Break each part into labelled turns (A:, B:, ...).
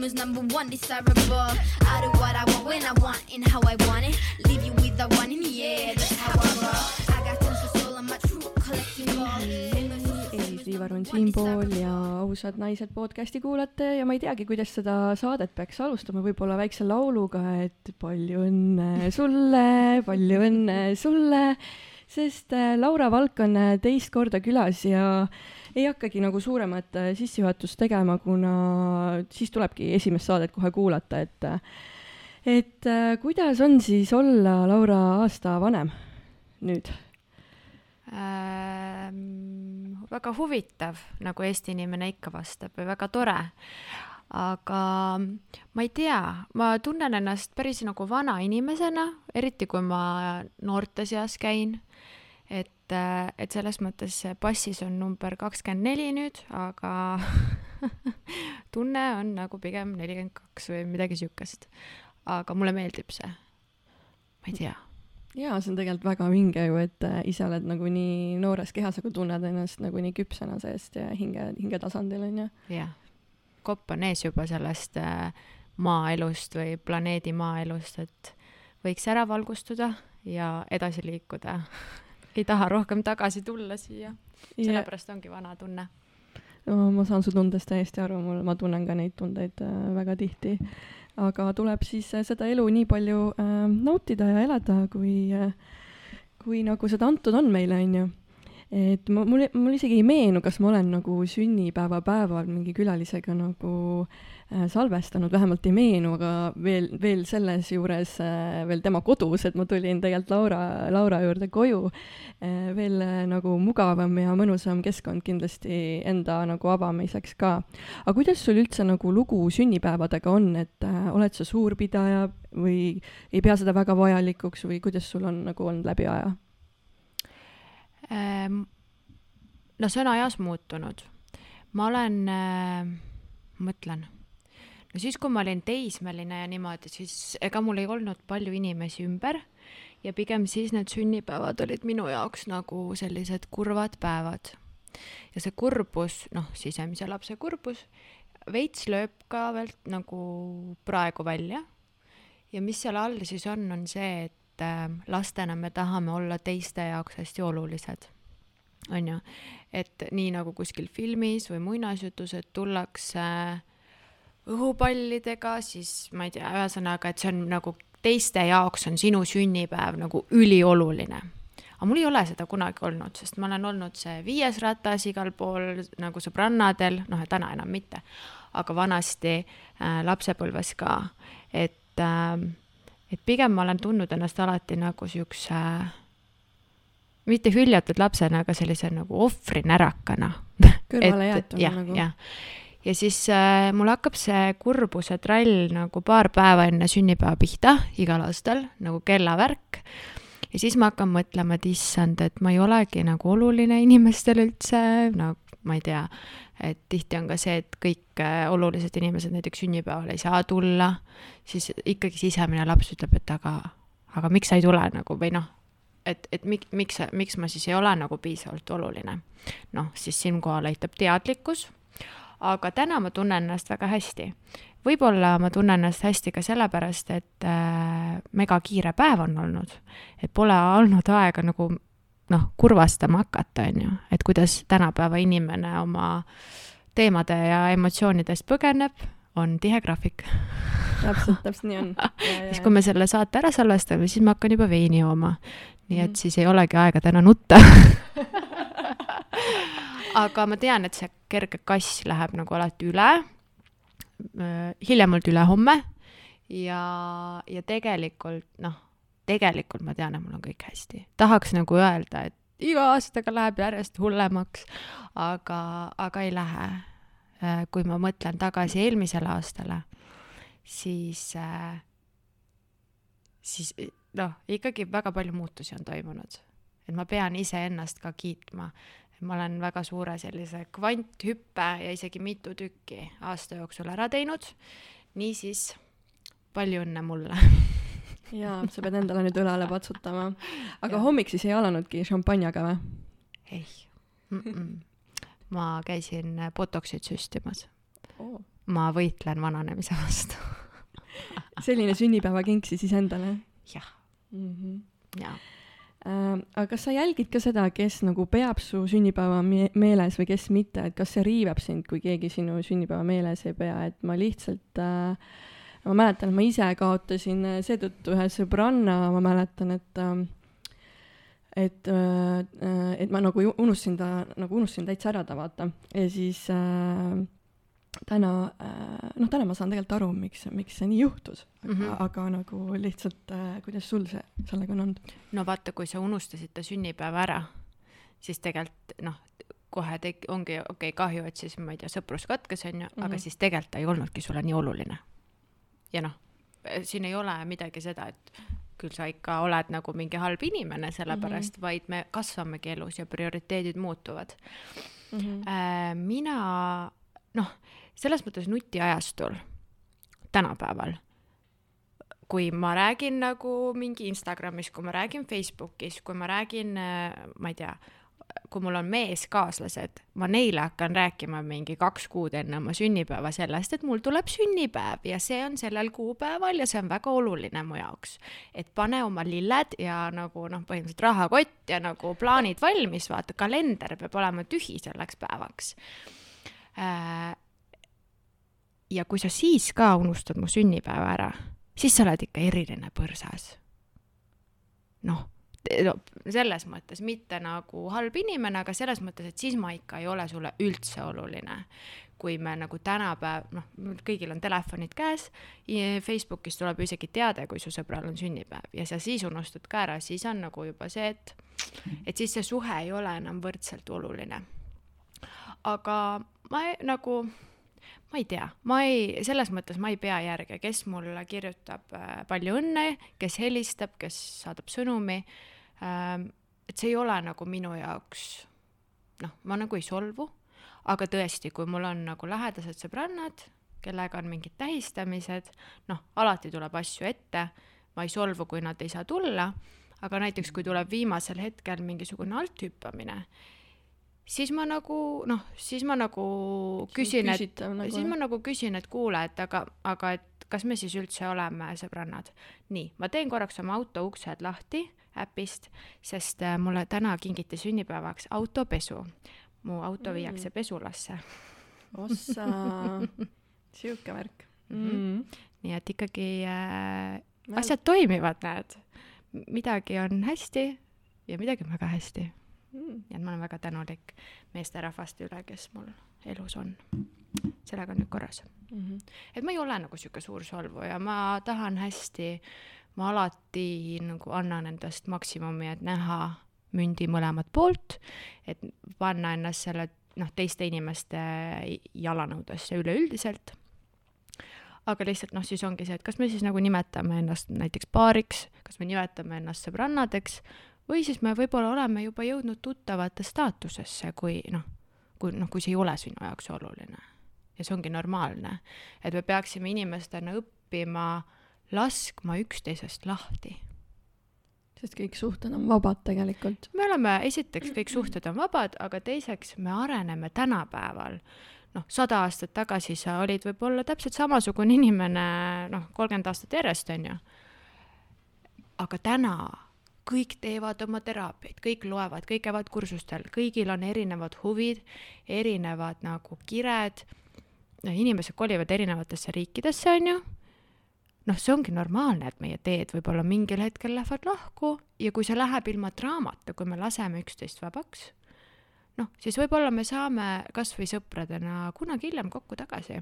A: fame is number one desirable. I do what I want when I want and how I want it. Leave you with the one in the air. That's how I roll. I got tons of soul. I'm a true collecting ball.
B: Liivar on siinpool ja ausad naised podcasti kuulate ja ma ei teagi, kuidas seda saadet peaks alustama, võib-olla väikse lauluga, et palju õnne sulle, palju õnne sulle, sest äh, Laura Valk on äh, teist korda külas ja ei hakkagi nagu suuremat äh, sissejuhatust tegema, kuna siis tulebki esimest saadet kohe kuulata, et et äh, kuidas on siis olla Laura aasta vanem nüüd?
C: ähm, väga huvitav, nagu Eesti inimene ikka vastab või väga tore. aga ma ei tea, ma tunnen ennast päris nagu vana inimesena, eriti kui ma noorte seas käin. Et, et selles mõttes passis on number kakskümmend neli nüüd, aga tunne on nagu pigem nelikümmend kaks või midagi siukest. aga mulle meeldib see. ma ei tea
B: jaa, see on tegelikult väga vinge ju, et äh, ise oled nagu nii noores kehas, aga tunned ennast nagu nii küpsena seest ja hinge, hingetasandil onju.
C: jah, kopp on ees juba sellest äh, maaelust või planeedi maaelust, et võiks ära valgustuda ja edasi liikuda. ei taha rohkem tagasi tulla siia, sellepärast ongi vana tunne.
B: ma saan su tundest täiesti aru, mul, ma tunnen ka neid tundeid äh, väga tihti. aga tuleb siis äh, seda elu nii palju äh, nautida ja elada, kui äh,, kui nagu seda antud on meile, onju et ma, mul, mul isegi ei meenu, kas ma olen nagu sünnipäeva päeval mingi külalisega nagu äh, salvestanud, vähemalt ei meenu, aga veel, veel selles juures äh, veel tema kodus, et ma tulin tegelikult Laura, Laura juurde koju äh,. veel äh, nagu mugavam ja mõnusam keskkond kindlasti enda nagu avamiseks ka. aga kuidas sul üldse nagu lugu sünnipäevadega on, et äh, oled sa suurpidaja või ei pea seda väga vajalikuks või kuidas sul on nagu olnud läbi aja?
C: Ähm, no see on ajas muutunud. ma olen äh,, mõtlen, no siis, kui ma olin teismeline ja niimoodi, siis ega mul ei olnud palju inimesi ümber ja pigem siis need sünnipäevad olid minu jaoks nagu sellised kurvad päevad. ja see kurbus, noh, sisemise lapse kurbus, veits lööb ka veel nagu praegu välja. ja mis seal all siis on, on see, et äh, lastena me tahame olla teiste jaoks hästi olulised. on ju, et nii nagu kuskil filmis või muinasjutus, et tullakse õhupallidega, siis ma ei tea, ühesõnaga, et see on nagu teiste jaoks on sinu sünnipäev nagu ülioluline aga mul ei ole seda kunagi olnud, sest ma olen olnud see viies ratas igal pool nagu sõbrannadel, noh, täna enam mitte, aga vanasti äh, lapsepõlves ka, et äh, et pigem ma olen tundnud ennast alati nagu siukse mitte hüljatud lapsena, aga sellise nagu ohvrinärakana.
B: kõrvalejäetuna nagu.
C: jah, ja siis äh, mul hakkab see kurbuse trall nagu paar päeva enne sünnipäeva pihta igal aastal nagu kellavärk. ja siis ma hakkan mõtlema, et issand, et ma ei olegi nagu oluline inimestele üldse, no ma ei tea, et tihti on ka see, et kõik äh, olulised inimesed näiteks sünnipäeval ei saa tulla, siis ikkagi sisemine laps ütleb, et aga, aga miks sa ei tule nagu või noh, et, et mik, miks, miks ma siis ei ole nagu piisavalt oluline. noh, siis siinkohal aitab teadlikkus, aga täna ma tunnen ennast väga hästi. võib-olla ma tunnen ennast hästi ka sellepärast, et äh, megakiire päev on olnud, et pole olnud aega nagu noh, kurvastama hakata, on ju, et kuidas tänapäeva inimene oma teemade ja emotsioonidest põgeneb, on tihe graafik.
B: täpselt, täpselt nii on.
C: siis, kui me selle saate ära salvestame, siis ma hakkan juba veini jooma. nii et mm. siis ei olegi aega täna nutta aga ma tean, et see kerge kass läheb nagu alati üle, hiljemalt ülehomme ja, ja tegelikult noh tegelikult ma tean, et mul on kõik hästi. tahaks nagu öelda, et iga aastaga läheb järjest hullemaks, aga, aga ei lähe. Äh, kui ma mõtlen tagasi eelmisele aastale, siis, äh, siis noh, ikkagi väga palju muutusi on toimunud. et ma pean iseennast ka kiitma. Ma olen väga suure sellise kvanthüppe ja isegi mitu tükki aasta jooksul ära teinud. niisiis, palju õnne mulle
B: jaa, sa pead endale nüüd õlale patsutama. aga ja. hommik siis ei alanudki šampanjaga või?
C: ei mm. -mm. ma käisin Botoxit süstimas
B: oh..
C: ma võitlen vananemise vastu
B: selline sünnipäevakink siis iseendale
C: jah
B: mm. -hmm.
C: jaa
B: aga kas sa jälgid ka seda, kes nagu peab su sünnipäeva me meeles või kes mitte, et kas see riivab sind, kui keegi sinu sünnipäeva meeles ei pea, et ma lihtsalt äh, ma mäletan, et ma ise kaotasin äh, seetõttu ühe sõbranna, ma mäletan, et äh, et, äh, et ma nagu unustasin ta, nagu unustasin täitsa ära ta, vaata. ja siis äh, täna äh,, noh, täna ma saan tegelikult aru, miks, miks see nii juhtus, aga mm, -hmm. aga nagu lihtsalt äh,, kuidas sul see, sellega on olnud?
C: no vaata, kui sa unustasid ta sünnipäeva ära, siis tegelikult noh, kohe tek-, ongi okei okay,, kahju, et siis ma ei tea, sõprus katkes, onju, aga
B: Mhm.
C: siis tegelikult ta ei olnudki sulle nii oluline. ja noh, siin ei ole midagi seda, et küll sa ikka oled nagu mingi halb inimene sellepärast mm, -hmm. vaid me kasvamegi elus ja prioriteedid muutuvad
B: mm. -hmm.
C: äh, mina noh, selles mõttes nutiajastul tänapäeval, kui ma räägin nagu mingi Instagramis, kui ma räägin Facebookis, kui ma räägin, ma ei tea, kui mul on meeskaaslased, ma neile hakkan rääkima mingi kaks kuud enne oma sünnipäeva sellest, et mul tuleb sünnipäev ja see on sellel kuupäeval ja see on väga oluline mu jaoks. et pane oma lilled ja nagu noh, põhimõtteliselt rahakott ja nagu plaanid valmis, vaata, kalender peab olema tühi selleks päevaks Äh, ja kui sa siis ka unustad mu sünnipäeva ära, siis sa oled ikka eriline põrsas. noh, no selles mõttes mitte nagu halb inimene, aga selles mõttes, et siis ma ikka ei ole sulle üldse oluline. kui me nagu tänapäev, noh, kõigil on telefonid käes, Facebookis tuleb ju isegi teade, kui su sõbral on sünnipäev ja sa siis unustad ka ära, siis on nagu juba see, et, et siis see suhe ei ole enam võrdselt oluline aga ma ei, nagu, ma ei tea, ma ei, selles mõttes ma ei pea järge, kes mulle kirjutab äh, palju õnne, kes helistab, kes saadab sõnumi. Ähm,. et see ei ole nagu minu jaoks, noh, ma nagu ei solvu, aga tõesti, kui mul on nagu lähedased sõbrannad, kellega on mingid tähistamised, noh, alati tuleb asju ette, ma ei solvu, kui nad ei saa tulla, aga näiteks kui tuleb viimasel hetkel mingisugune althüppamine siis ma nagu noh, siis ma nagu küsin, et
B: nagu,
C: siis ma nagu küsin, et kuule, et aga, aga et kas me siis üldse oleme sõbrannad. nii, ma teen korraks oma auto uksed lahti äpist, sest äh, mulle täna kingiti sünnipäevaks autopesu. mu auto
B: Mm.
C: viiakse pesulasse,
B: ossa, sihuke värk
C: Mhm.
B: mm..
C: nii et ikkagi äh, asjad toimivad, näed. midagi on hästi ja midagi on väga hästi
B: Mm.
C: ja ma olen väga tänulik meesterahvaste üle, kes mul elus on. sellega on nüüd korras.
B: Mm -hmm.
C: et ma ei ole nagu sihuke suur solvuja, ma tahan hästi, ma alati nagu annan endast maksimumi, et näha mündi mõlemat poolt, et panna ennast selle noh, teiste inimeste jalanõudesse üleüldiselt. aga lihtsalt noh, siis ongi see, et kas me siis nagu nimetame ennast näiteks paariks, kas me nimetame ennast sõbrannadeks või siis me võib-olla oleme juba jõudnud tuttavate staatusesse, kui noh, kui noh, kui see ei ole sinu jaoks oluline ja see ongi normaalne, et me peaksime inimestena õppima laskma üksteisest lahti.
B: sest kõik suhted on vabad tegelikult.
C: me oleme, esiteks kõik suhted on vabad, aga teiseks me areneme tänapäeval. noh, sada aastat tagasi sa olid võib-olla täpselt samasugune inimene, noh, kolmkümmend aastat järjest, on ju. aga täna kõik teevad oma teraapiaid, kõik loevad, kõik käivad kursustel, kõigil on erinevad huvid, erinevad nagu kired, inimesed kolivad erinevatesse riikidesse, on ju, noh, see ongi normaalne, et meie teed võib-olla mingil hetkel lähevad lahku ja kui see läheb ilma draamata, kui me laseme üksteist vabaks, noh, siis võib-olla me saame kas või sõpradena kunagi hiljem kokku tagasi.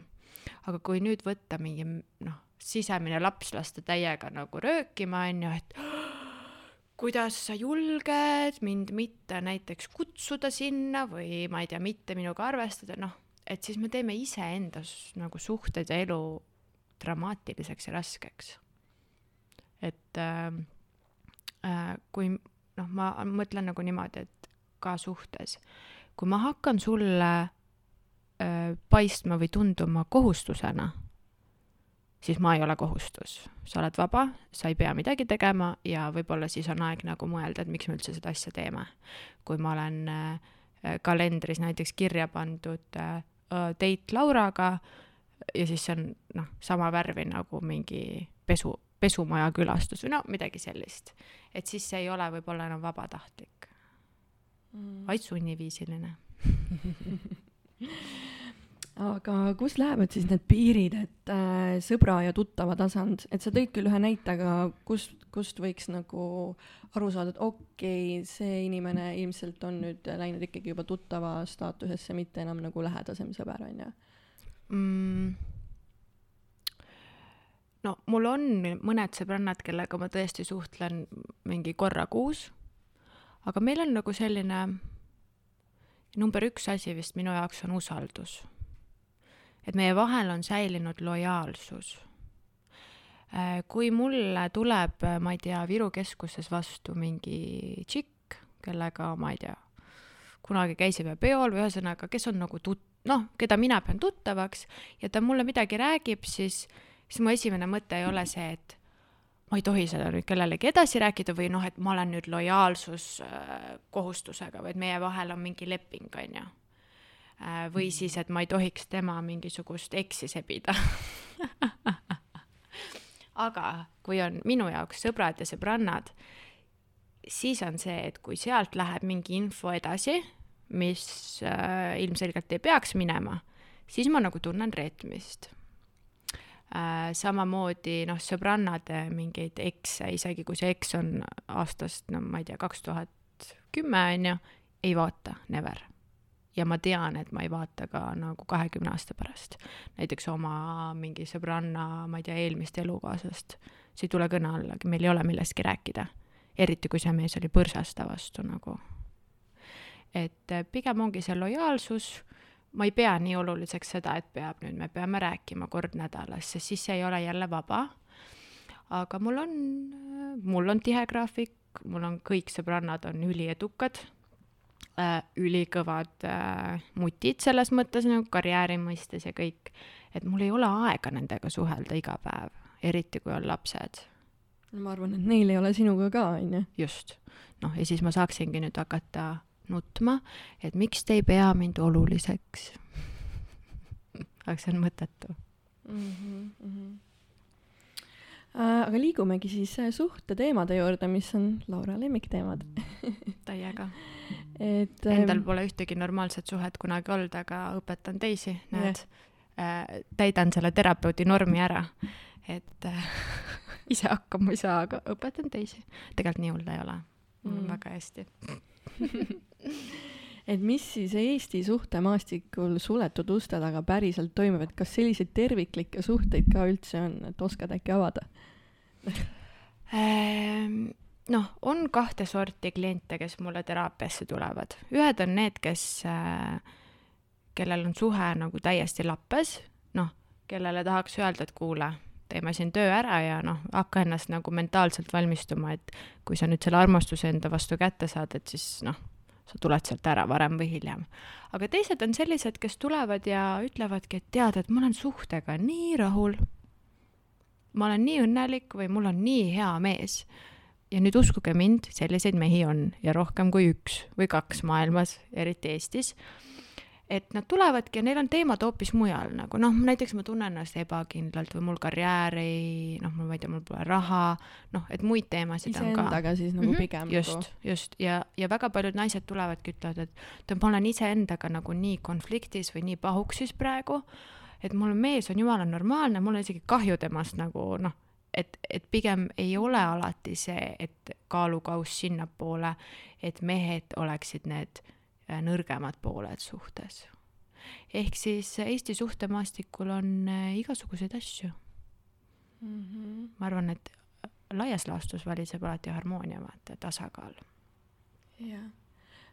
C: aga kui nüüd võtta mingi noh, sisemine laps lasta täiega nagu röökima, on ju, et kuidas sa julged mind mitte näiteks kutsuda sinna või ma ei tea, mitte minuga arvestada, noh, et siis me teeme iseenda s- nagu suhted ja elu dramaatiliseks ja raskeks. et äh, äh, kui noh, ma mõtlen nagu niimoodi, et ka suhtes, kui ma hakkan sulle äh, paistma või tunduma kohustusena, siis ma ei ole kohustus. sa oled vaba, sa ei pea midagi tegema ja võib-olla siis on aeg nagu mõelda, et miks me üldse seda asja teeme. kui ma olen äh, kalendris näiteks kirja pandud äh, date Lauraga ja siis see on noh, sama värvi nagu mingi pesu, pesumaja külastus või no midagi sellist. et siis see ei ole võib-olla enam vabatahtlik mm., vaid sunniviisiline
B: aga kus lähevad siis need piirid, et äh, sõbra ja tuttava tasand, et sa tõid küll ühe näite, aga kust, kust võiks nagu aru saada, et okei okay,, see inimene ilmselt on nüüd läinud ikkagi juba tuttava staatusesse, mitte enam nagu lähedasem sõber, on ju
C: mm.? no mul on mõned sõbrannad, kellega ma tõesti suhtlen mingi korra kuus, aga meil on nagu selline number üks asi vist minu jaoks on usaldus et meie vahel on säilinud lojaalsus. Äh, kui mulle tuleb, äh, ma ei tea, Viru keskuses vastu mingi tšikk, kellega, ma ei tea, kunagi käisime peol või ühesõnaga, kes on nagu tut-, noh, keda mina pean tuttavaks ja ta mulle midagi räägib, siis, siis mu esimene mõte ei ole see, et ma ei tohi seda nüüd kellelegi edasi rääkida või noh, et ma olen nüüd lojaalsuskohustusega, vaid meie vahel on mingi leping, on ju Äh, või siis, et ma ei tohiks tema mingisugust eksi sebida. Aga kui on minu jaoks sõbrad ja sõbrannad, siis on see, et kui sealt läheb mingi info edasi, mis äh, ilmselgelt ei peaks minema, siis ma nagu tunnen reetmist. Äh,. samamoodi noh, sõbrannade mingeid ekse, isegi kui see eks on aastast, no ma ei tea, kaks tuhat kümme on ju, ei vaata, never ja ma tean, et ma ei vaata ka nagu kahekümne aasta pärast. näiteks oma mingi sõbranna, ma ei tea, eelmist elukaasast, see ei tule kõne allagi, meil ei ole millestki rääkida. eriti, kui see mees oli põrsasta vastu nagu. et eh, pigem ongi see lojaalsus, ma ei pea nii oluliseks seda, et peab nüüd, me peame rääkima kord nädalas, sest siis see ei ole jälle vaba. aga mul on, mul on tihe graafik, mul on kõik sõbrannad on üliedukad äh, ülikõvad äh, mutid selles mõttes nagu karjääri mõistes ja kõik, et mul ei ole aega nendega suhelda iga päev, eriti kui on lapsed.
B: ma arvan, et neil ei ole sinuga ka, on ju.
C: just. noh, ja siis ma saaksingi nüüd hakata nutma, et miks te ei pea mind oluliseks aga see on mõttetu mm. -hmm, mm -hmm.
B: Aga liigumegi siis äh, suhteteemade juurde, mis on Laura lemmikteemad.
C: Täiega. Et endal ähm, pole ühtegi normaalset suhet kunagi olnud, aga õpetan teisi, näed. Yeah., äh, täidan selle terapeudi normi ära, et äh, ise hakkama ei saa, aga õpetan teisi. tegelikult nii hull ei ole, mul on mm. väga hästi.
B: Et mis siis Eesti suhtemaastikul suletud uste taga päriselt toimub, et kas selliseid terviklikke suhteid ka üldse on, et oskad äkki avada
C: noh, on kahte sorti kliente, kes mulle teraapiasse tulevad. ühed on need, kes äh,, kellel on suhe nagu täiesti lappes, noh, kellele tahaks öelda, et kuule, teeme siin töö ära ja noh, hakka ennast nagu mentaalselt valmistuma, et kui sa nüüd selle armastuse enda vastu kätte saad, et siis noh, sa tuled sealt ära varem või hiljem. aga teised on sellised, kes tulevad ja ütlevadki, et tead, et ma olen suhtega nii rahul, ma olen nii õnnelik või mul on nii hea mees ja nüüd uskuge mind, selliseid mehi on ja rohkem kui üks või kaks maailmas, eriti Eestis. et nad tulevadki ja neil on teemad hoopis mujal, nagu noh, näiteks ma tunnen ennast ebakindlalt või mul karjäär ei, noh, ma ei tea, mul pole raha, noh, et muid teemasid
B: Ise on ka. iseendaga siis nagu mm -hmm. pigem.
C: just nagu., just ja, ja väga paljud naised tulevadki, ütlevad, et, et ma olen iseendaga nagu nii konfliktis või nii pahuksis praegu, et mul mees on jumala normaalne, mul on isegi kahju temast nagu noh et, et pigem ei ole alati see, et kaalukauss sinnapoole, et mehed oleksid need äh, nõrgemad pooled suhtes. ehk siis Eesti suhtemaastikul on äh, igasuguseid asju mm. -hmm. ma arvan, et laias laastus valitseb alati harmoonia, vaata, tasakaal.
B: jah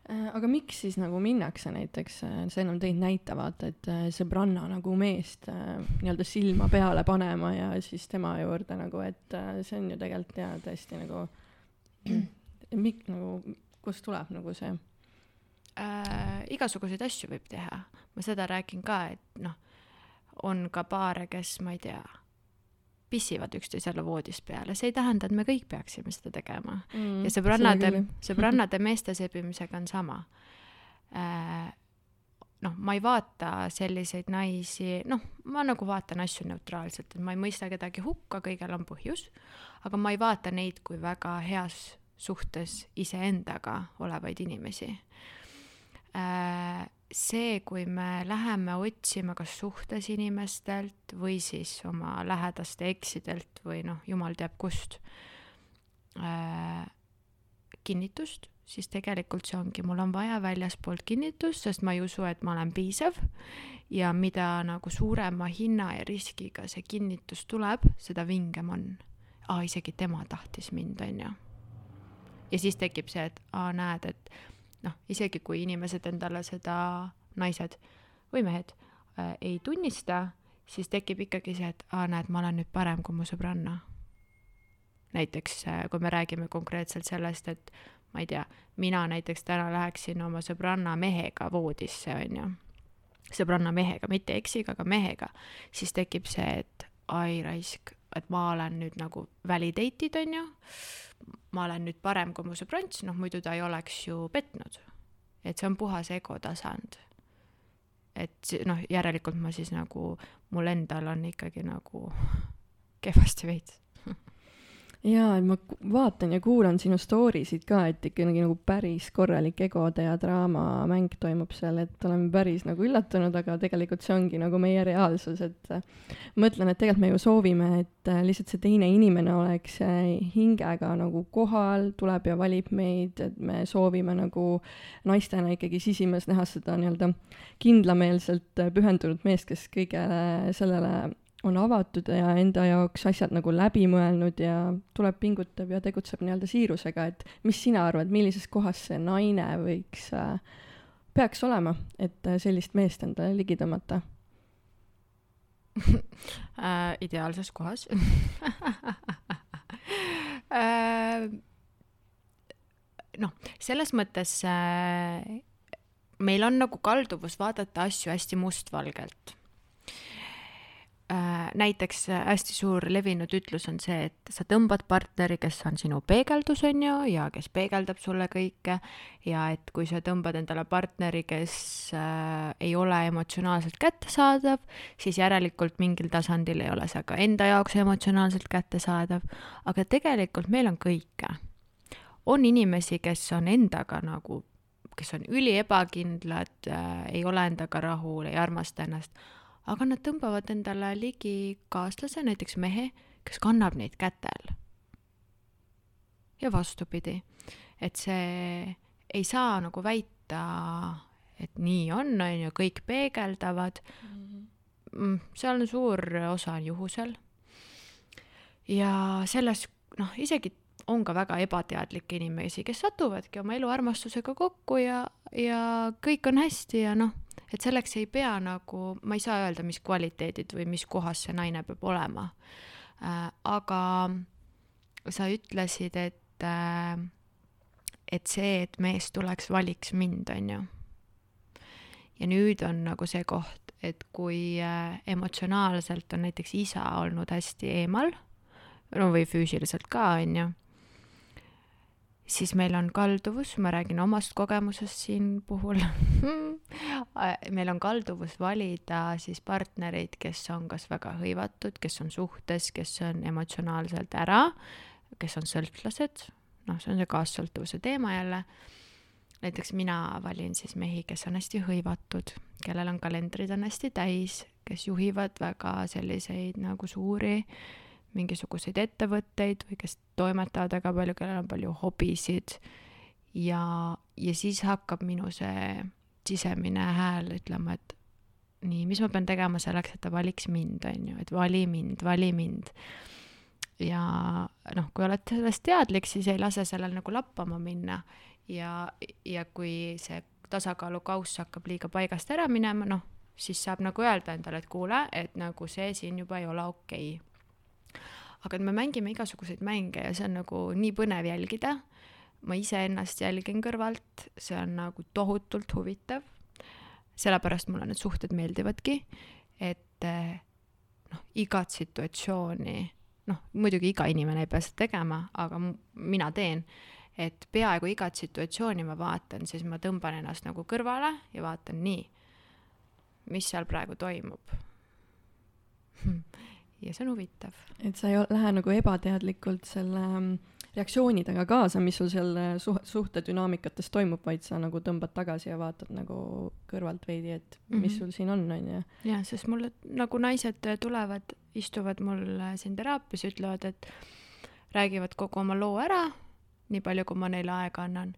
B: aga miks siis nagu minnakse näiteks, äh, sa ennem tõid näite, vaata, et äh, sõbranna nagu meest nii-öelda silma peale panema ja siis tema juurde nagu, et see on ju tegelikult jaa, tõesti nagu, mik-, nagu, kust tuleb nagu see
C: äh,? igasuguseid asju võib teha, ma seda räägin ka, et noh, on ka paare, kes, ma ei tea pissivad üksteisele voodist peale, see ei tähenda, et me kõik peaksime seda tegema mm,. ja sõbrannade, sõbrannade meeste sebimisega on sama äh,. noh, ma ei vaata selliseid naisi, noh, ma nagu vaatan asju neutraalselt, et ma ei mõista kedagi hukka, kõigel on põhjus, aga ma ei vaata neid kui väga heas suhtes iseendaga olevaid inimesi äh, see, kui me läheme otsima kas suhtes inimestelt või siis oma lähedaste eksidelt või noh, jumal teab kust äh, kinnitust, siis tegelikult see ongi, mul on vaja väljaspoolt kinnitust, sest ma ei usu, et ma olen piisav ja mida nagu suurema hinna ja riskiga see kinnitus tuleb, seda vingem on. aa, isegi tema tahtis mind, on ju. ja siis tekib see, et aa, näed, et noh, isegi kui inimesed endale seda, naised või mehed äh,, ei tunnista, siis tekib ikkagi see, et aa, näed, ma olen nüüd parem kui mu sõbranna. näiteks äh, kui me räägime konkreetselt sellest, et ma ei tea, mina näiteks täna läheksin oma sõbranna mehega voodisse, on ju, sõbranna mehega, mitte eksiga, aga mehega, siis tekib see, et ai raisk, et ma olen nüüd nagu validate'id, on ju, ma olen nüüd parem kui mu sõbrants, noh muidu ta ei oleks ju petnud. et see on puhas ego tasand. et noh, järelikult ma siis nagu, mul endal on ikkagi nagu kehvasti veits
B: jaa, et ma vaatan ja kuulan sinu story sid ka, et ikkagi nagu päris korralik egode ja draama mäng toimub seal, et olen päris nagu üllatunud, aga tegelikult see ongi nagu meie reaalsus, et äh, mõtlen, et tegelikult me ju soovime, et äh, lihtsalt see teine inimene oleks äh, hingega nagu kohal, tuleb ja valib meid, et me soovime nagu naistena ikkagi sisimas näha seda nii-öelda kindlameelselt pühendunud meest, kes kõigele sellele on avatud ja enda jaoks asjad nagu läbi mõelnud ja tuleb, pingutab ja tegutseb nii-öelda siirusega, et mis sina arvad, millises kohas see naine võiks äh,, peaks olema, et äh, sellist meest endale ligi tõmmata?
C: äh, ideaalses kohas äh, noh, selles mõttes äh, meil on nagu kalduvus vaadata asju hästi mustvalgelt näiteks äh, hästi suur levinud ütlus on see, et sa tõmbad partneri, kes on sinu peegeldus, on ju, ja kes peegeldab sulle kõike ja et kui sa tõmbad endale partneri, kes äh, ei ole emotsionaalselt kättesaadav, siis järelikult mingil tasandil ei ole see ka enda jaoks emotsionaalselt kättesaadav, aga tegelikult meil on kõike. on inimesi, kes on endaga nagu, kes on üliebakindlad äh,, ei ole endaga rahul, ei armasta ennast aga nad tõmbavad endale ligi kaaslase, näiteks mehe, kes kannab neid kätel. ja vastupidi, et see ei saa nagu väita, et nii on, on ju, kõik peegeldavad mm.. seal on suur osa juhusel. ja selles, noh, isegi on ka väga ebateadlikke inimesi, kes satuvadki oma eluarmastusega kokku ja, ja kõik on hästi ja noh et selleks ei pea nagu, ma ei saa öelda, mis kvaliteedid või mis kohas see naine peab olema äh,. aga sa ütlesid, et äh,, et see, et mees tuleks, valiks mind, on ju. ja nüüd on nagu see koht, et kui äh, emotsionaalselt on näiteks isa olnud hästi eemal, no või füüsiliselt ka, on ju siis meil on kalduvus, ma räägin omast kogemusest siin puhul meil on kalduvus valida siis partnereid, kes on kas väga hõivatud, kes on suhtes, kes on emotsionaalselt ära, kes on sõltlased, noh, see on see kaassõltuvuse teema jälle. näiteks mina valin siis mehi, kes on hästi hõivatud, kellel on kalendrid on hästi täis, kes juhivad väga selliseid nagu suuri mingisuguseid ettevõtteid või kes toimetavad väga palju, kellel on palju hobisid. Ja, ja siis hakkab minu see sisemine hääl ütlema, et nii, mis ma pean tegema selleks, et ta valiks mind, on ju, et vali mind, vali mind. ja noh, kui oled sellest teadlik, siis ei lase sellel nagu lappama minna. Ja, ja kui see tasakaalukauss hakkab liiga paigast ära minema, noh, siis saab nagu öelda endale, et kuule, et nagu see siin juba ei ole okei. okay aga me mängime igasuguseid mänge ja see on nagu nii põnev jälgida. ma iseennast jälgin kõrvalt, see on nagu tohutult huvitav. sellepärast mulle need suhted meeldivadki, et eh, noh, igat situatsiooni, noh, muidugi iga inimene ei pea seda tegema, aga mina teen, et peaaegu igat situatsiooni ma vaatan, siis ma tõmban ennast nagu kõrvale ja vaatan nii mis seal praegu toimub ja see on huvitav.
B: et sa ei lähe nagu ebateadlikult selle mm, reaktsioonidega kaasa, mis sul seal äh, suh-, suhtedünaamikates toimub, vaid sa nagu tõmbad tagasi ja vaatad nagu kõrvalt veidi, et mis mm -hmm. sul siin on, on ju.
C: jah, sest mulle nagu naised tulevad, istuvad mul äh, siin teraapias, ütlevad, et räägivad kogu oma loo ära, nii palju, kui ma neile aega annan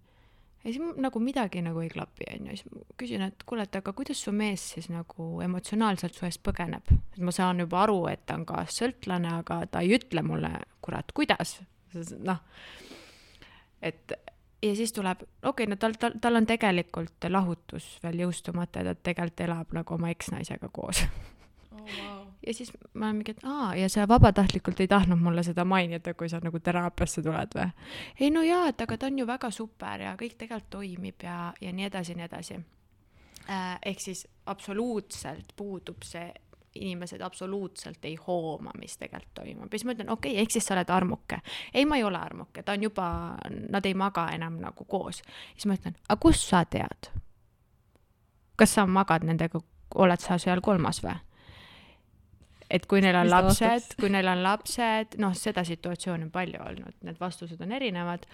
C: ja siis nagu midagi nagu ei klapi, onju, siis ma küsin, et kuule, et aga kuidas su mees siis nagu emotsionaalselt su eest põgeneb, et ma saan juba aru, et ta on kaassõltlane, aga ta ei ütle mulle, kurat, kuidas, noh, et ja siis tuleb, okei okay,, no tal, tal, tal on tegelikult lahutus veel jõustumata ja ta tegelikult elab nagu oma eksnaisega koos. Oh,. Wow ja siis ma olen mingi, et aa, ja sa vabatahtlikult ei tahtnud mulle seda mainida, kui sa nagu teraapiasse tuled või? ei no jaa, et aga ta on ju väga super ja kõik tegelikult toimib ja, ja nii edasi ja nii edasi äh,. ehk siis absoluutselt puudub see, inimesed absoluutselt ei hooma, mis tegelikult toimub ja siis ma ütlen, okei okay,, ehk siis sa oled armuke. ei, ma ei ole armuke, ta on juba, nad ei maga enam nagu koos. siis ma ütlen, aga kust sa tead? kas sa magad nendega, oled sa seal kolmas või? Et kui neil on Mis lapsed, kui neil on lapsed, noh, seda situatsiooni on palju olnud, need vastused on erinevad,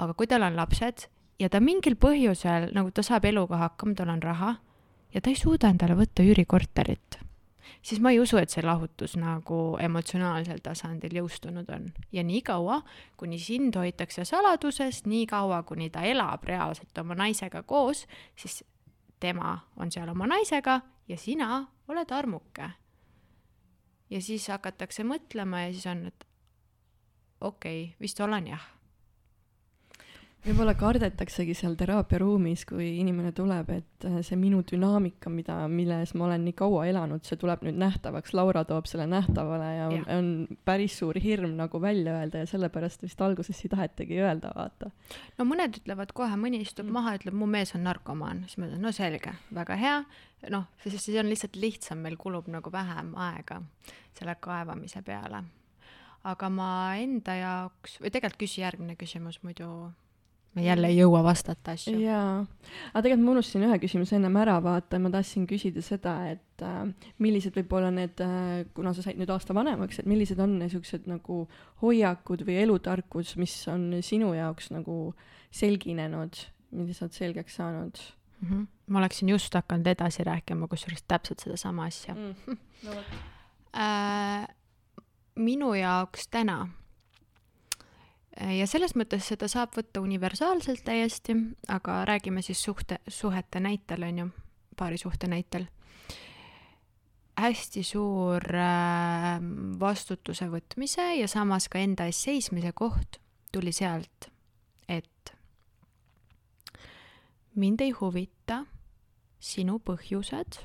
C: aga kui tal on lapsed ja ta mingil põhjusel, nagu ta saab eluga hakkama, tal on raha ja ta ei suuda endale võtta üürikorterit, siis ma ei usu, et see lahutus nagu emotsionaalsel tasandil jõustunud on. ja niikaua, kuni sind hoitakse saladuses, niikaua, kuni ta elab reaalselt oma naisega koos, siis tema on seal oma naisega ja sina oled armuke ja siis hakatakse mõtlema ja siis on, et okei okay,, vist olen jah.
B: Võib-olla kardetaksegi seal teraapiaruumis, kui inimene tuleb, et äh, see minu dünaamika, mida, milles ma olen nii kaua elanud, see tuleb nüüd nähtavaks, Laura toob selle nähtavale ja, ja. on päris suur hirm nagu välja öelda ja sellepärast vist alguses ei tahetagi öelda, vaata.
C: no mõned ütlevad kohe, mõni istub mm. maha, ütleb, mu mees on narkomaan, siis ma ütlen, no selge, väga hea noh, sest siis on lihtsalt lihtsam, meil kulub nagu vähem aega selle kaevamise peale. aga ma enda jaoks, või tegelikult küsi järgmine küsimus, muidu me jälle ei jõua vastata asju.
B: jaa, aga tegelikult ma unustasin ühe küsimuse ennem ära vaata, ma tahtsin küsida seda, et äh, millised võib-olla need äh,, kuna sa said nüüd aasta vanemaks, et millised on niisugused nagu hoiakud või elutarkus, mis on sinu jaoks nagu selginenud, mida sa oled selgeks saanud
C: mm. -hmm. ma oleksin just hakanud edasi rääkima, kusjuures täpselt sedasama asja mm. -hmm. No, äh, minu jaoks täna ja selles mõttes seda saab võtta universaalselt täiesti, aga räägime siis suhte, suhete näitel, on ju, paarisuhte näitel. hästi suur äh, vastutuse võtmise ja samas ka enda eest seismise koht tuli sealt, et mind ei huvita sinu põhjused,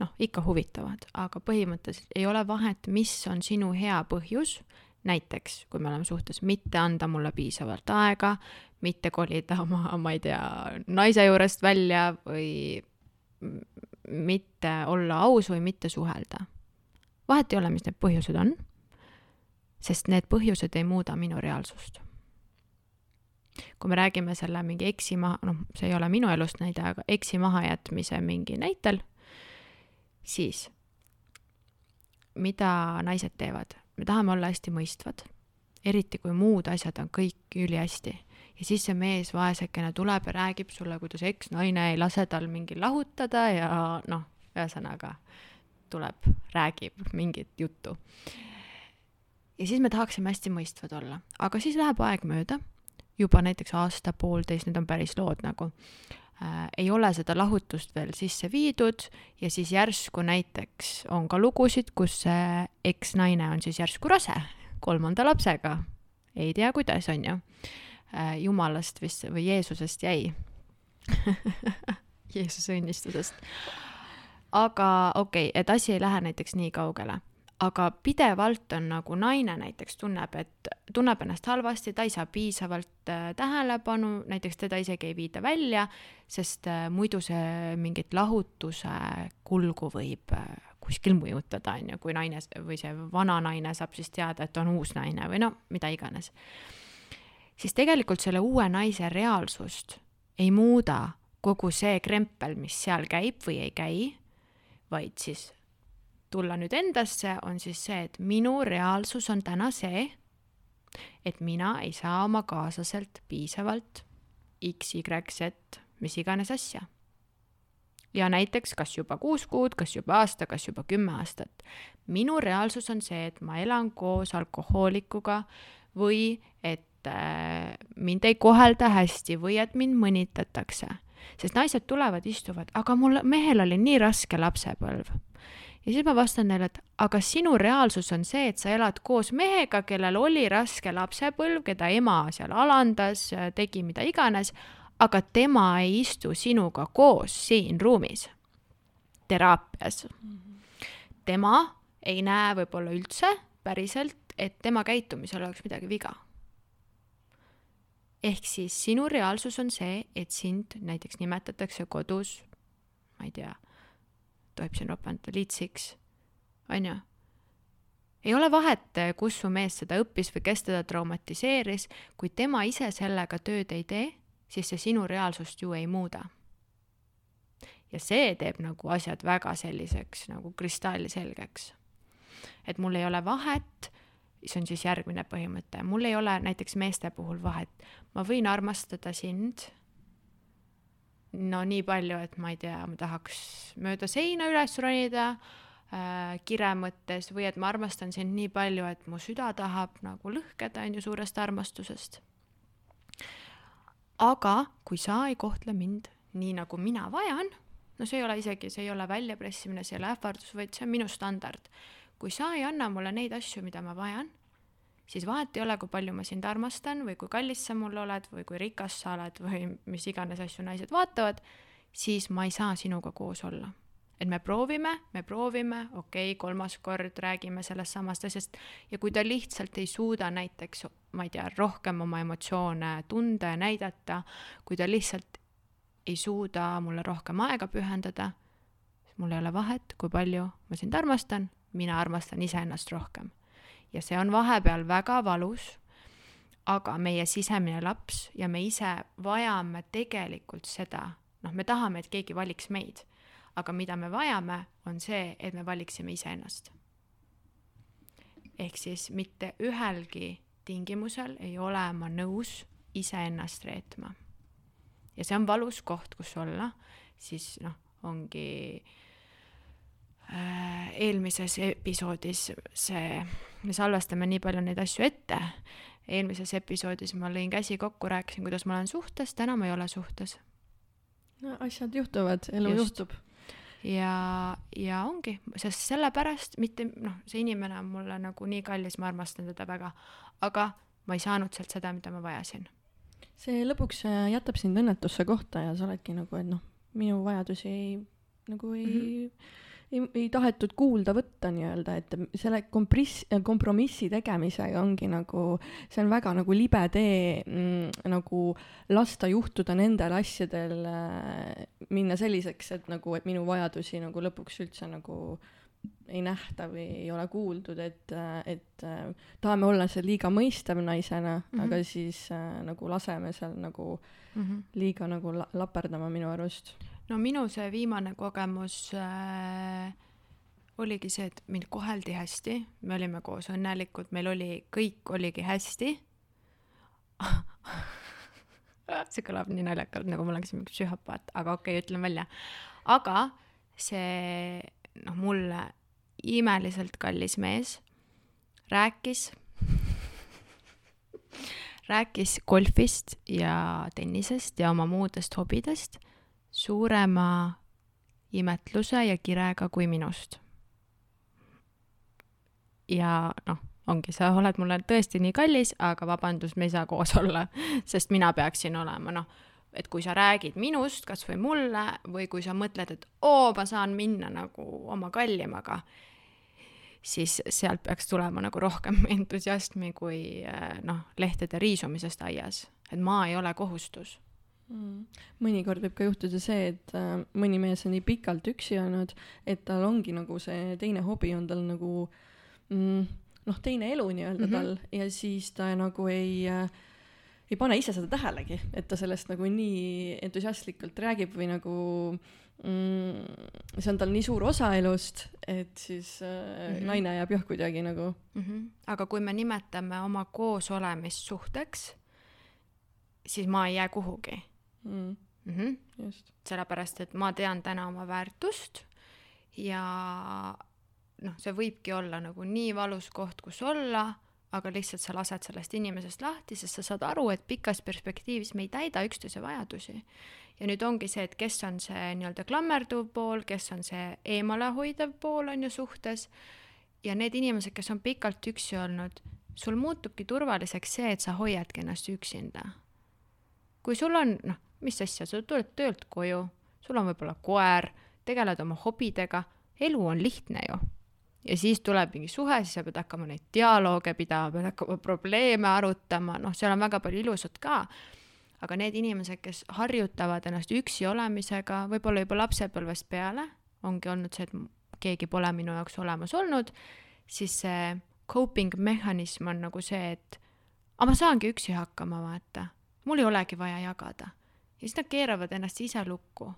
C: noh, ikka huvitavad, aga põhimõtteliselt ei ole vahet, mis on sinu hea põhjus, näiteks kui me oleme suhtes, mitte anda mulle piisavalt aega, mitte kolida oma, ma ei tea, naise juurest välja või mitte olla aus või mitte suhelda. vahet ei ole, mis need põhjused on, sest need põhjused ei muuda minu reaalsust kui me räägime selle mingi eksi maha, noh, see ei ole minu elust näide, aga eksi mahajätmise mingi näitel, siis mida naised teevad? Me tahame olla hästi mõistvad, eriti kui muud asjad on kõik ülihästi. Ja siis see mees vaesekene tuleb ja räägib sulle, kuidas eksnaine ei lase tal mingil lahutada ja noh, ühesõnaga tuleb, räägib mingit juttu. ja siis me tahaksime hästi mõistvad olla, aga siis läheb aeg mööda. Juba näiteks aasta-poolteist, need on päris lood nagu ei ole seda lahutust veel sisse viidud ja siis järsku näiteks on ka lugusid, kus see eksnaine on siis järsku rase kolmanda lapsega. ei tea, kuidas, on ju äh,. jumalast vist või Jeesusest jäi Jeesuse õnnistusest. aga okei okay,, et asi ei lähe näiteks nii kaugele aga pidevalt on nagu naine näiteks tunneb, et tunneb ennast halvasti, ta ei saa piisavalt äh, tähelepanu, näiteks teda isegi ei viida välja, sest äh, muidu see mingit lahutuse kulgu võib äh, kuskil mõjutada, on ju, kui naine või see vana naine saab siis teada, et on uus naine või no mida iganes. siis tegelikult selle uue naise reaalsust ei muuda kogu see krempel, mis seal käib või ei käi, vaid siis tulla nüüd endasse, on siis see, et minu reaalsus on täna see, et mina ei saa oma kaaslaselt piisavalt X, Y, Z, mis iganes asja. ja näiteks kas juba kuus kuud, kas juba aasta, kas juba kümme aastat. minu reaalsus on see, et ma elan koos alkohoolikuga või et äh, mind ei kohelda hästi või et mind mõnitatakse sest naised tulevad, istuvad, aga mul, mehel oli nii raske lapsepõlv. Ja siis ma vastan neile, et aga sinu reaalsus on see, et sa elad koos mehega, kellel oli raske lapsepõlv, keda ema seal alandas, tegi mida iganes, aga tema ei istu sinuga koos siin ruumis. Teraapias. tema ei näe võib-olla üldse päriselt, et tema käitumisel oleks midagi viga. Ehk siis sinu reaalsus on see, et sind näiteks nimetatakse kodus, ma ei tea, tohib siin ropendada, liitsiks, on ju. ei ole vahet, kus su mees seda õppis või kes teda traumatiseeris, kui tema ise sellega tööd ei tee, siis see sinu reaalsust ju ei muuda. ja see teeb nagu asjad väga selliseks nagu kristalselgeks. et mul ei ole vahet see on siis järgmine põhimõte, mul ei ole näiteks meeste puhul vahet, ma võin armastada sind no nii palju, et ma ei tea, ma tahaks mööda seina üles ronida äh, kire mõttes või et ma armastan sind nii palju, et mu süda tahab nagu lõhkeda, on ju, suurest armastusest. aga kui sa ei kohtle mind nii, nagu mina vajan, no see ei ole isegi, see ei ole väljapressimine, see ei ole ähvardus, vaid see on minu standard kui sa ei anna mulle neid asju, mida ma vajan, siis vahet ei ole, kui palju ma sind armastan või kui kallis sa mul oled või kui rikas sa oled või mis iganes asju naised vaatavad, siis ma ei saa sinuga koos olla. et me proovime, me proovime, okei okay,, kolmas kord räägime sellest samast asjast ja kui ta lihtsalt ei suuda näiteks, ma ei tea, rohkem oma emotsioone tunda ja näidata, kui ta lihtsalt ei suuda mulle rohkem aega pühendada, siis mul ei ole vahet, kui palju ma sind armastan mina armastan iseennast rohkem. Ja see on vahepeal väga valus, aga meie sisemine laps ja me ise vajame tegelikult seda, noh, me tahame, et keegi valiks meid, aga mida me vajame, on see, et me valiksime iseennast. ehk siis mitte ühelgi tingimusel ei ole ma nõus iseennast reetma. ja see on valus koht, kus olla, siis noh, ongi äh, eelmises episoodis see, me salvestame nii palju neid asju ette, eelmises episoodis ma lõin käsi kokku, rääkisin, kuidas ma olen suhtes, täna ma ei ole suhtes.
B: no asjad juhtuvad, elu Just. juhtub.
C: ja, ja ongi, sest sellepärast mitte, noh, see inimene on mulle nagu nii kallis, ma armastan teda väga, aga ma ei saanud sealt seda, mida ma vajasin.
B: see lõpuks äh, jätab sind õnnetusse kohta ja sa oledki nagu, et noh, minu vajadusi ei, nagu ei mm -hmm ei, ei tahetud kuulda võtta nii-öelda, et selle kompriss, kompromissi tegemisega ongi nagu, see on väga nagu libe tee mm, nagu lasta juhtuda nendel asjadel äh, minna selliseks, et nagu, et minu vajadusi nagu lõpuks üldse nagu ei nähta või ei ole kuuldud, et, et äh, tahame olla seal liiga mõistev naisena mm, -hmm. aga siis äh, nagu laseme seal nagu mm -hmm. liiga nagu la laperdama minu arust
C: no minu see viimane kogemus äh, oligi see, et mind koheldi hästi, me olime koos õnnelikud, meil oli, kõik oligi hästi. See kõlab nii naljakalt, nagu ma oleksin mingi psühhopaat, aga okei okay,, ütlen välja. aga see, noh, mulle imeliselt kallis mees rääkis rääkis golfist ja tennisest ja oma muudest hobidest suurema imetluse ja kirega kui minust. ja noh, ongi, sa oled mulle tõesti nii kallis, aga vabandust, me ei saa koos olla, sest mina peaksin olema, noh, et kui sa räägid minust kas või mulle või kui sa mõtled, et oo, ma saan minna nagu oma kallimaga, siis sealt peaks tulema nagu rohkem entusiasmi kui noh, lehtede riisumisest aias, et ma ei ole kohustus.
B: Mõnikord võib ka juhtuda see, et äh, mõni mees on nii pikalt üksi olnud, et tal ongi nagu see teine hobi on tal nagu mm, noh, teine elu nii-öelda mm -hmm. tal ja siis ta nagu ei äh, ei pane ise seda tähelegi, et ta sellest nagu nii entusiastlikult räägib või nagu mm, see on tal nii suur osa elust, et siis äh, mm -hmm. naine jääb jah kuidagi nagu
C: mm. -hmm. aga kui me nimetame oma koosolemist suhteks, siis ma ei jää kuhugi
B: mm..
C: Mm -hmm. sellepärast, et ma tean täna oma väärtust ja noh, see võibki olla nagu nii valus koht, kus olla, aga lihtsalt sa lased sellest inimesest lahti, sest sa saad aru, et pikas perspektiivis me ei täida üksteise vajadusi. ja nüüd ongi see, et kes on see nii-öelda klammerduv pool, kes on see eemalehoidev pool, on ju, suhtes, ja need inimesed, kes on pikalt üksi olnud, sul muutubki turvaliseks see, et sa hoiadki ennast üksinda. kui sul on, noh, mis asja, sa tuled töölt koju, sul on võib-olla koer, tegeled oma hobidega, elu on lihtne ju ja siis tuleb mingi suhe, siis sa pead hakkama neid dialoog pidama, pead hakkama probleeme arutama, noh, seal on väga palju ilusat ka. aga need inimesed, kes harjutavad ennast üksi olemisega, võib-olla juba lapsepõlvest peale, ongi olnud see, et keegi pole minu jaoks olemas olnud, siis see coping mehhanism on nagu see, et aga ma saangi üksi hakkama, vaata. mul ei olegi vaja jagada. Ja siis nad keeravad ennast ise lukku.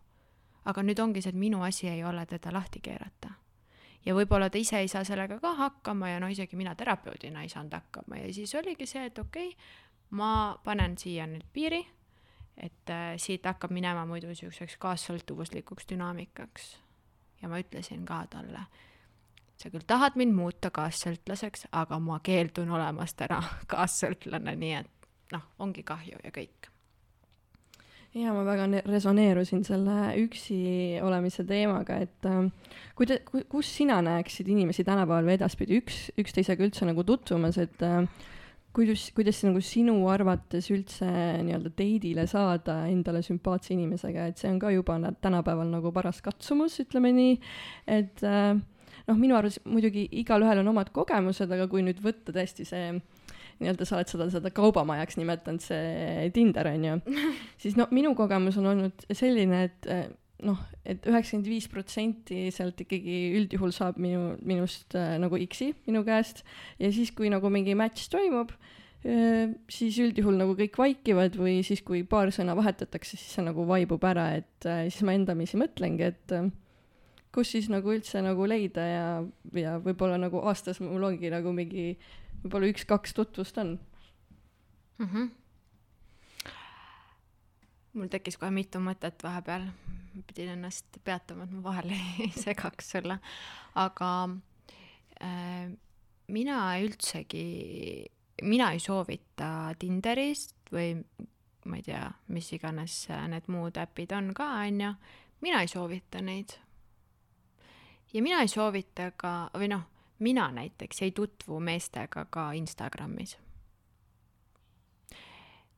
C: aga nüüd ongi see, et minu asi ei ole teda lahti keerata ja võib-olla ta ise ei saa sellega ka hakkama ja noh, isegi mina terapeudina ei saanud hakkama ja siis oligi see, et okei okay,, ma panen siia nüüd piiri, et äh, siit hakkab minema muidu niisuguseks kaassõltuvuslikuks dünaamikaks. ja ma ütlesin ka talle, sa küll tahad mind muuta kaassõltlaseks, aga ma keeldun olemast täna kaassõltlane, nii et noh, ongi kahju ja kõik
B: ja ma väga resoneerusin selle üksi olemise teemaga, et äh, kuida-, ku-, kus sina näeksid inimesi tänapäeval või edaspidi üks, üksteisega üldse nagu tutvumas, et äh, kuidas, kuidas nagu sinu arvates üldse nii-öelda date'ile saada endale sümpaatse inimesega, et see on ka juba tänapäeval nagu paras katsumus, ütleme nii, et äh, noh, minu arvates muidugi igalühel on omad kogemused, aga kui nüüd võtta tõesti see nii-öelda sa oled seda, seda kaubamajaks nimetanud, see Tinder on ju, siis no minu kogemus on olnud selline, et eh, noh, et üheksakümmend viis protsenti sealt ikkagi üldjuhul saab minu, minust äh, nagu X-i minu käest. Ja siis, kui nagu mingi match toimub äh,, siis üldjuhul nagu kõik vaikivad või siis, kui paar sõna vahetatakse, siis see nagu vaibub ära, et äh, siis ma endamisi mõtlengi, et äh, kus siis nagu üldse nagu leida ja, ja võib-olla nagu aastas mul ongi nagu mingi võib-olla üks-kaks tutvust on
C: mm. -hmm. mul tekkis kohe mitu mõtet vahepeal, pidin ennast peatama, et ma vahele ei segaks sulle, aga äh, mina üldsegi, mina ei soovita Tinderist või ma ei tea, mis iganes need muud äpid on ka, on ju, mina ei soovita neid. ja mina ei soovita ka, või noh, mina näiteks ei tutvu meestega ka Instagramis.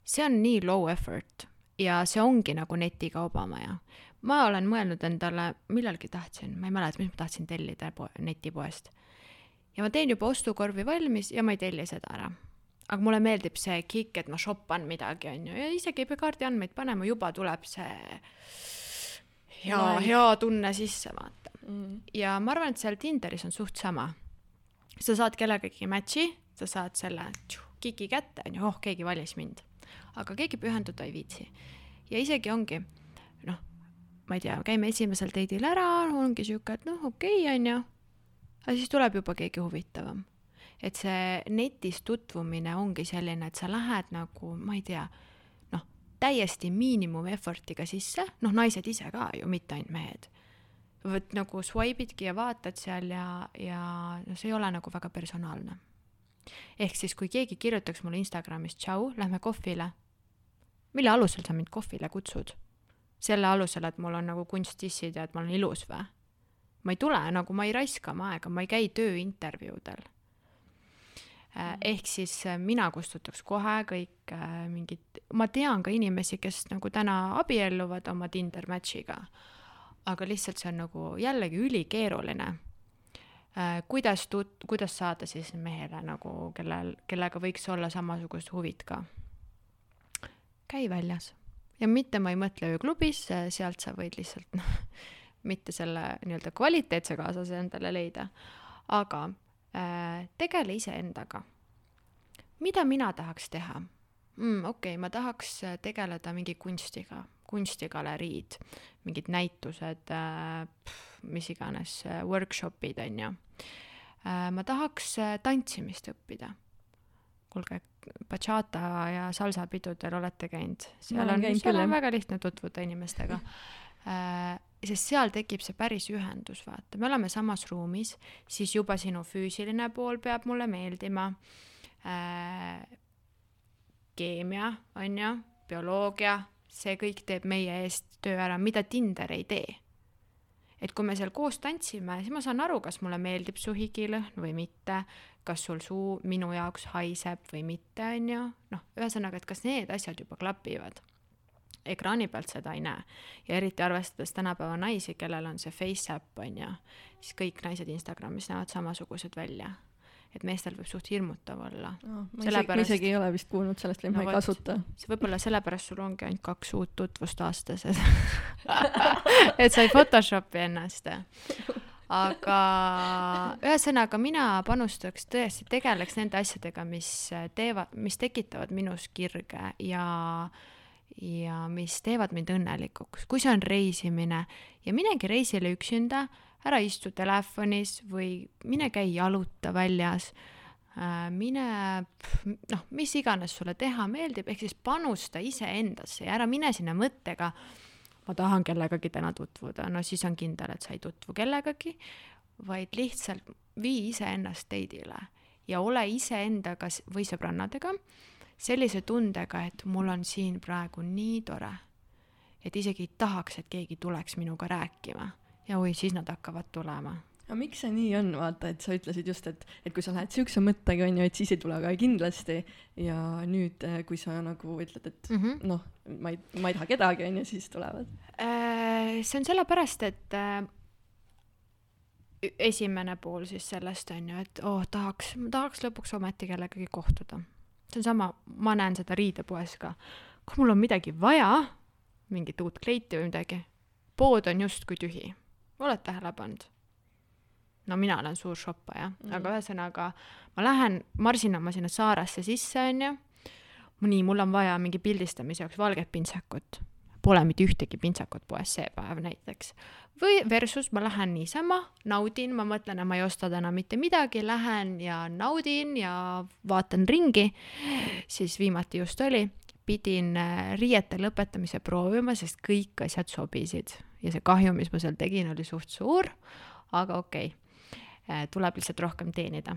C: see on nii low effort ja see ongi nagu netikaubamaja. ma olen mõelnud endale, millalgi tahtsin, ma ei mäleta, mis ma tahtsin tellida po-, netipoest. ja ma teen juba ostukorvi valmis ja ma ei telli seda ära. aga mulle meeldib see kick, et ma shoppan midagi, on ju, ja isegi ei pea kaardiandmeid panema, juba tuleb see hea, hea tunne sisse, vaata mm.. ja ma arvan, et seal Tinderis on suht sama sa saad kellegagi match'i, sa saad selle kiki kätte, on ju, oh, keegi valis mind. aga keegi pühenduda ei viitsi. ja isegi ongi, noh, ma ei tea, käime esimesel date'il ära, ongi sihuke, et noh, okei okay,, on ju. aga siis tuleb juba keegi huvitavam. et see netis tutvumine ongi selline, et sa lähed nagu, ma ei tea, noh, täiesti miinimum effort'iga sisse, noh, naised ise ka ju, mitte ainult mehed vot nagu swipe idki ja vaatad seal ja, ja no see ei ole nagu väga personaalne. ehk siis, kui keegi kirjutaks mulle Instagramis tšau, lähme kohvile, mille alusel sa mind kohvile kutsud? selle alusel, et mul on nagu kunstissid ja et ma olen ilus või? ma ei tule nagu, ma ei raiska oma aega, ma ei käi tööintervjuudel. Äh, ehk siis äh, mina kustutaks kohe kõik äh, mingid, ma tean ka inimesi, kes nagu täna abielluvad oma Tinder match'iga aga lihtsalt see on nagu jällegi ülikeeruline äh,. kuidas tut-, kuidas saada siis mehele nagu, kellel, kellega võiks olla samasugused huvid ka. käi väljas ja mitte ma ei mõtle ööklubis, sealt sa võid lihtsalt noh, mitte selle nii-öelda kvaliteetse kaaslase endale leida, aga äh, tegele iseendaga. mida mina tahaks teha? Mm, okei okay,, ma tahaks äh, tegeleda mingi kunstiga, kunstigaleriid, mingid näitused äh,, mis iganes äh,, workshop'id on ju ma tahaks tantsimist õppida. kuulge, bachata ja salsa pidudel olete käinud? seal on, seal on väga lihtne tutvuda inimestega. Sest seal tekib see päris ühendus, vaata, me oleme samas ruumis, siis juba sinu füüsiline pool peab mulle meeldima keemia, on ju, bioloogia, see kõik teeb meie eest töö ära, mida Tinder ei tee. et kui me seal koos tantsime, siis ma saan aru, kas mulle meeldib su higilõhn või mitte, kas sul suu minu jaoks haiseb või mitte, on ju, noh, ühesõnaga, et kas need asjad juba klapivad. ekraani pealt seda ei näe ja eriti arvestades tänapäeva naisi, kellel on see face äpp, on ju, siis kõik naised Instagramis näevad samasugused välja. Et meestel võib suht hirmutav olla
B: ma isegi, ma
C: Sellepärast-
B: isegi ei ole vist kuulnud sellest või
C: No
B: ma ei kasuta.
C: see võib-olla sellepärast sul ongi ainult kaks uut tutvust aastas, et et sa ei Photoshopi ennast. aga ühesõnaga mina panustaks tõesti, tegeleks nende asjadega, mis teevad, mis tekitavad minus kirge ja ja mis teevad mind õnnelikuks, kui see on reisimine ja minegi reisile üksinda, ära istu telefonis või mine käi jaluta väljas. Äh, mine, noh, mis iganes sulle teha meeldib, ehk siis panusta iseendasse ja ära mine sinna mõttega, ma tahan kellegagi täna tutvuda, no siis on kindel, et sa ei tutvu kellegagi, vaid lihtsalt vii iseennast teidile ja ole iseendaga või sõbrannadega sellise tundega, et mul on siin praegu nii tore, et isegi ei tahaks, et keegi tuleks minuga rääkima ja oi, siis nad hakkavad tulema
B: aga miks see nii on, vaata, et sa ütlesid just, et, et kui sa lähed siukse mõttega, onju, et siis ei tule kohe kindlasti ja nüüd, kui sa nagu ütled, et
C: mm. -hmm.
B: noh, ma ei, ma ei taha kedagi, onju, siis tulevad.
C: Äh, see on sellepärast, et äh, ü- esimene pool siis sellest on ju, et oh, tahaks, tahaks lõpuks ometi kellegagi kohtuda. see on sama, ma näen seda riidepoes ka. kui mul on midagi vaja, mingit uut kleiti või midagi, pood on justkui tühi. Oled tähele pannud? no mina olen suur shoppaja mm. -hmm. aga ühesõnaga ma lähen, marsin oma sinna saaresse sisse, onju. nii, mul on vaja mingi pildistamise jaoks valget pintsakut pole mitte ühtegi pintsakut poes see päev näiteks. või versus ma lähen niisama, naudin, ma mõtlen, et ma ei osta täna mitte midagi, lähen ja naudin ja vaatan ringi, siis viimati just oli, pidin äh, riiete lõpetamise proovima, sest kõik asjad sobisid ja see kahju, mis ma seal tegin, oli suht suur, aga okei okay., tuleb lihtsalt rohkem teenida.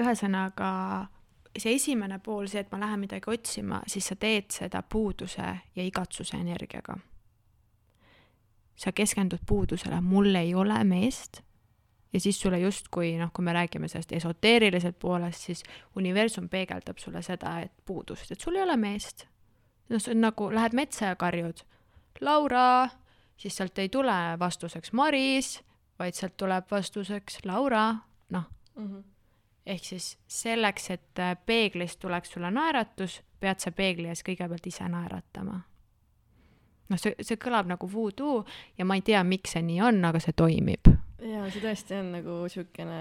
C: ühesõnaga see esimene pool, see, et ma lähen midagi otsima, siis sa teed seda puuduse ja igatsuse energiaga. sa keskendud puudusele, mul ei ole meest ja siis sulle justkui noh, kui me räägime sellest esoteeriliselt poolest, siis universum peegeldab sulle seda, et puudust, et sul ei ole meest. noh, see on nagu lähed metsa ja karjud Laura, siis sealt ei tule vastuseks Maris, vaid sealt tuleb vastuseks Laura, noh, ehk siis selleks, et äh, peeglist tuleks sulle naeratus, pead sa peegli ees kõigepealt ise naeratama. noh, see, see kõlab nagu voodoo ja ma ei tea, miks see nii on, aga see toimib.
B: jaa, see tõesti on nagu siukene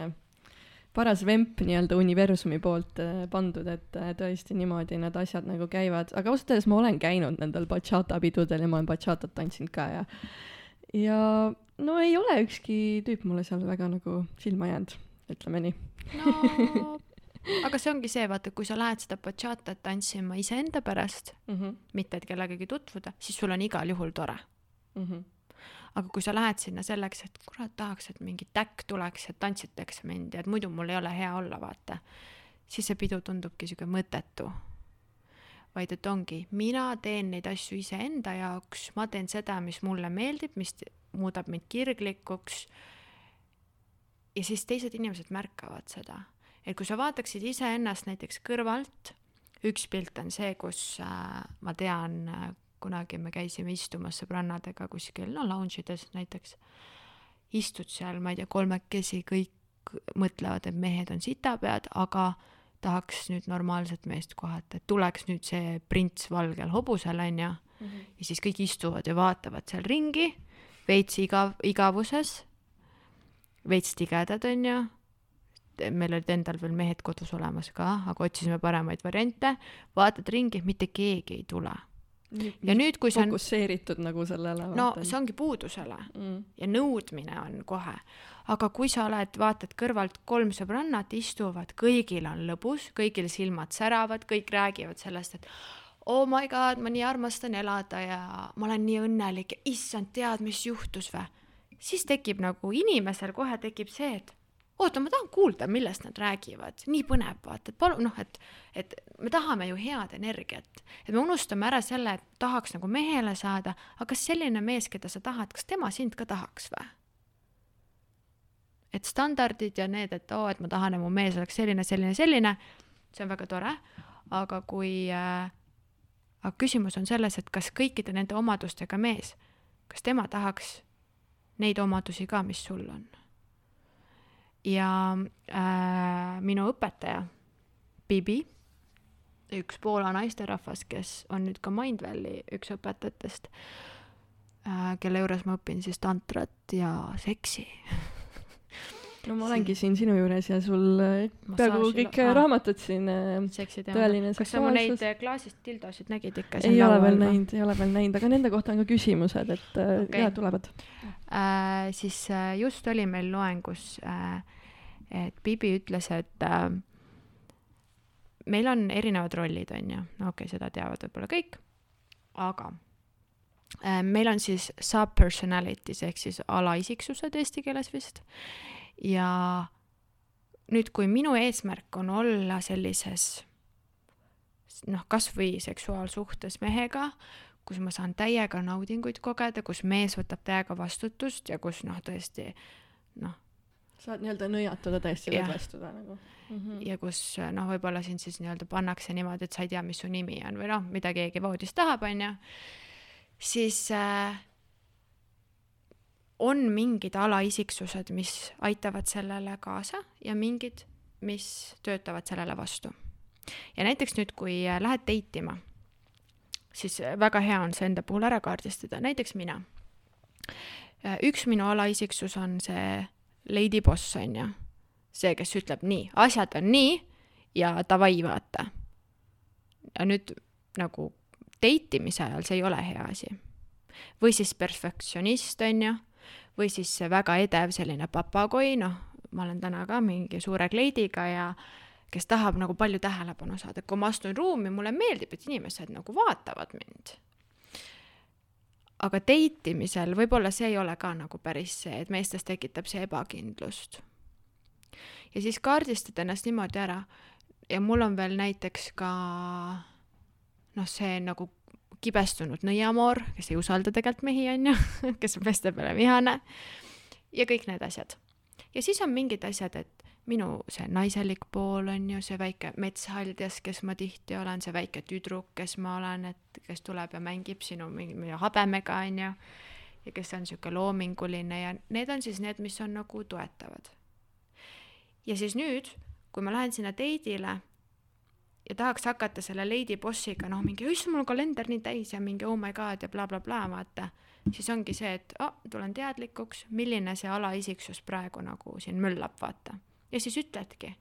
B: paras vemp nii-öelda universumi poolt äh, pandud, et äh, tõesti niimoodi need asjad nagu käivad, aga ausalt öeldes ma olen käinud nendel bachata pidudel ja ma olen bachatat tantsinud ka ja ja no ei ole ükski tüüp mulle seal väga nagu silma jäänud, ütleme nii.
C: no aga see ongi see, vaata, kui sa lähed seda bachatat tantsima iseenda pärast,
B: mm. -hmm.
C: mitte et kellegagi tutvuda, siis sul on igal juhul tore.
B: Mm -hmm.
C: Aga kui sa lähed sinna selleks, et kurat, tahaks, et mingi täkk tuleks ja tantsitaks mind ja et muidu mul ei ole hea olla, vaata, siis see pidu tundubki sihuke mõttetu. vaid et ongi, mina teen neid asju iseenda jaoks, ma teen seda, mis mulle meeldib, mis muudab mind kirglikuks. ja siis teised inimesed märkavad seda, et kui sa vaataksid iseennast näiteks kõrvalt, üks pilt on see, kus äh, ma tean äh, kunagi me käisime istumas sõbrannadega kuskil, no lounge ides näiteks, istud seal, ma ei tea, kolmekesi, kõik mõtlevad, et mehed on sitapead, aga tahaks nüüd normaalset meest kohata, et tuleks nüüd see prints valgel hobusel, onju, ja siis kõik istuvad ja vaatavad seal ringi, veits igav, igavuses, veits tigedad, onju, meil olid endal veel mehed kodus olemas ka, aga otsisime paremaid variante, vaatad ringi, mitte keegi ei tule. Ja nüüd, kui see on,
B: fokusseeritud nagu sellele.
C: no see ongi puudusele
B: mm..
C: ja nõudmine on kohe. aga kui sa oled, vaatad kõrvalt kolm sõbrannat istuvad, kõigil on lõbus, kõigil silmad säravad, kõik räägivad sellest, et oh my god, ma nii armastan elada ja ma olen nii õnnelik ja issand, tead, mis juhtus või? siis tekib nagu inimesel kohe tekib see, et oota, ma tahan kuulda, millest nad räägivad, nii põnev, vaata, et palun noh, et, et me tahame ju head energiat, et me unustame ära selle, et tahaks nagu mehele saada, aga kas selline mees, keda sa tahad, kas tema sind ka tahaks või? et standardid ja need, et oo, et ma tahan, et mu mees oleks selline, selline, selline, see on väga tore, aga kui äh,, aga küsimus on selles, et kas kõikide nende omadustega mees, kas tema tahaks neid omadusi ka, mis sul on ja äh, minu õpetaja Bibi, üks Poola naisterahvas, kes on nüüd ka Mindvalley üks õpetajatest äh,, kelle juures ma õpin siis tantrat ja seksi.
B: no ma olengi siin sinu juures ja sul äh, peaaegu kõik
C: aa.
B: äh, raamatud siin äh, Tõeline
C: kas sa mu neid
B: seksuaalsus.
C: äh, klaasist dildosid nägid ikka?
B: ei ole veel näinud, ei ole veel näinud, aga nende kohta on ka küsimused, et äh,
C: Okei.
B: ja tulevad.
C: äh, siis just oli meil loengus äh,, et Bibi ütles, et äh, meil on erinevad rollid, on ju, okei okay,, seda teavad võib-olla kõik, aga meil on siis subpersonalities ehk siis alaisiksused eesti keeles vist ja nüüd, kui minu eesmärk on olla sellises noh, kasvõi seksuaalsuhtes mehega, kus ma saan täiega naudinguid kogeda, kus mees võtab täiega vastutust ja kus noh, tõesti noh,
B: saad nii-öelda nõiatada täiesti lõdvestuda nagu mm. -hmm.
C: ja kus noh, võib-olla sind siis nii-öelda pannakse niimoodi, et sa ei tea, mis su nimi on või noh, mida keegi voodis tahab, onju, siis äh, on mingid alaisiksused, mis aitavad sellele kaasa ja mingid, mis töötavad sellele vastu. ja näiteks nüüd, kui äh, lähed date ima, siis väga hea on see enda puhul ära kaardistada, näiteks mina. üks minu alaisiksus on see lady boss, onju see, kes ütleb nii, asjad on nii ja davai, vaata. ja nüüd nagu date imise ajal see ei ole hea asi. või siis perfektsionist, on ju, või siis väga edev selline papagoi, noh, ma olen täna ka mingi suure kleidiga ja kes tahab nagu palju tähelepanu saada, kui ma astun ruumi, mulle meeldib, et inimesed nagu vaatavad mind. aga date imisel võib-olla see ei ole ka nagu päris see, et meestes tekitab see ebakindlust. Ja siis kaardistad ennast niimoodi ära. Ja mul on veel näiteks ka noh, see nagu kibestunud nõiamoor, kes ei usalda tegelikult mehi, onju, kes on meeste peale vihane ja kõik need asjad. ja siis on mingid asjad, et minu see naiselik pool on ju see väike metshaldjas, kes ma tihti olen, see väike tüdruk, kes ma olen, et kes tuleb ja mängib sinu mingi mingi habemega onju ja kes on sihuke loominguline ja need on siis need, mis on nagu toetavad ja siis nüüd, kui ma lähen sinna date'ile ja tahaks hakata selle lady bossiga, noh, mingi, issand, mul on kalender nii täis ja mingi oh my god ja blablabla, vaata, siis ongi see, et oh, tulen teadlikuks, milline see alaisiksus praegu nagu siin möllab, vaata. ja siis ütledki,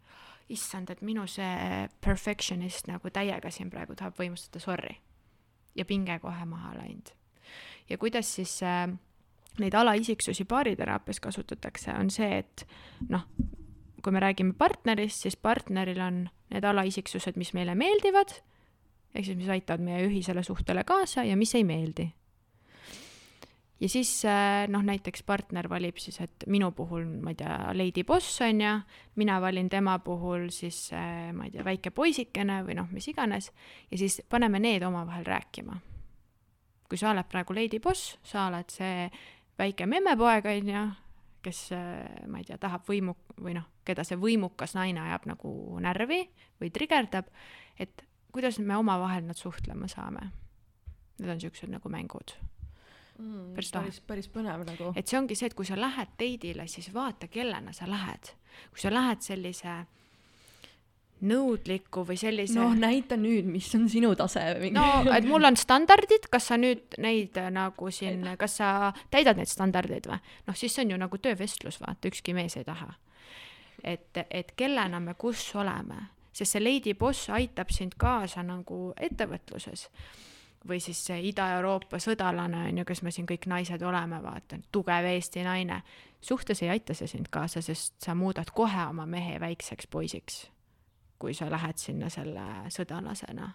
C: issand, et minu see perfectionist nagu täiega siin praegu tahab võimustada, sorry. ja pinge kohe maha läinud. ja kuidas siis äh, neid alaisiksusi baariteraapias kasutatakse, on see, et noh, kui me räägime partnerist, siis partneril on need alaisiksused, mis meile meeldivad, ehk siis mis aitavad meie ühisele suhtele kaasa ja mis ei meeldi. ja siis äh, noh, näiteks partner valib siis, et minu puhul, ma ei tea, lady boss on ju, mina valin tema puhul siis äh, ma ei tea, väike poisikene või noh, mis iganes ja siis paneme need omavahel rääkima. kui sa oled praegu lady boss, sa oled see väike memmepoeg on ju, kes äh, ma ei tea, tahab võimu või noh, keda see võimukas naine ajab nagu närvi või trigerdab, et kuidas me omavahel nad suhtlema saame. Need on siuksed nagu mängud,
B: mm,
C: Päris lahe.
B: päris, põnev nagu.
C: et see ongi see, et kui sa lähed date'ile, siis vaata, kellena sa lähed. kui sa lähed sellise nõudliku või sellise
B: noh, näita nüüd, mis on sinu tase
C: no et mul on standardid, kas sa nüüd neid äh, nagu siin, kas sa täidad neid standardeid või? noh, siis see on ju nagu töövestlus, vaata, ükski mees ei taha. Et, et kellena me kus oleme, sest see Lady Boss aitab sind kaasa nagu ettevõtluses või siis see Ida-Euroopa sõdalane on ju, kes me siin kõik naised oleme, vaata, tugev Eesti naine. suhtes ei aita see sind kaasa, sest sa muudad kohe oma mehe väikseks poisiks, kui sa lähed sinna selle sõdalasena.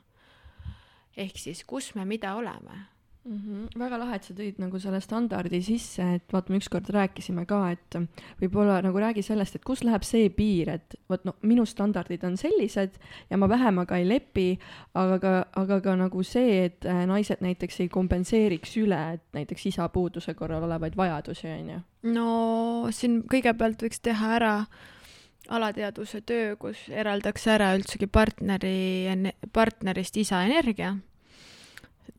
C: ehk siis, kus me mida oleme
B: mm. -hmm. väga lahe, et sa tõid nagu selle standardi sisse, et vaata, me ükskord rääkisime ka, et võib-olla nagu räägi sellest, et kus läheb see piir, et vot no minu standardid on sellised ja ma vähemaga ei lepi, aga ka, aga ka nagu see, et äh, naised näiteks ei kompenseeriks üle, et näiteks isapuuduse korral olevaid vajadusi, on ju.
C: no siin kõigepealt võiks teha ära alateadvuse töö, kus eraldaks ära üldsegi partneri, partnerist isa energia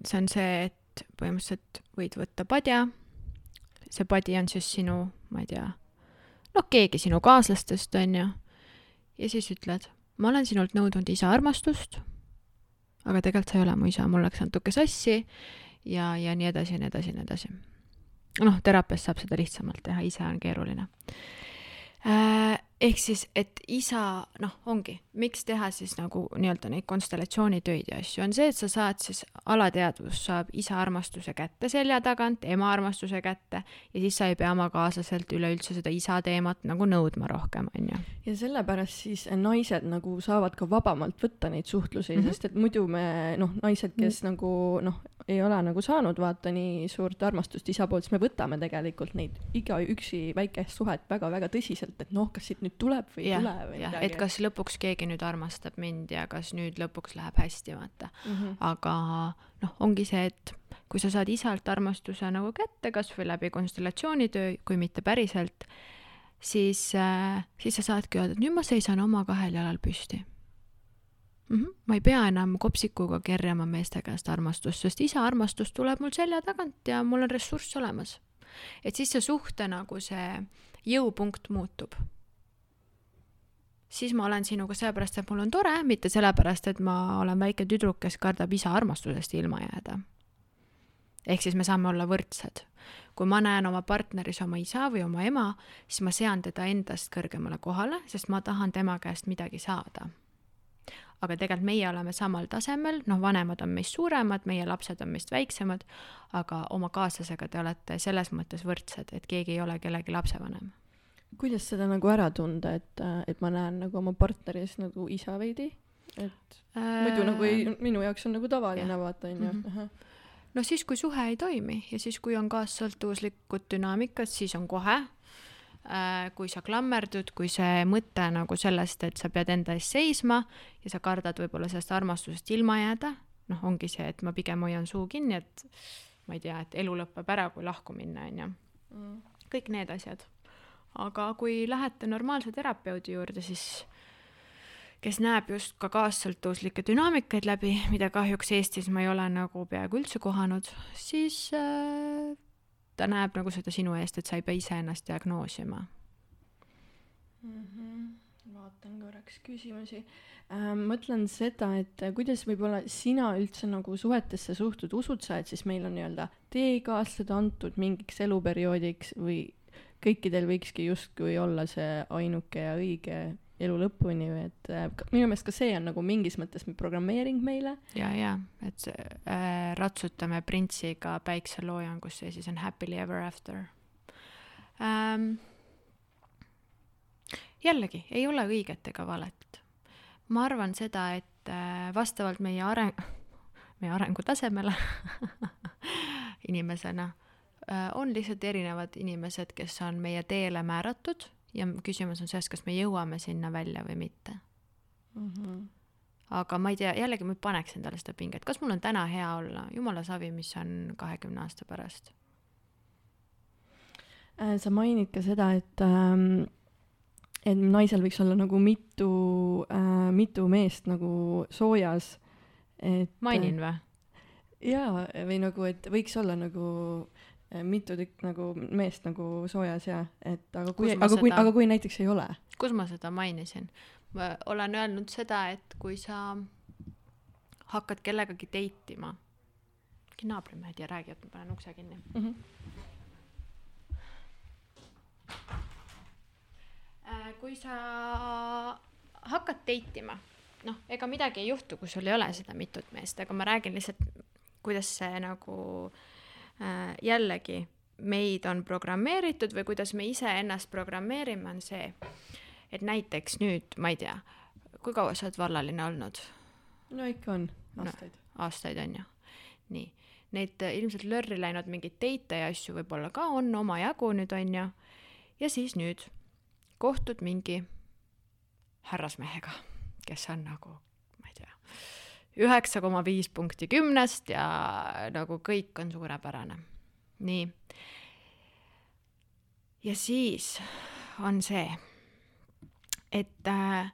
C: see on see, et et põhimõtteliselt võid võtta padja, see padi on siis sinu, ma ei tea, noh, keegi sinu kaaslastest, on ju, ja siis ütled, ma olen sinult nõudnud isa armastust, aga tegelikult sa ei ole mu isa, mul läks natuke sassi ja, ja nii edasi ja nii edasi ja nii edasi. noh, teraapias saab seda lihtsamalt teha, ise on keeruline. Äh, ehk siis, et isa, noh, ongi, miks teha siis nagu nii-öelda neid konstellatsioonitöid ja asju, on see, et sa saad siis, alateadvus saab isa armastuse kätte selja tagant, ema armastuse kätte ja siis sa ei pea oma kaaslaselt üleüldse seda isa teemat nagu nõudma rohkem, on ju.
B: ja sellepärast siis naised nagu saavad ka vabamalt võtta neid suhtlusi mm, -hmm. sest et muidu me, noh, naised, kes mm -hmm. nagu noh, ei ole nagu saanud vaata nii suurt armastust isa poolt, siis me võtame tegelikult neid igaüksi väikest suhet väga-väga tõsiselt, et noh, kas siit nüüd nüüd tuleb või ei tule või
C: midagi. et kas lõpuks keegi nüüd armastab mind ja kas nüüd lõpuks läheb hästi, vaata mm. -hmm. aga noh, ongi see, et kui sa saad isalt armastuse nagu kätte, kas või läbi konstellatsioonitöö, kui mitte päriselt, siis äh,, siis sa saadki öelda, et nüüd ma seisan oma kahel jalal püsti mm. -hmm. ma ei pea enam kopsikuga kerjama meeste käest armastust, sest isa armastus tuleb mul selja tagant ja mul on ressurss olemas. et siis see suhte nagu see jõupunkt muutub siis ma olen sinuga sellepärast, et mul on tore, mitte sellepärast, et ma olen väike tüdruk, kes kardab isa armastusest ilma jääda. ehk siis me saame olla võrdsed. kui ma näen oma partneris oma isa või oma ema, siis ma sean teda endast kõrgemale kohale, sest ma tahan tema käest midagi saada. aga tegelikult meie oleme samal tasemel, noh, vanemad on meist suuremad, meie lapsed on meist väiksemad, aga oma kaaslasega te olete selles mõttes võrdsed, et keegi ei ole kellegi lapsevanem
B: kuidas seda nagu ära tunda, et, et ma näen nagu oma partneris nagu isa veidi, et äh, muidu nagu ei, minu jaoks on nagu tavaline, vaata onju mm. -hmm.
C: no siis, kui suhe ei toimi ja siis, kui on kaassõltuvuslikud dünaamikad, siis on kohe kui sa klammerdud, kui see mõte nagu sellest, et sa pead enda eest seisma ja sa kardad võib-olla sellest armastusest ilma jääda, noh, ongi see, et ma pigem hoian suu kinni, et ma ei tea, et elu lõpeb ära, kui lahku minna, onju. Mm. kõik need asjad aga kui lähete normaalse terapeudi juurde, siis kes näeb just ka kaassõltuvuslikke dünaamikaid läbi, mida kahjuks Eestis ma ei ole nagu peaaegu üldse kohanud, siis äh, ta näeb nagu seda sinu eest, et sa ei pea ise ennast diagnoosima
B: mm. -hmm. vaatan korraks küsimusi äh,. mõtlen seda, et kuidas võib-olla sina üldse nagu suhetesse suhtud, usud sa, et siis meil on nii-öelda teekaaslased antud mingiks eluperioodiks või kõikidel võikski justkui olla see ainuke ja õige elu lõpuni et äh, minu meelest ka see on nagu mingis mõttes programmeering meile.
C: ja, ja, et äh, ratsutame printsiga päikseloojangusse ja siis on happily ever after ähm,. jällegi, ei ole õiget ega valet. ma arvan seda, et äh, vastavalt meie areng, meie arengutasemele inimesena Äh, on lihtsalt erinevad inimesed, kes on meie teele määratud ja küsimus on selles, kas me jõuame sinna välja või mitte mm. -hmm. aga ma ei tea, jällegi ma ei paneks endale seda pinget, kas mul on täna hea olla, jumala savi, mis on kahekümne aasta pärast.
B: Äh, sa mainid ka seda, et ähm, et naisel võiks olla nagu mitu äh,, mitu meest nagu soojas, et
C: mainin või?
B: jaa, või nagu, et võiks olla nagu mitu tükk nagu meest nagu soojas ja et aga kui, aga seda... kui, aga kui näiteks ei ole?
C: kus ma seda mainisin? ma olen öelnud seda, et kui sa hakkad kellegagi date ima, äkki naabrimehed ja räägivad, ma panen ukse kinni mm. -hmm. kui sa hakkad date ima, noh, ega midagi ei juhtu, kui sul ei ole seda mitut meest, aga ma räägin lihtsalt, kuidas see nagu äh, jällegi meid on programmeeritud või kuidas me iseennast programmeerime, on see, et näiteks nüüd, ma ei tea, kui kaua sa oled vallaline olnud?
B: no ikka on, aastaid no,.
C: aastaid on ju, nii. Neid äh, ilmselt lörri läinud mingeid teite ja asju võib-olla ka on omajagu nüüd on ju. ja siis nüüd kohtud mingi härrasmehega, kes on nagu, ma ei tea, üheksa koma viis punkti kümnest ja nagu kõik on suurepärane. nii. ja siis on see, et äh,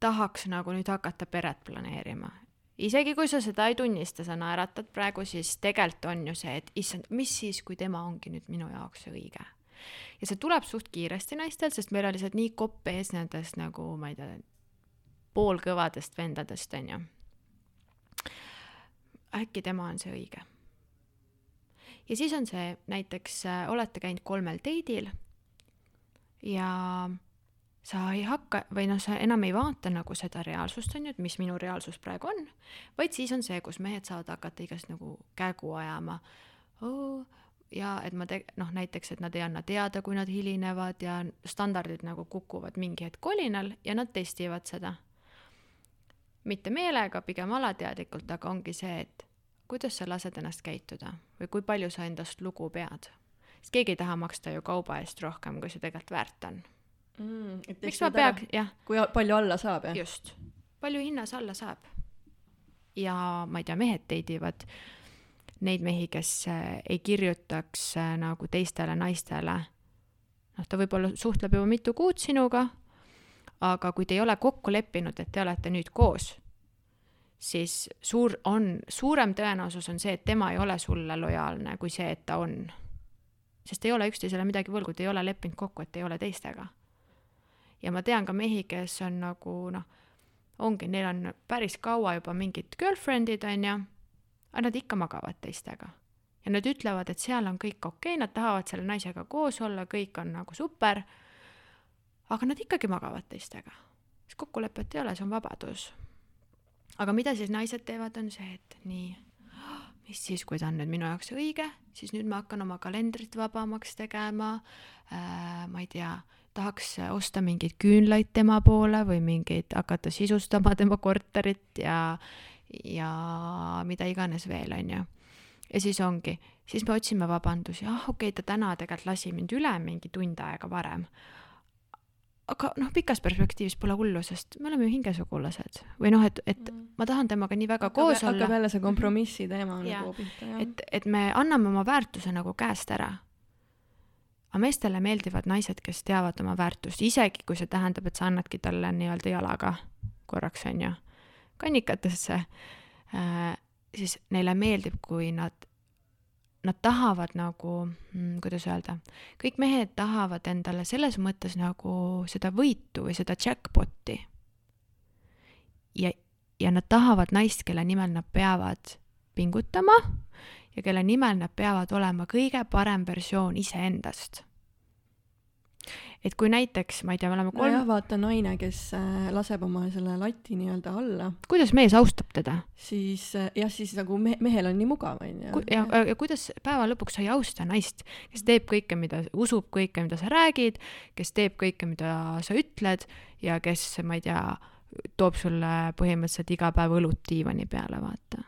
C: tahaks nagu nüüd hakata peret planeerima. isegi kui sa seda ei tunnista, sa naeratad praegu, siis tegelikult on ju see, et issand, mis siis, kui tema ongi nüüd minu jaoks õige ja see tuleb suht kiiresti naistel, sest meil oli lihtsalt nii kopp ees nendest nagu, ma ei tea, poolkõvadest vendadest, on ju. Äkki tema on see õige. ja siis on see näiteks, äh, olete käinud kolmel date'il ja sa ei hakka või noh, sa enam ei vaata nagu seda reaalsust, on ju, et mis minu reaalsus praegu on, vaid siis on see, kus mehed saavad hakata igast nagu kägu ajama oh,. ja et ma te-, noh, näiteks, et nad ei anna teada, kui nad hilinevad ja standardid nagu kukuvad mingi hetk kolinal ja nad testivad seda mitte meelega, pigem alateadlikult, aga ongi see, et kuidas sa lased ennast käituda või kui palju sa endast lugu pead. sest keegi ei taha maksta ju kauba eest rohkem, kui see tegelikult väärt on
B: mm,.
C: miks ma peaks, jah.
B: kui palju alla saab, jah?
C: just, palju hinnas alla saab. ja ma ei tea, mehed teidivad neid mehi, kes äh, ei kirjutaks äh, nagu teistele naistele. noh, ta võib-olla suhtleb juba mitu kuud sinuga aga kui te ei ole kokku leppinud, et te olete nüüd koos, siis suur on, suurem tõenäosus on see, et tema ei ole sulle lojaalne, kui see, et ta on. sest ei ole üksteisele midagi võlgu, te ei ole leppinud kokku, et ei ole teistega. ja ma tean ka mehi, kes on nagu noh, ongi, neil on päris kaua juba mingid girlfriend'id, on ju, aga nad ikka magavad teistega. ja nad ütlevad, et seal on kõik okei okay,, nad tahavad selle naisega koos olla, kõik on nagu super aga nad ikkagi magavad teistega. sest kokkulepet ei ole, see on vabadus. aga mida siis naised teevad, on see, et nii, mis siis, kui ta on nüüd minu jaoks õige, siis nüüd ma hakkan oma kalendrit vabamaks tegema äh,, ma ei tea, tahaks osta mingeid küünlaid tema poole või mingeid, hakata sisustama tema korterit ja, ja mida iganes veel, on ju. ja siis ongi, siis me otsime vabandusi, ah okei okay,, ta täna tegelikult lasi mind üle mingi tund aega varem aga noh, pikas perspektiivis pole hullu, sest me oleme ju hingesugulased või noh, et, et mm. ma tahan temaga nii väga koos
B: hakkab,
C: olla.
B: hakkab jälle see kompromissi teema nagu pihta,
C: jah. et, et me anname oma väärtuse nagu käest ära. aga meestele meeldivad naised, kes teavad oma väärtust, isegi kui see tähendab, et sa annadki talle nii-öelda jalaga korraks, on ju, kannikatesse äh,, siis neile meeldib, kui nad nad tahavad nagu, mm, kuidas öelda, kõik mehed tahavad endale selles mõttes nagu seda võitu või seda jackpot'i. ja, ja nad tahavad naist, kelle nimel nad peavad pingutama ja kelle nimel nad peavad olema kõige parem versioon iseendast et kui näiteks, ma ei tea, me oleme
B: kolm. nojah, vaata naine, kes äh, laseb oma selle lati nii-öelda alla.
C: kuidas mees austab teda?
B: siis äh, jah, siis nagu me mehel on nii mugav, onju.
C: ja, ja kuidas päeva lõpuks sa ei austa naist, kes teeb kõike, mida, usub kõike, mida sa räägid, kes teeb kõike, mida sa ütled ja kes, ma ei tea, toob sulle põhimõtteliselt iga päev õlut diivani peale, vaata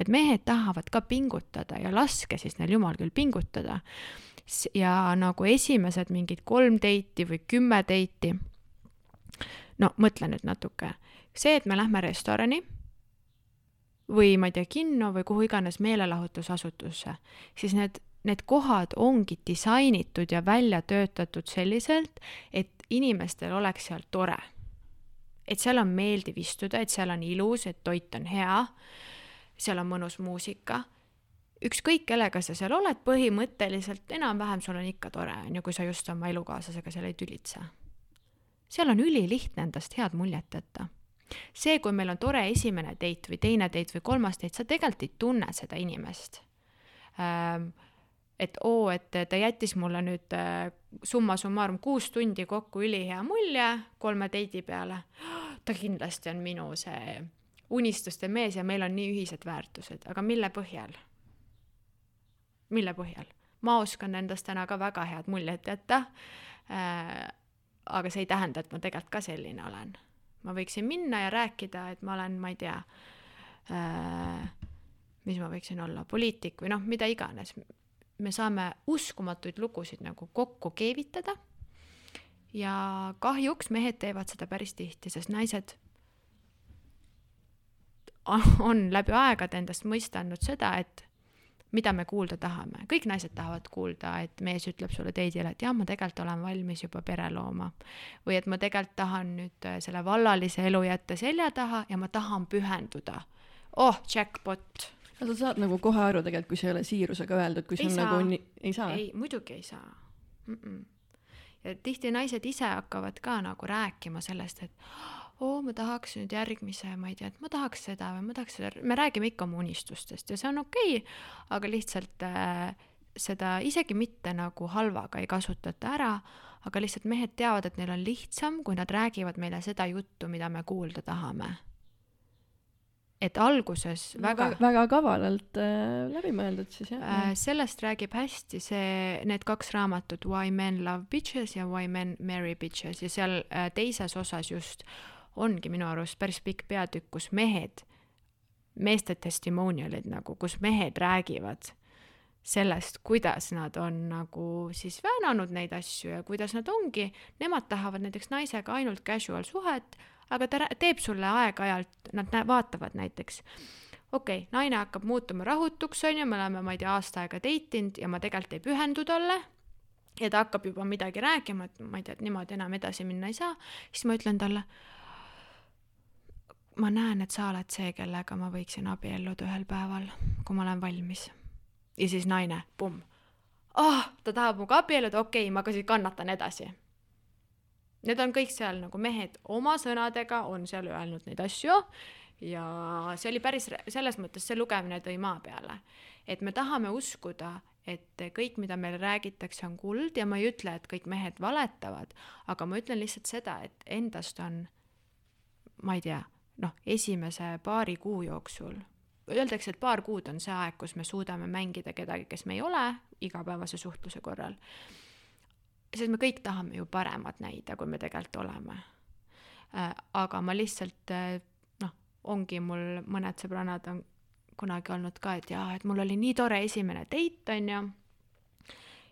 C: et mehed tahavad ka pingutada ja laske siis neil jumal küll pingutada ja nagu esimesed mingid kolm date'i või kümme date'i, no mõtle nüüd natuke, see, et me lähme restorani või ma ei tea, kinno või kuhu iganes meelelahutusasutusse, siis need, need kohad ongi disainitud ja välja töötatud selliselt, et inimestel oleks seal tore. et seal on meeldiv istuda, et seal on ilus, et toit on hea, seal on mõnus muusika ükskõik kellega sa seal oled, põhimõtteliselt enam-vähem sul on ikka tore, on ju, kui sa just oma elukaaslasega seal ei tülitse. seal on ülilihtne endast head muljet jätta. see, kui meil on tore esimene date või teine date või kolmas date, sa tegelikult ei tunne seda inimest ähm,. et oo, et ta jättis mulle nüüd äh, summa summarum kuus tundi kokku ülihea mulje kolme teidi peale. ta kindlasti on minu see unistuste mees ja meil on nii ühised väärtused, aga mille põhjal? Mille põhjal? ma oskan endast täna ka väga head muljet jätta äh,. aga see ei tähenda, et ma tegelikult ka selline olen. ma võiksin minna ja rääkida, et ma olen, ma ei tea äh,, mis ma võiksin olla, poliitik või noh, mida iganes. me saame uskumatuid lugusid nagu kokku keevitada. ja kahjuks mehed teevad seda päris tihti, sest naised on läbi aegade endast mõista andnud seda, et mida me kuulda tahame. kõik naised tahavad kuulda, et mees ütleb sulle teidile, et jah, ma tegelikult olen valmis juba pere looma. või et ma tegelikult tahan nüüd äh, selle vallalise elu jätta selja taha ja ma tahan pühenduda. oh, jackpot.
B: no sa saad nagu kohe aru tegelikult, kui see ei ole siirusega öeldud, kui see on
C: saa.
B: nagu nii, ei saa?
C: ei, muidugi ei saa mm. -mm. ja tihti naised ise hakkavad ka nagu rääkima sellest, et oo, ma tahaks nüüd järgmise, ma ei tea, et ma tahaks seda või ma tahaks seda, me räägime ikka oma unistustest ja see on okei okay,, aga lihtsalt äh, seda isegi mitte nagu halvaga ei kasutata ära, aga lihtsalt mehed teavad, et neil on lihtsam, kui nad räägivad meile seda juttu, mida me kuulda tahame. et alguses väga
B: väga, väga kavalalt äh, läbi mõeldud siis jah
C: Äh, sellest räägib hästi see, need kaks raamatut Why men love bitches ja Why men marry bitches ja seal äh, teises osas just ongi minu arust päris pikk peatükk, kus mehed, meeste testimonial'id nagu, kus mehed räägivad sellest, kuidas nad on nagu siis väänanud neid asju ja kuidas nad ongi, nemad tahavad näiteks naisega ainult casual suhet, aga ta teeb sulle aeg-ajalt, nad nä- vaatavad näiteks okei okay,, naine hakkab muutuma rahutuks, on ju, me oleme, ma ei tea, aasta aega date inud ja ma tegelikult ei pühendu talle ja ta hakkab juba midagi rääkima, et ma ei tea, et niimoodi enam edasi minna ei saa, siis ma ütlen talle, ma näen, et sa oled see, kellega ma võiksin abielluda ühel päeval, kui ma olen valmis. ja siis naine, pumm, ah, ta tahab minuga abielluda, okei okay,, ma ka siis kannatan edasi. Need on kõik seal nagu mehed oma sõnadega on seal öelnud neid asju ja see oli päris, selles mõttes see lugemine tõi maa peale. et me tahame uskuda, et kõik, mida meile räägitakse, on kuld ja ma ei ütle, et kõik mehed valetavad, aga ma ütlen lihtsalt seda, et endast on, ma ei tea, noh, esimese paari kuu jooksul, öeldakse, et paar kuud on see aeg, kus me suudame mängida kedagi, kes me ei ole igapäevase suhtluse korral. sest me kõik tahame ju paremat näida, kui me tegelikult oleme. aga ma lihtsalt noh, ongi mul mõned sõbrannad on kunagi olnud ka, et jaa, et mul oli nii tore esimene date, on ju.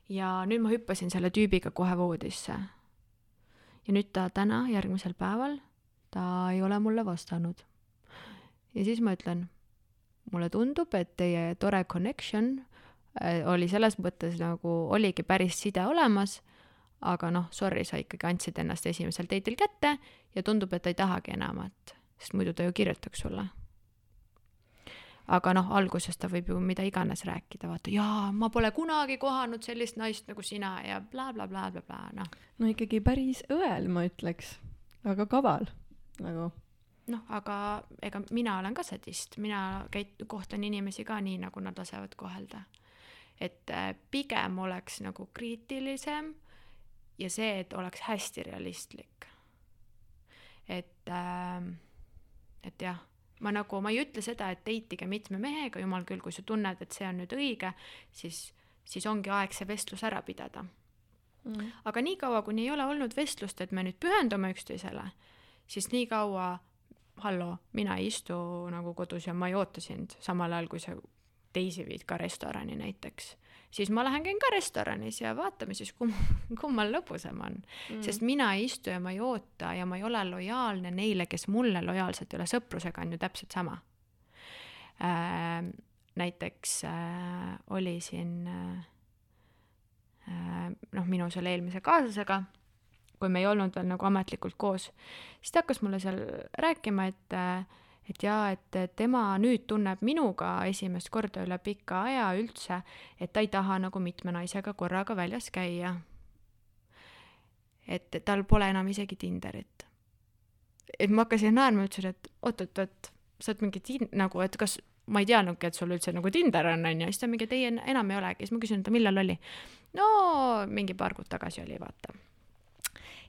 C: ja nüüd ma hüppasin selle tüübiga kohe voodisse. ja nüüd ta täna, järgmisel päeval, ta ei ole mulle vastanud. ja siis ma ütlen, mulle tundub, et teie tore connection äh, oli selles mõttes nagu, oligi päris side olemas, aga noh, sorry, sa ikkagi andsid ennast esimesel date'il kätte ja tundub, et ta ei tahagi enamat, sest muidu ta ju kirjutaks sulle aga noh, alguses ta võib ju mida iganes rääkida, vaata, jaa, ma pole kunagi kohanud sellist naist nagu sina ja blablabla, bla, bla, noh.
B: no ikkagi päris õel, ma ütleks, aga kaval nagu.
C: noh, aga ega mina olen ka sadist, mina käit-, kohtlen inimesi ka nii, nagu nad lasevad kohelda. et äh, pigem oleks nagu kriitilisem ja see, et oleks hästi realistlik. et äh,, et jah ma nagu, ma ei ütle seda, et date ige mitme mehega, jumal küll, kui sa tunned, et see on nüüd õige, siis, siis ongi aeg see vestlus ära pidada mm.. aga niikaua, kuni ei ole olnud vestlust, et me nüüd pühendume üksteisele, siis nii kaua, hallo, mina ei istu nagu kodus ja ma ei oota sind, samal ajal kui sa teisi viid ka restorani näiteks, siis ma lähen käin ka restoranis ja vaatame siis, kum-, kummal lõbusam on. Mm.. sest mina ei istu ja ma ei oota ja ma ei ole lojaalne neile, kes mulle lojaalsed ei ole, sõprusega on ju täpselt sama. Äh,. näiteks äh, oli siin äh, noh, minu selle eelmise kaaslasega, kui me ei olnud veel nagu ametlikult koos, siis ta hakkas mulle seal rääkima, et et jaa, et tema nüüd tunneb minuga esimest korda üle pika aja üldse, et ta ei taha nagu mitme naisega korraga väljas käia. et tal pole enam isegi Tinderit. et ma hakkasin naerma, ütlesin, et oot-oot-oot, sa oled mingi tin-, nagu, et kas ma ei teadnudki, et sul üldse nagu Tinder on, onju, siis ta mingi, et ei, enam ei olegi, siis ma küsin, et millal oli. no mingi paar kuud tagasi oli, vaata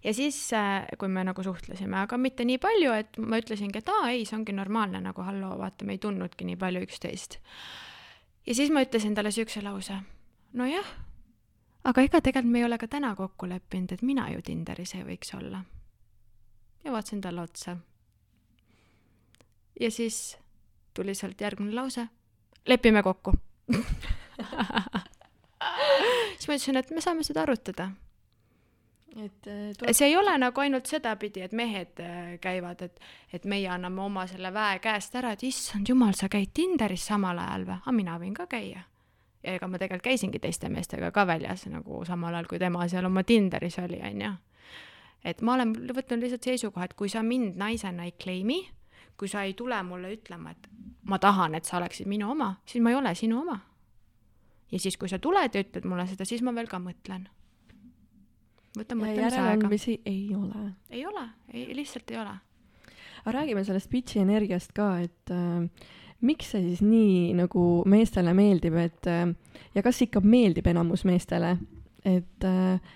C: ja siis, äh, kui me nagu suhtlesime, aga mitte nii palju, et ma ütlesingi, et aa, ei, see ongi normaalne nagu halloo, vaata, me ei tundnudki nii palju üksteist. ja siis ma ütlesin talle siukse lause, nojah, aga ega tegelikult me ei ole ka täna kokku leppinud, et mina ju Tinderis ei võiks olla. ja vaatasin talle otsa. ja siis tuli sealt järgmine lause, lepime kokku siis ma ütlesin, et me saame seda arutada
B: et äh, tuleb...
C: see ei ole nagu ainult sedapidi, et mehed äh, käivad, et, et meie anname oma selle väe käest ära, et issand jumal, sa käid Tinderis samal ajal või? aga mina võin ka käia. ja ega ma tegelikult käisingi teiste meestega ka väljas nagu samal ajal, kui tema seal oma Tinderis oli, onju. et ma olen võtnud lihtsalt seisukoha, et kui sa mind naisena ei claim'i, kui sa ei tule mulle ütlema, et ma tahan, et sa oleksid minu oma, siis ma ei ole sinu oma. ja siis, kui sa tuled ja ütled mulle seda, siis ma veel ka mõtlen võta mõtlemise aega.
B: järeleandmisi ei ole.
C: ei ole, ei, lihtsalt ei ole.
B: aga räägime sellest bitch'i energiast ka, et äh, miks see siis nii nagu meestele meeldib, et äh, ja kas ikka meeldib enamus meestele, et äh,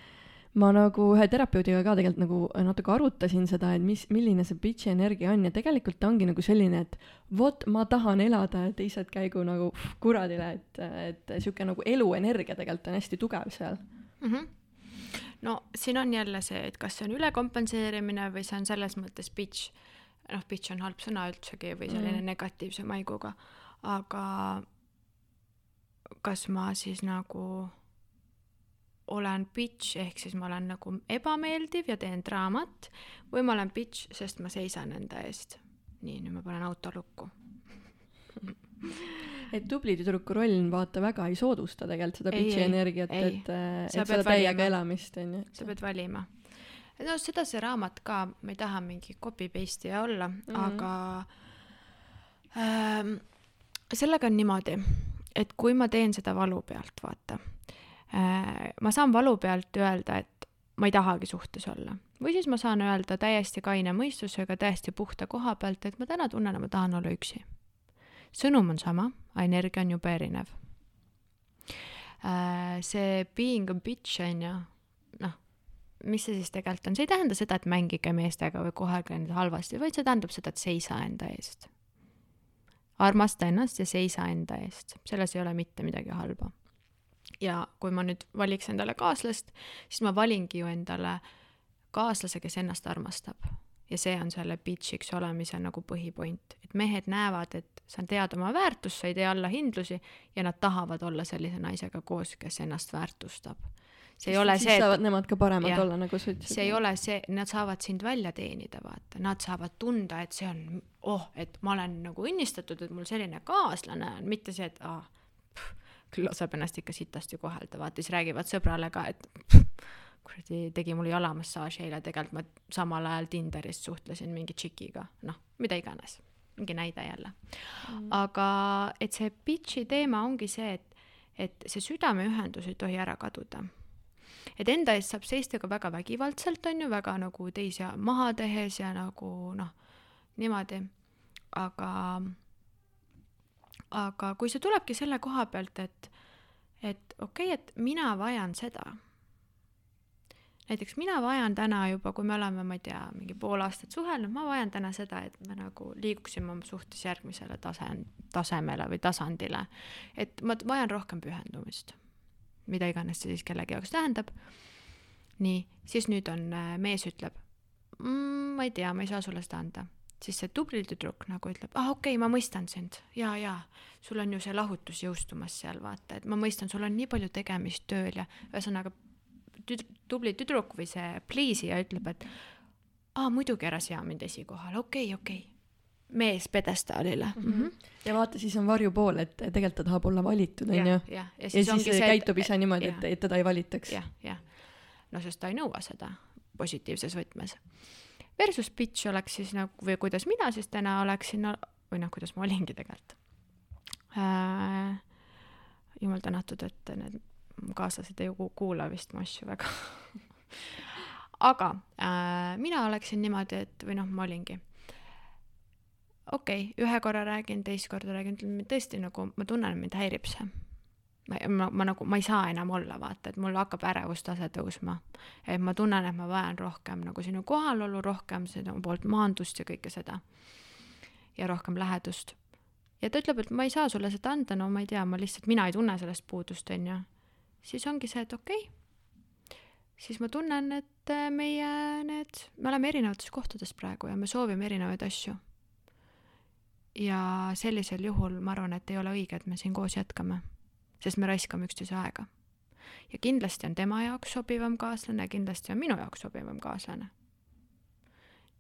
B: ma nagu ühe terapeudiga ka tegelikult nagu natuke arutasin seda, et mis, milline see bitch'i energia on ja tegelikult ta ongi nagu selline, et vot ma tahan elada ja teised käigu nagu kuradile, et, et sihuke nagu eluenergia tegelikult on hästi tugev seal
C: mm. -hmm no siin on jälle see, et kas see on ülekompenseerimine või see on selles mõttes bitch, noh, bitch on halb sõna üldsegi või selline mm. negatiivse maiguga, aga kas ma siis nagu olen bitch ehk siis ma olen nagu ebameeldiv ja teen draamat või ma olen bitch, sest ma seisan enda eest. nii, nüüd ma panen auto lukku
B: et tubli tüdruku roll, vaata, väga ei soodusta tegelikult seda bitch'i energiat, et, et seda täiega elamist, onju.
C: sa pead valima. no seda see raamat ka, ma ei taha mingi copy paste ja olla mm, -hmm. aga ähm, sellega on niimoodi, et kui ma teen seda valu pealt, vaata äh,, ma saan valu pealt öelda, et ma ei tahagi suhtes olla. või siis ma saan öelda täiesti kaine mõistusega, täiesti puhta koha pealt, et ma täna tunnen, et ma tahan olla üksi sõnum on sama, aga energia on jube erinev. Äh, see being a bitch on ju, noh, mis see siis tegelikult on, see ei tähenda seda, et mängige meestega või kohelge neid halvasti, vaid see tähendab seda, et seisa enda eest. armasta ennast ja seisa enda eest, selles ei ole mitte midagi halba. ja kui ma nüüd valiks endale kaaslast, siis ma valingi ju endale kaaslase, kes ennast armastab ja see on selle bitch'iks olemise nagu põhipoint, et mehed näevad, et sa tead oma väärtust, sa ei tee allahindlusi ja nad tahavad olla sellise naisega koos, kes ennast väärtustab. see ei ole
B: siis
C: see, et
B: saavad nemad ka paremad ja, olla, nagu sa ütlesid.
C: see ei ole see, nad saavad sind välja teenida, vaata, nad saavad tunda, et see on, oh, et ma olen nagu õnnistatud, et mul selline kaaslane on, mitte see, et aa ah,, küll laseb ennast ikka sitasti kohelda, vaata, siis räägivad sõbrale ka, et pff, kuradi tegi mulle jalamassaaži eile, tegelikult ma samal ajal Tinderist suhtlesin mingi tšikiga, noh, mida iganes, mingi näide jälle. Mm.. aga et see bitch'i teema ongi see, et, et see südameühendus ei tohi ära kaduda. et enda eest saab seista ka väga vägivaldselt, on ju, väga nagu teisi maha tehes ja nagu noh, niimoodi, aga aga kui see tulebki selle koha pealt, et, et okei okay,, et mina vajan seda näiteks mina vajan täna juba, kui me oleme, ma ei tea, mingi pool aastat suhelnud, ma vajan täna seda, et me nagu liiguksime oma suhtes järgmisele tase, tasemele või tasandile. et ma vajan rohkem pühendumist, mida iganes see siis kellegi jaoks tähendab. nii, siis nüüd on, äh, mees ütleb mmm,, ma ei tea, ma ei saa sulle seda anda siis see tubli tüdruk nagu ütleb, ah okei okay,, ma mõistan sind ja, ja sul on ju see lahutus jõustumas seal, vaata, et ma mõistan, sul on nii palju tegemist tööl ja ühesõnaga tüd-, tubli tüdruk või see pleasija ütleb, et aa, muidugi ära sea mind esikohale, okei okay,, okei okay mees pjedestaalile mm. -hmm.
B: ja vaata, siis on varjupool, et tegelikult ta tahab olla valitud, onju.
C: ja,
B: ja,
C: ja siis,
B: ja siis see, käitub ise niimoodi, et, et teda ei valitaks.
C: jah, jah. no sest ta ei nõua seda positiivses võtmes. Versus bitch oleks siis nagu, või kuidas mina siis täna oleksin, või noh, kuidas ma olingi tegelikult äh,. jumal tänatud, et need kaaslased ei kuula vist mu asju väga aga äh, mina oleksin niimoodi, et või noh, ma olingi. okei okay,, ühe korra räägin, teist korda räägin, tõesti nagu ma tunnen, mind häirib see. ma, ma, ma nagu, ma ei saa enam olla, vaata, et mul hakkab ärevustase tõusma. et ma tunnen, et ma vajan rohkem nagu sinu kohalolu, rohkem sinu poolt maandust ja kõike seda. ja rohkem lähedust. ja ta ütleb, et ma ei saa sulle seda anda, no ma ei tea, ma lihtsalt, mina ei tunne sellest puudust, on ju. Siis ongi see, et okei okay siis ma tunnen, et äh, meie need, me oleme erinevates kohtades praegu ja me soovime erinevaid asju. ja sellisel juhul ma arvan, et ei ole õige, et me siin koos jätkame, sest me raiskame üksteise aega. ja kindlasti on tema jaoks sobivam kaaslane, kindlasti on minu jaoks sobivam kaaslane.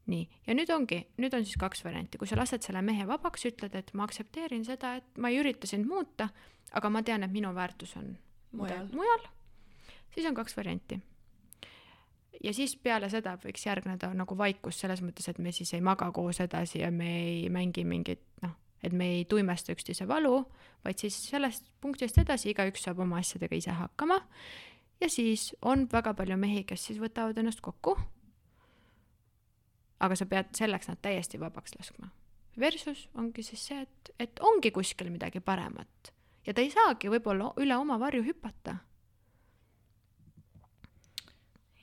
C: nii, ja nüüd ongi, nüüd on siis kaks varianti, kui sa lased selle mehe vabaks, ütled, et ma aktsepteerin seda, et ma ei ürita sind muuta, aga ma tean, et minu väärtus on
B: Mujal.
C: mujal, siis on kaks varianti ja siis peale seda võiks järgneda nagu vaikus selles mõttes, et me siis ei maga koos edasi ja me ei mängi mingit noh, et me ei tuimesta üksteise valu, vaid siis sellest punktist edasi igaüks saab oma asjadega ise hakkama. ja siis on väga palju mehi, kes siis võtavad ennast kokku. aga sa pead selleks nad täiesti vabaks laskma. Versus ongi siis see, et, et ongi kuskil midagi paremat ja ta ei saagi võib-olla üle oma varju hüpata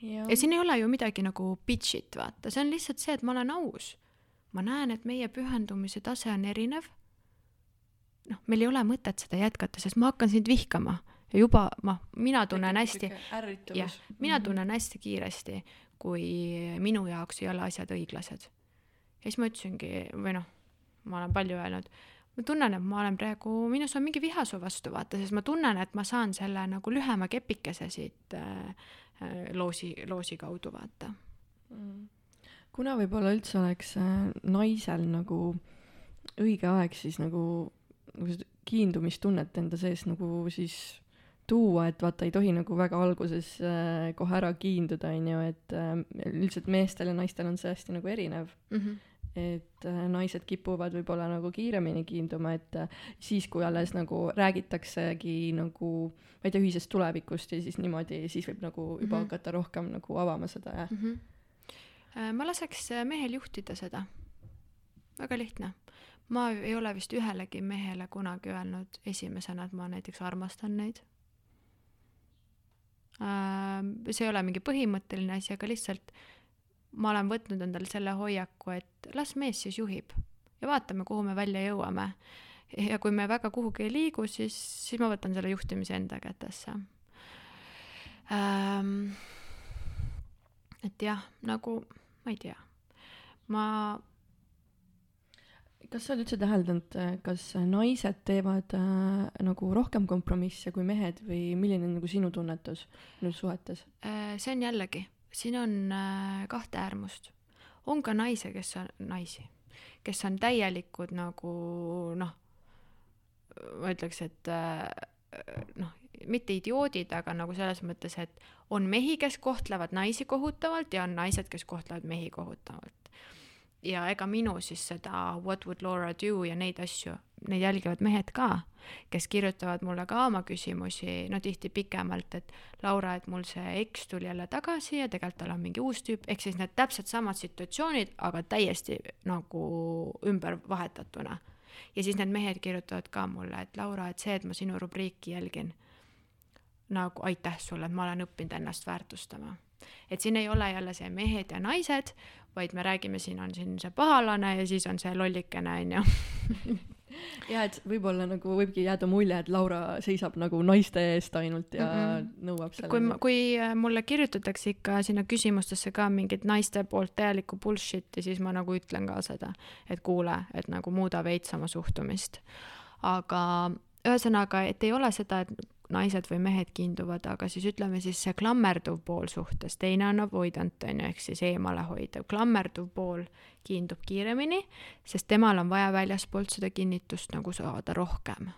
B: ja,
C: siin ei ole ju midagi nagu bitch'it, vaata, see on lihtsalt see, et ma olen aus. ma näen, et meie pühendumise tase on erinev. noh, meil ei ole mõtet seda jätkata, sest ma hakkan sind vihkama ja juba ma, mina tunnen hästi, jah, mina tunnen hästi kiiresti, kui minu jaoks ei ole asjad õiglased. ja siis ma ütlesingi, või noh, ma olen palju öelnud, ma tunnen, et ma olen praegu, minus on mingi viha su vastu, vaata, sest ma tunnen, et ma saan selle nagu lühema kepikese siit äh, Äh, loosi, loosi kaudu, vaata.
B: Mm.. kuna võib-olla üldse oleks äh, naisel nagu õige aeg siis nagu, nagu seda kiindumistunnet enda sees nagu siis tuua, et vaata, ei tohi nagu väga alguses äh, kohe ära kiinduda, on ju, et äh, üldiselt meestel ja naistel on see hästi nagu erinev.
C: Mm. -hmm
B: et äh, naised kipuvad võib-olla nagu kiiremini kiinduma, et äh, siis, kui alles nagu räägitaksegi nagu, ma ei tea, ühisest tulevikust ja siis niimoodi, siis võib nagu juba mm -hmm. hakata rohkem nagu avama seda ja
C: mm. -hmm. ma laseks mehel juhtida seda. väga lihtne. ma ei ole vist ühelegi mehele kunagi öelnud esimesena, et ma näiteks armastan neid. see ei ole mingi põhimõtteline asi, aga lihtsalt ma olen võtnud endale selle hoiaku, et las mees siis juhib ja vaatame, kuhu me välja jõuame. ja kui me väga kuhugi ei liigu, siis, siis ma võtan selle juhtimise enda kätesse ähm,. et jah, nagu ma ei tea, ma.
B: kas sa oled üldse täheldanud, kas naised teevad äh, nagu rohkem kompromisse kui mehed või milline on nagu sinu tunnetus nüüd suhetes
C: äh,? see on jällegi siin on äh, kahte äärmust. on ka naisi, kes on, naisi, kes on täielikud nagu noh, ma ütleks, et äh, noh, mitte idioodid, aga nagu selles mõttes, et on mehi, kes kohtlevad naisi kohutavalt ja on naised, kes kohtlevad mehi kohutavalt ja ega minu siis seda What would Laura do ja neid asju, neid jälgivad mehed ka, kes kirjutavad mulle ka oma küsimusi, no tihti pikemalt, et Laura, et mul see eks tuli jälle tagasi ja tegelikult tal on mingi uus tüüp, ehk siis need täpselt samad situatsioonid, aga täiesti nagu ümber vahetatuna. ja siis need mehed kirjutavad ka mulle, et Laura, et see, et ma sinu rubriiki jälgin, nagu aitäh sulle, et ma olen õppinud ennast väärtustama et siin ei ole jälle see mehed ja naised, vaid me räägime, siin on siin see pahalane ja siis on see lollikene, on ju
B: ja et võib-olla nagu võibki jääda mulje, et Laura seisab nagu naiste eest ainult ja mm -hmm. nõuab selle.
C: kui, kui äh, mulle kirjutatakse ikka sinna küsimustesse ka mingit naiste poolt täielikku bullshit'i, siis ma nagu ütlen ka seda, et kuule, et nagu muuda veits oma suhtumist. aga ühesõnaga, et ei ole seda, et naised või mehed kiinduvad, aga siis ütleme siis see klammerduv pool suhtes, teine on avoidant, on ju, ehk siis eemalehoidev. klammerduv pool kiindub kiiremini, sest temal on vaja väljaspoolt seda kinnitust nagu saada rohkem.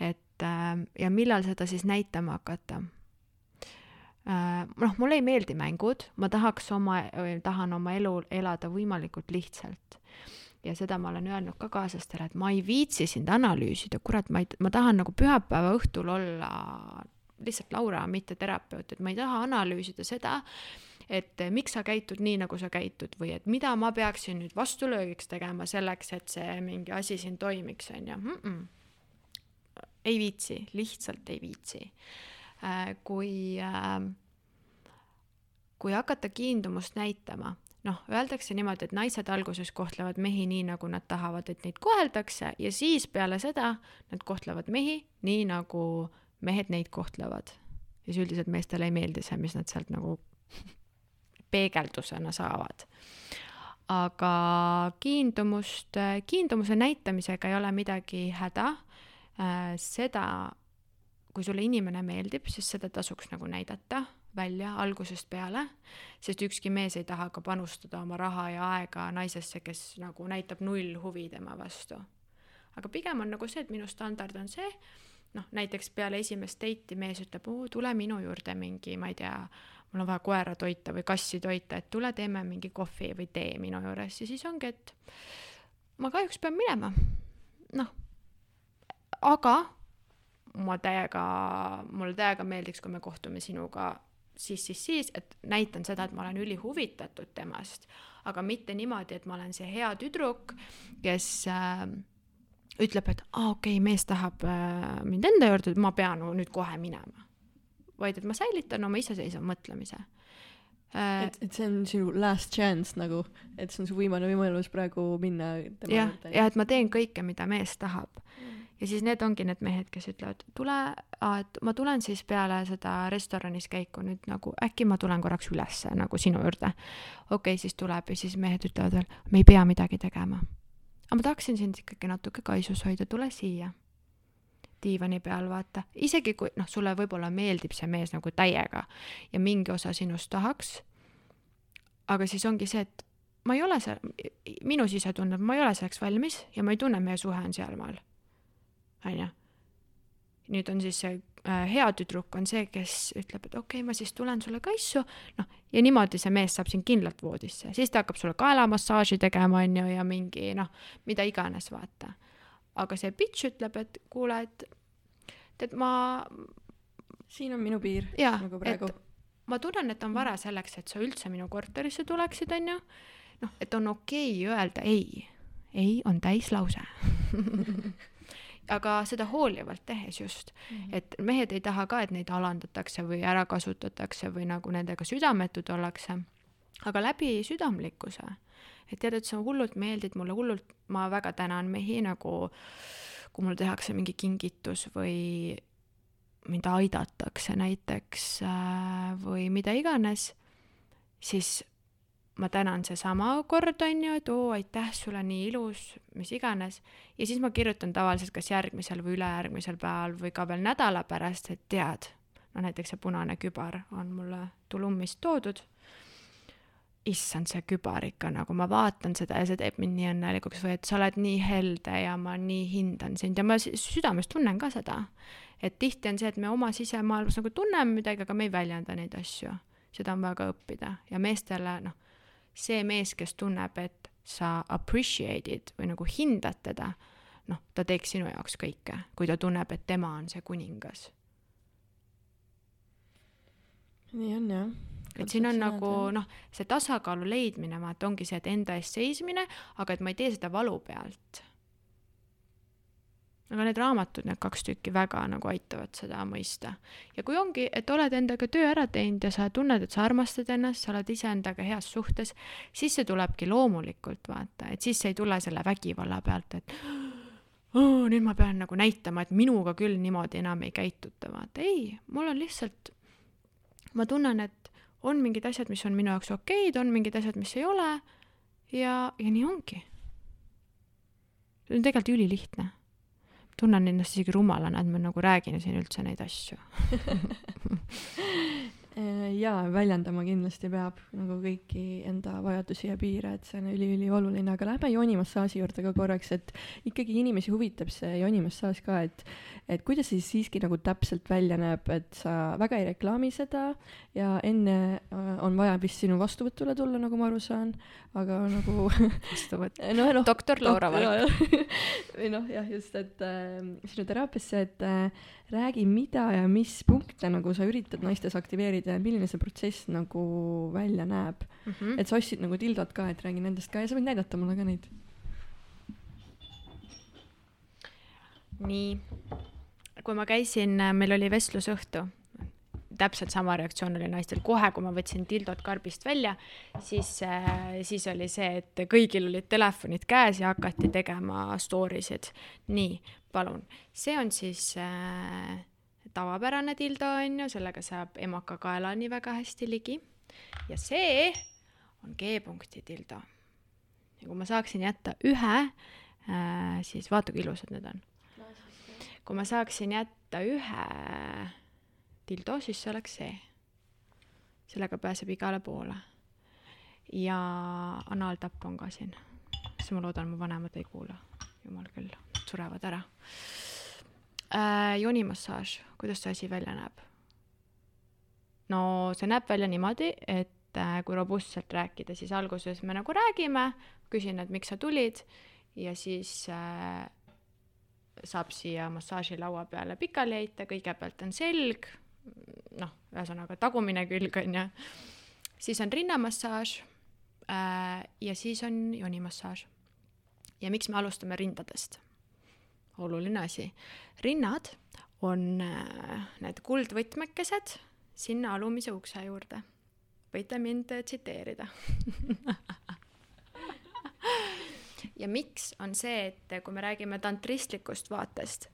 C: et äh, ja millal seda siis näitama hakata? Äh, noh, mulle ei meeldi mängud, ma tahaks oma, tahan oma elu elada võimalikult lihtsalt ja seda ma olen öelnud ka kaaslastele, et ma ei viitsi sind analüüsida, kurat, ma ei, ma tahan nagu pühapäeva õhtul olla lihtsalt Laura, mitte terapeut, et ma ei taha analüüsida seda, et eh, miks sa käitud nii, nagu sa käitud või et mida ma peaksin nüüd vastulöögiks tegema selleks, et see mingi asi siin toimiks, on ju. Ei viitsi, lihtsalt ei viitsi. Äh, kui, äh, kui hakata kiindumust näitama, noh, öeldakse niimoodi, et naised alguses kohtlevad mehi nii, nagu nad tahavad, et neid koheldakse ja siis peale seda nad kohtlevad mehi nii, nagu mehed neid kohtlevad. ja siis üldiselt meestele ei meeldi see, mis nad sealt nagu peegeldusena saavad. aga kiindumust, kiindumuse näitamisega ei ole midagi häda. seda, kui sulle inimene meeldib, siis seda tasuks nagu näidata välja algusest peale, sest ükski mees ei taha ka panustada oma raha ja aega naisesse, kes nagu näitab null huvi tema vastu. aga pigem on nagu see, et minu standard on see, noh, näiteks peale esimest date'i mees ütleb, oo, tule minu juurde mingi, ma ei tea, mul on vaja koera toita või kassi toita, et tule teeme mingi kohvi või tee minu juures ja siis ongi, et ma kahjuks pean minema. noh, aga ma täiega, mulle täiega meeldiks, kui me kohtume sinuga siis, siis, siis, et näitan seda, et ma olen ülihuvitatud temast, aga mitte niimoodi, et ma olen see hea tüdruk, kes äh, ütleb, et aa ah, okei okay,, mees tahab äh, mind enda juurde, ma pean nüüd kohe minema. vaid et ma säilitan oma iseseisva mõtlemise
B: äh,. et, et see on sinu last chance nagu, et see on su viimane võimalus praegu minna
C: tema juurde. ja et ma teen kõike, mida mees tahab mm. Ja siis need ongi need mehed, kes ütlevad, tule, et ma tulen siis peale seda restoranis käiku nüüd nagu äkki ma tulen korraks ülesse nagu sinu juurde. okei okay,, siis tuleb ja siis mehed ütlevad veel, me ei pea midagi tegema aga ma tahaksin sind ikkagi natuke kaisus hoida, tule siia. diivani peal, vaata, isegi kui noh, sulle võib-olla meeldib see mees nagu täiega ja mingi osa sinust tahaks, aga siis ongi see, et ma ei ole seal, minu sisetunne, ma ei ole selleks valmis ja ma ei tunne, meie suhe on sealmaal. Onju. nüüd on siis see Äh, hea tüdruk on see, kes ütleb, et okei okay,, ma siis tulen sulle kaisu, noh, ja niimoodi see mees saab sind kindlalt voodisse, siis ta hakkab sulle kaelamassaaži tegema, on ju, ja mingi noh, mida iganes, vaata. aga see bitch ütleb, et kuule, et tead, ma
B: siin on minu piir
C: jaa, nagu praegu. ma tunnen, et on vara selleks, et sa üldse minu korterisse tuleksid, on ju, noh, et on okei okay öelda ei. ei on täislause aga seda hoolivalt tehes just mm, -hmm. et mehed ei taha ka, et neid alandatakse või ära kasutatakse või nagu nendega südametud ollakse, aga läbi südamlikkuse. et tead, et sa hullult meeldid mulle, hullult, ma väga tänan mehi nagu, kui mul tehakse mingi kingitus või mind aidatakse näiteks äh, või mida iganes, siis ma tänan seesama kord, on ju, et oo, aitäh sulle, nii ilus, mis iganes. ja siis ma kirjutan tavaliselt kas järgmisel või ülejärgmisel päeval või ka veel nädala pärast, et tead, no näiteks see punane kübar on mulle Tulummist toodud. issand, see kübar ikka nagu ma vaatan seda ja see teeb mind nii õnnelikuks või et sa oled nii helde ja ma nii hindan sind ja ma südames tunnen ka seda. et tihti on see, et me oma sisemaailmas nagu tunneme midagi, aga me ei väljenda neid asju. seda on vaja ka õppida ja meestele, noh see mees, kes tunneb, et sa appreciate'id või nagu hindad teda, noh, ta teeks sinu jaoks kõike, kui ta tunneb, et tema on see kuningas.
B: nii on jah.
C: Et siin on nagu noh, see tasakaalu leidmine, vaata, ongi see, et enda eest seismine, aga et ma ei tee seda valu pealt aga need raamatud, need kaks tükki väga nagu aitavad seda mõista. ja kui ongi, et oled endaga töö ära teinud ja sa tunned, et sa armastad ennast, sa oled iseendaga heas suhtes, siis see tulebki loomulikult, vaata, et siis ei tule selle vägivalla pealt, et oh, nüüd ma pean nagu näitama, et minuga küll niimoodi enam ei käituta, vaata, ei, mul on lihtsalt, ma tunnen, et on mingid asjad, mis on minu jaoks okeid, on mingid asjad, mis ei ole ja, ja nii ongi. see on tegelikult ülilihtne tunnen ennast isegi rumalana, et ma nagu räägin siin üldse neid asju
B: jaa, väljendama kindlasti peab nagu kõiki enda vajadusi ja piire, et see on üliülioluline, aga lähme joonimassaaži juurde ka korraks, et ikkagi inimesi huvitab see joonimassaaž ka, et et kuidas see siiski nagu täpselt välja näeb, et sa väga ei reklaami seda ja enne äh, on vaja vist sinu vastuvõtule tulla, nagu ma aru saan, aga nagu
C: vastuvõtt. No,, no, doktor Laura Valk.
B: või noh, jah, just, et äh, sinu teraapiasse, et äh, räägi, mida ja mis punkte nagu sa üritad naistes aktiveerida ja milline see protsess nagu välja näeb
C: mm. -hmm.
B: et sa ostsid nagu tildot ka, et räägi nendest ka ja sa võid näidata mulle ka neid.
C: nii, kui ma käisin, meil oli vestlusõhtu, täpselt sama reaktsioon oli naistel kohe, kui ma võtsin tildot karbist välja, siis, siis oli see, et kõigil olid telefonid käes ja hakati tegema story sid. nii, palun, see on siis äh, tavapärane tildo on ju, sellega saab emaka kaelani väga hästi ligi ja see on G-punkti tildo. ja kui ma saaksin jätta ühe äh,, siis vaata kui ilusad need on kui ma saaksin jätta ühe tildo, siis see oleks see. sellega pääseb igale poole. ja anaaltapp on ka siin. siis ma loodan, mu vanemad ei kuula. jumal küll, surevad ära äh,. joonimassaaž, kuidas see asi välja näeb? no see näeb välja niimoodi, et äh, kui robustselt rääkida, siis alguses me nagu räägime, küsin, et miks sa tulid ja siis äh, saab siia massaažilaua peale pikali heita, kõigepealt on selg, noh, ühesõnaga tagumine külg on ju, siis on rinnamassaaž äh, ja siis on joonimassaaž. ja miks me alustame rindadest? oluline asi, rinnad on äh, need kuldvõtmekesed sinna alumise ukse juurde. võite mind äh, tsiteerida ja miks on see, et kui me räägime tantristlikust vaatest,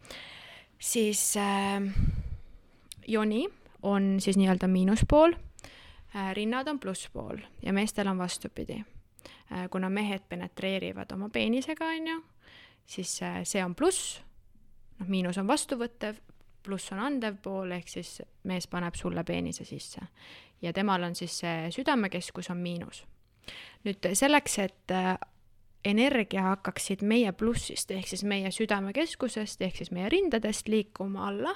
C: siis äh, joni on siis nii-öelda miinuspool äh,, rinnad on plusspool ja meestel on vastupidi äh,. kuna mehed penetreerivad oma peenisega, on ju, siis äh, see on pluss, noh, miinus on vastuvõttev, pluss on andev pool, ehk siis mees paneb sulle peenise sisse. ja temal on siis see südamekeskus on miinus. nüüd selleks, et energia hakkaksid meie plussist ehk siis meie südamekeskusest ehk siis meie rindadest liikuma alla,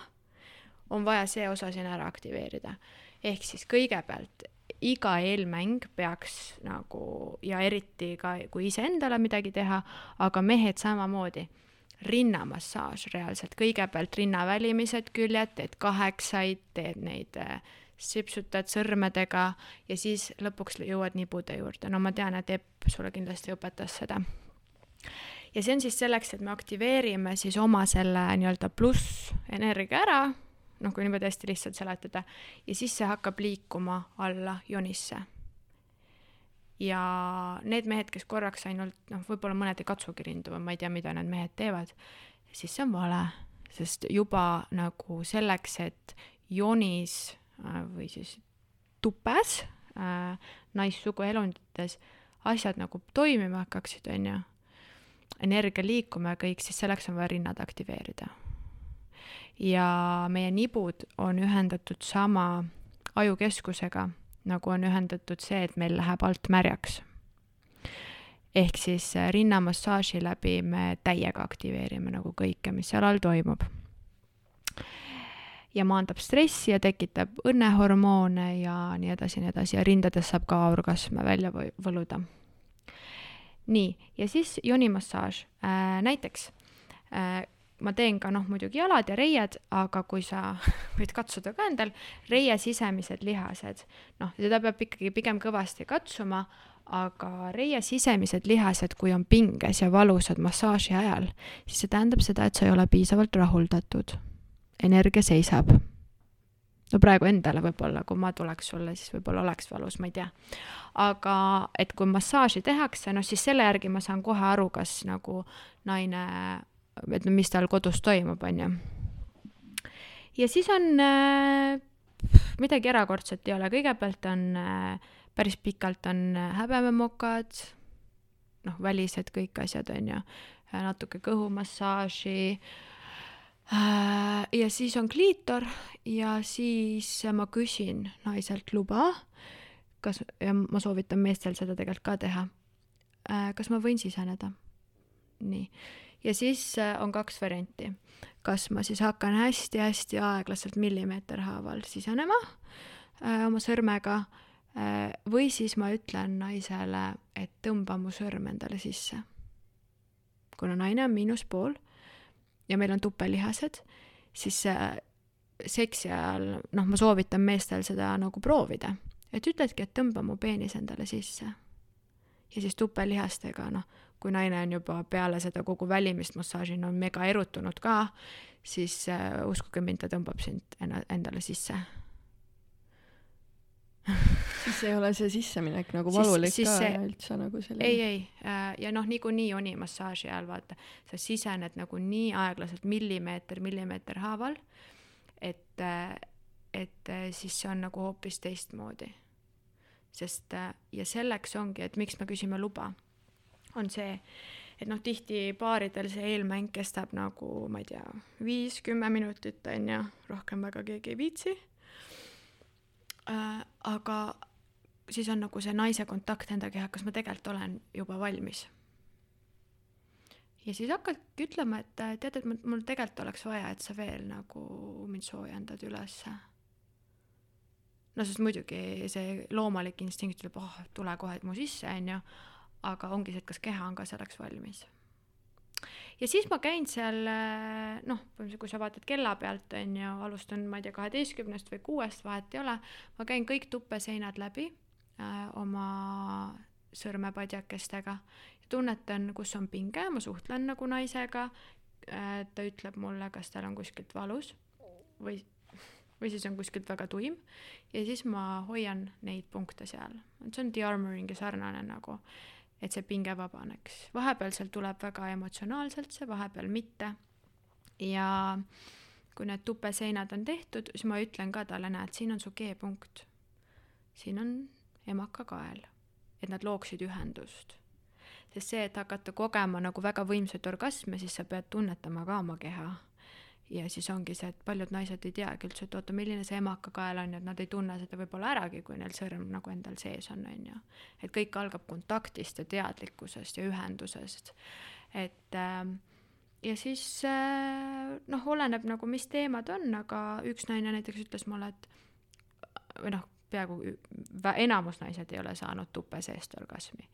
C: on vaja see osa siin ära aktiveerida. ehk siis kõigepealt iga eelmäng peaks nagu ja eriti ka, kui iseendale midagi teha, aga mehed samamoodi, rinnamassaaž reaalselt, kõigepealt rinna välimised küljed, teed kaheksaid, teed neid äh, sipsutad sõrmedega ja siis lõpuks jõuad nibude juurde, no ma tean, et Epp sulle kindlasti õpetas seda. ja see on siis selleks, et me aktiveerime siis oma selle nii-öelda plussenergia ära, noh, kui niimoodi hästi lihtsalt seletada, ja siis see hakkab liikuma alla jonisse. ja need mehed, kes korraks ainult, noh, võib-olla mõned ei katsugi rindu või ma ei tea, mida need mehed teevad, siis see on vale, sest juba nagu selleks, et jonis äh, või siis tupes äh, naissugu elundites asjad nagu toimima hakkaksid, on ju, energia liikuma ja kõik, siis selleks on vaja rinnad aktiveerida. Ja meie nibud on ühendatud sama ajukeskusega, nagu on ühendatud see, et meil läheb alt märjaks. ehk siis äh, rinnamassaaži läbi me täiega aktiveerime nagu kõike, mis seal all toimub ja maandab stressi ja tekitab õnnehormoone ja nii edasi, nii edasi ja rindades saab ka orgasme välja võluda. nii, ja siis jonimassaaž äh,, näiteks äh, ma teen ka noh, muidugi jalad ja reied, aga kui sa võid katsuda ka endal, reie sisemised lihased, noh, seda peab ikkagi pigem kõvasti katsuma, aga reie sisemised lihased, kui on pinges ja valusad massaaži ajal, siis see tähendab seda, et sa ei ole piisavalt rahuldatud energia seisab. no praegu endale võib-olla, kui ma tuleks sulle, siis võib-olla oleks valus, ma ei tea. aga et kui massaaži tehakse, noh siis selle järgi ma saan kohe aru, kas nagu naine, et no mis tal kodus toimub, on ju. ja siis on äh, midagi erakordset ei ole, kõigepealt on äh, päris pikalt on äh, häbememokad, noh, välised kõik asjad, on ju, natuke kõhumassaaži Äh, ja siis on kliitor ja siis ma küsin naiselt luba, kas, ja ma soovitan meestel seda tegelikult ka teha. kas ma võin siseneda? nii, ja siis äh, on kaks varianti, kas ma siis hakkan hästi-hästi aeglaselt millimeeter haaval sisenema äh, oma sõrmega äh, või siis ma ütlen naisele, et tõmba mu sõrm endale sisse. kuna naine on miinuspool ja meil on tupelihased, siis seksi ajal, noh, ma soovitan meestel seda nagu proovida, et ütledki, et tõmba mu peenis endale sisse. ja siis tupelihastega, noh, kui naine on juba peale seda kogu välimist massaaži on mega erutunud ka, siis äh, uskuge mind, ta tõmbab sind enna- endale sisse.
B: Siis ei ole see sisseminek nagu
C: Siis-
B: valulik
C: siis
B: ka
C: see-
B: üldse nagu selline.
C: Ei, ei, ja noh, niikuinii jonimassaaži ajal vaata, sa sisened nagu nii aeglaselt millimeeter millimeeter haaval, et, et siis see on nagu hoopis teistmoodi. sest ja selleks ongi, et miks me küsime luba, on see, et noh, tihti baaridel see eelmäng kestab nagu, ma ei tea, viis-kümme minutit on ju, rohkem väga keegi ei viitsi äh, aga siis on nagu see naise kontakt enda kehaga, kas ma tegelikult olen juba valmis. ja siis hakkadki ütlema, et äh, tead, et mul, tegelikult oleks vaja, et sa veel nagu mind soojendad ülesse. no sest muidugi see loomalik instinkt ütleb, oh, tule kohe mu sisse, onju, aga ongi see, et kas keha on ka selleks valmis. Ja siis ma käin seal äh, noh, põhimõtteliselt kui sa vaatad kella pealt on ju, alustan, ma ei tea, kaheteistkümnest või kuuest, vahet ei ole, ma käin kõik tuppeseinad läbi äh, oma sõrmepadjakestega. Ja tunnetan, kus on pinge, ma suhtlen nagu naisega äh,, ta ütleb mulle, kas tal on kuskilt valus või, või siis on kuskilt väga tuim. Ja siis ma hoian neid punkte seal, see on de-armoring'i sarnane nagu et see pinge vabaneks. vahepeal seal tuleb väga emotsionaalselt see, vahepeal mitte. ja kui need tupeseinad on tehtud, siis ma ütlen ka talle, näed, siin on su G-punkt. siin on emakakael, et nad looksid ühendust. sest see, et hakata kogema nagu väga võimsaid orgasme, siis sa pead tunnetama ka oma keha ja siis ongi see, et paljud naised ei teagi üldse, et oota, milline see emakakael on et nad ei tunne seda võib-olla äragi, kui neil sõrm nagu endal sees on, on ju. et kõik algab kontaktist ja teadlikkusest ja ühendusest. et äh, ja siis äh, noh, oleneb nagu, mis teemad on, aga üks naine näiteks ütles mulle, et või noh, peaaegu enamus naised ei ole saanud tupe seest orgasmi.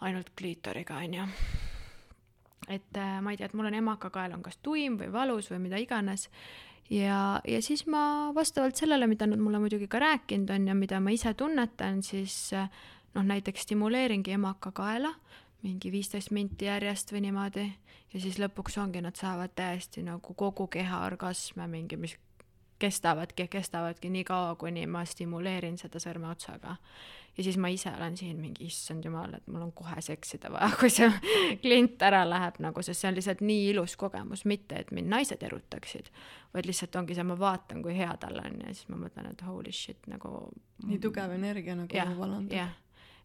C: ainult kliitoriga, on ju et äh, ma ei tea, et mul on emakakael on kas tuim või valus või mida iganes. ja, ja siis ma vastavalt sellele, mida nad mulle muidugi ka rääkinud on ja mida ma ise tunnetan, siis äh, noh, näiteks stimuleeringi emakakaela mingi viisteist minti järjest või niimoodi ja siis lõpuks ongi, nad saavad täiesti nagu kogu keha orgasme mingi, mis kestavadki, kestavadki nii kaua, kuni ma stimuleerin seda sõrmeotsaga. Ja siis ma ise olen siin mingi, issand jumal, et mul on kohe seksida vaja, kui see klient ära läheb nagu, sest see on lihtsalt nii ilus kogemus, mitte et mind naised erutaksid, vaid lihtsalt ongi see, ma vaatan, kui hea tal on ja siis ma mõtlen, et holy shit nagu.
B: nii tugev energia nagu
C: jah,
B: valandub
C: jah,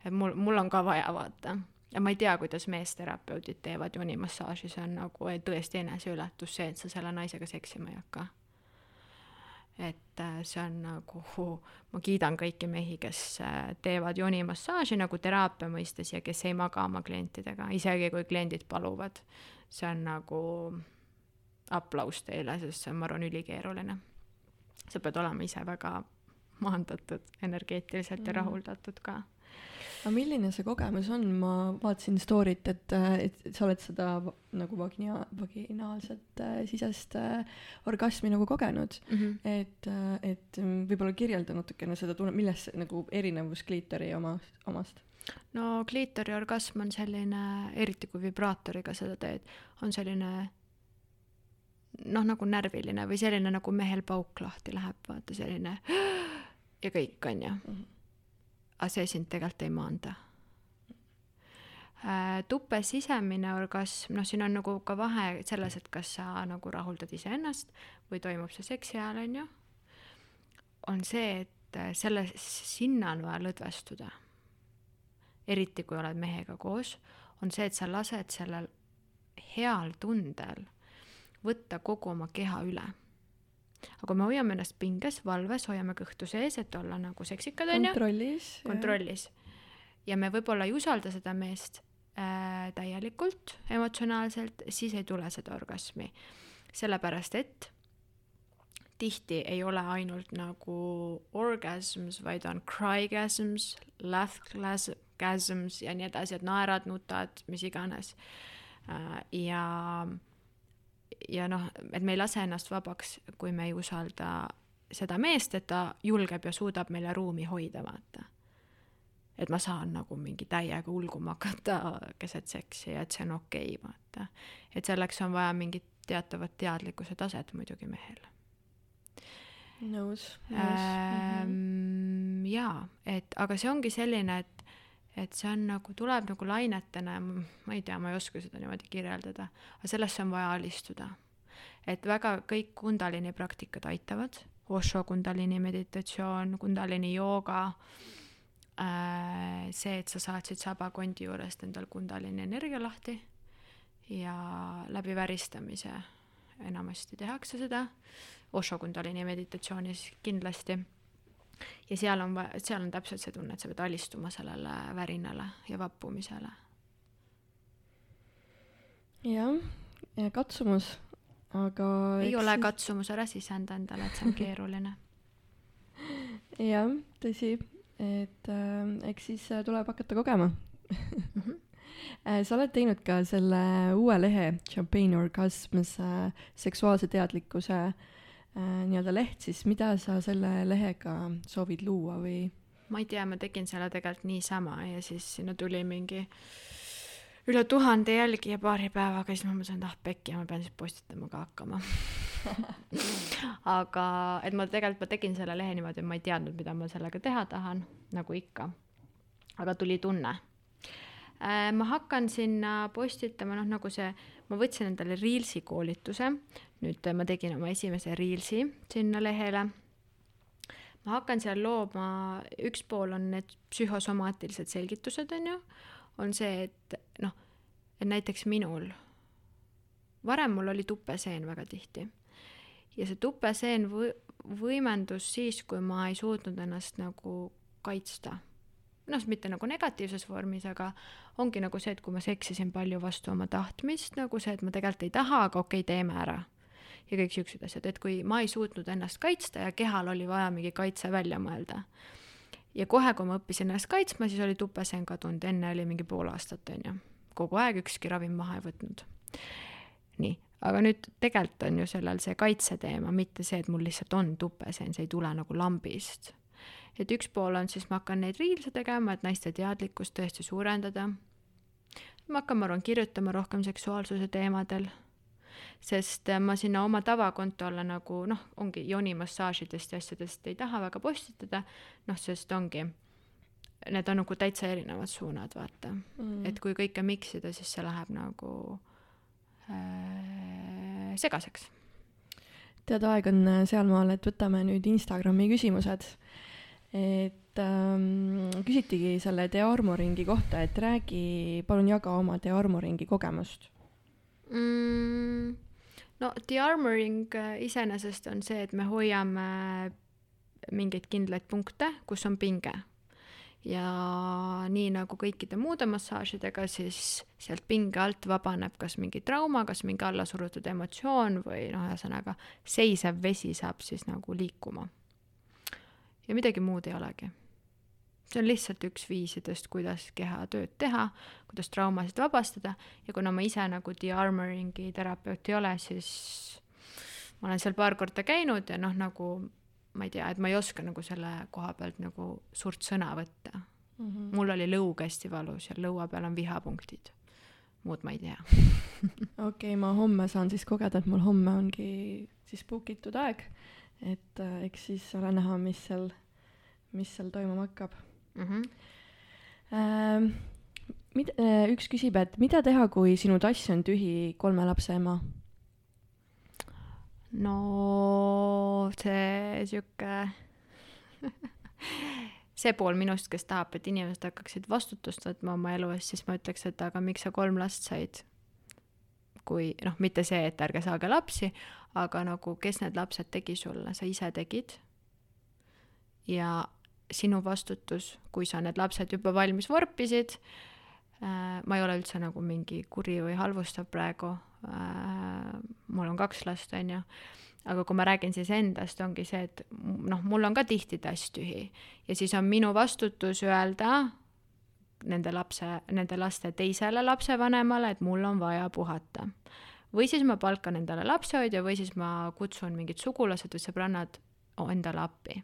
C: et mul, mul on ka vaja vaata. Ja ma ei tea, kuidas meesterapeudid teevad joonimassaaži, see on nagu tõesti eneseületus, see, et sa selle naisega seksima ei hakka et äh, see on nagu, ma kiidan kõiki mehi, kes äh, teevad joonimassaaži nagu teraapia mõistes ja kes ei maga oma klientidega, isegi kui kliendid paluvad. see on nagu aplaus teile, sest see on, ma arvan, ülikeeruline. sa pead olema ise väga maandatud energeetiliselt mm. ja rahuldatud ka
B: aga milline see kogemus on, ma vaatasin story't, et, et sa oled seda nagu vagina-, vaginaalset äh, sisest äh, orgasmi nagu kogenud
C: mm. -hmm.
B: et, äh, et mm, võib-olla kirjelda natukene seda tunnet, milles nagu erinevus kliitori oma, omast?
C: no kliitori orgasm on selline, eriti kui vibraatoriga seda teed, on selline noh, nagu närviline või selline nagu mehel pauk lahti läheb, vaata selline ja kõik, on ju. Aga see sind tegelikult ei maanda. tupe sisemine orgasm, noh, siin on nagu ka vahe selles, et kas sa nagu rahuldad iseennast või toimub see seksi ajal, on ju. on see, et äh, selle, sinna on vaja lõdvestuda. eriti kui oled mehega koos, on see, et sa lased sellel heal tundel võtta kogu oma keha üle. Aga kui me hoiame ennast pinges, valves, hoiame kõhtu sees, et olla nagu seksikad, on ju,
B: kontrollis.
C: kontrollis. ja me võib-olla ei usalda seda meest äh, täielikult emotsionaalselt, siis ei tule seda orgasmi. sellepärast, et tihti ei ole ainult nagu orgasms, vaid on crygasms, laughgasms ja nii edasi, et naerad, nutad, mis iganes. Äh, ja ja noh, et me ei lase ennast vabaks, kui me ei usalda seda meest, et ta julgeb ja suudab meile ruumi hoida, vaata. et ma saan nagu mingi täiega ulguma hakata keset seksi ja et see on okei okay,, vaata. et selleks on vaja mingit teatavat teadlikkuse taset muidugi mehel.
B: nõus, nõus
C: ähm,. jaa, et aga see ongi selline, et et see on nagu, tuleb nagu lainetena ja ma ei tea, ma ei oska seda niimoodi kirjeldada, aga sellesse on vaja alistuda. et väga kõik kundalini praktikad aitavad, Osho kundalini meditatsioon, kundalini jooga äh,, see, et sa saatsid sabakondi juurest endal kundalini energia lahti ja läbi väristamise enamasti tehakse seda, Osho kundalini meditatsioonis kindlasti ja seal on, seal on täpselt see tunne, et sa pead alistuma sellele värinale ja vappumisele.
B: jah, katsumus, aga
C: ei ole katsumus, ära sisenda endale, et see on keeruline
B: jah, tõsi, et äh, eks siis äh, tuleb hakata kogema mm. -hmm. sa oled teinud ka selle uue lehe Champagne Orgasms äh, seksuaalse teadlikkuse Äh, nii-öelda leht, siis mida sa selle lehega soovid luua või?
C: ma ei tea, ma tegin selle tegelikult niisama ja siis sinna tuli mingi üle tuhande jälgija paari päevaga, siis ma mõtlesin, et ah pekki, ma pean siis postitama ka hakkama aga, et ma tegelikult, ma tegin selle lehe niimoodi, et ma ei teadnud, mida ma sellega teha tahan, nagu ikka. aga tuli tunne Äh, ma hakkan sinna postitama, noh nagu see, ma võtsin endale Reelsi koolituse, nüüd ma tegin oma esimese Reelsi sinna lehele. ma hakkan seal looma, üks pool on need psühhosomaatilised selgitused, on ju, on see, et noh, et näiteks minul, varem mul oli tupeseen väga tihti. Ja see tupeseen või-, võimendus siis, kui ma ei suutnud ennast nagu kaitsta noh, mitte nagu negatiivses vormis, aga ongi nagu see, et kui ma seksisin palju vastu oma tahtmist, nagu see, et ma tegelikult ei taha, aga okei okay,, teeme ära. ja kõik siuksed asjad, et kui ma ei suutnud ennast kaitsta ja kehal oli vaja mingi kaitse välja mõelda. ja kohe, kui ma õppisin ennast kaitsma, siis oli tupeseen kadunud, enne oli mingi pool aastat, on ju. kogu aeg ükski ravim maha ei võtnud. nii, aga nüüd tegelikult on ju sellel see kaitseteema, mitte see, et mul lihtsalt on tupeseen, see ei tule nagu lambist et üks pool on siis, ma hakkan neid reels'e tegema, et naiste teadlikkust tõesti suurendada. ma hakkan, ma arvan, kirjutama rohkem seksuaalsuse teemadel, sest äh, ma sinna oma tavakontole nagu noh, ongi joonimassaažidest ja asjadest ei taha väga postitada, noh, sest ongi, need on nagu täitsa erinevad suunad, vaata. Mm.. et kui kõike mix ida, siis see läheb nagu äh, segaseks.
B: Tead, aeg on äh, sealmaal, et võtame nüüd Instagrami küsimused et ähm, küsitigi selle The Armoringi kohta, et räägi, palun jaga oma The Armoringi kogemust
C: mm,. no The Armoring äh, iseenesest on see, et me hoiame mingeid kindlaid punkte, kus on pinge. ja nii nagu kõikide muude massaažidega, siis sealt pinge alt vabaneb kas mingi trauma, kas mingi allasurutud emotsioon või noh, ühesõnaga seisev vesi saab siis nagu liikuma ja midagi muud ei olegi. see on lihtsalt üks viisidest, kuidas kehatööd teha, kuidas traumasid vabastada ja kuna ma ise nagu de-armoringi terapeut ei ole, siis ma olen seal paar korda käinud ja noh, nagu ma ei tea, et ma ei oska nagu selle koha pealt nagu suurt sõna võtta mm. -hmm. mul oli lõug hästi valus ja lõua peal on vihapunktid. muud ma ei tea
B: okei okay,, ma homme saan siis kogeda, et mul homme ongi siis book itud aeg et äh, eks siis ole näha, mis seal, mis seal toimuma hakkab mm. -hmm. Ähm, mida, äh, üks küsib, et mida teha, kui sinu tass on tühi kolme lapse ema?
C: no see sihuke see pool minust, kes tahab, et inimesed hakkaksid vastutust võtma oma elu eest, siis ma ütleks, et aga miks sa kolm last said? Kui noh, mitte see, et ärge saage lapsi, aga nagu kes need lapsed tegi sulle, sa ise tegid. ja sinu vastutus, kui sa need lapsed juba valmis vorpisid äh,, ma ei ole üldse nagu mingi kuri või halvustav praegu äh,, mul on kaks last, on ju, aga kui ma räägin siis endast, ongi see, et noh, mul on ka tihti tass tühi. Ja siis on minu vastutus öelda nende lapse, nende laste teisele lapsevanemale, et mul on vaja puhata või siis ma palkan endale lapsehoidja või siis ma kutsun mingid sugulased või sõbrannad endale appi.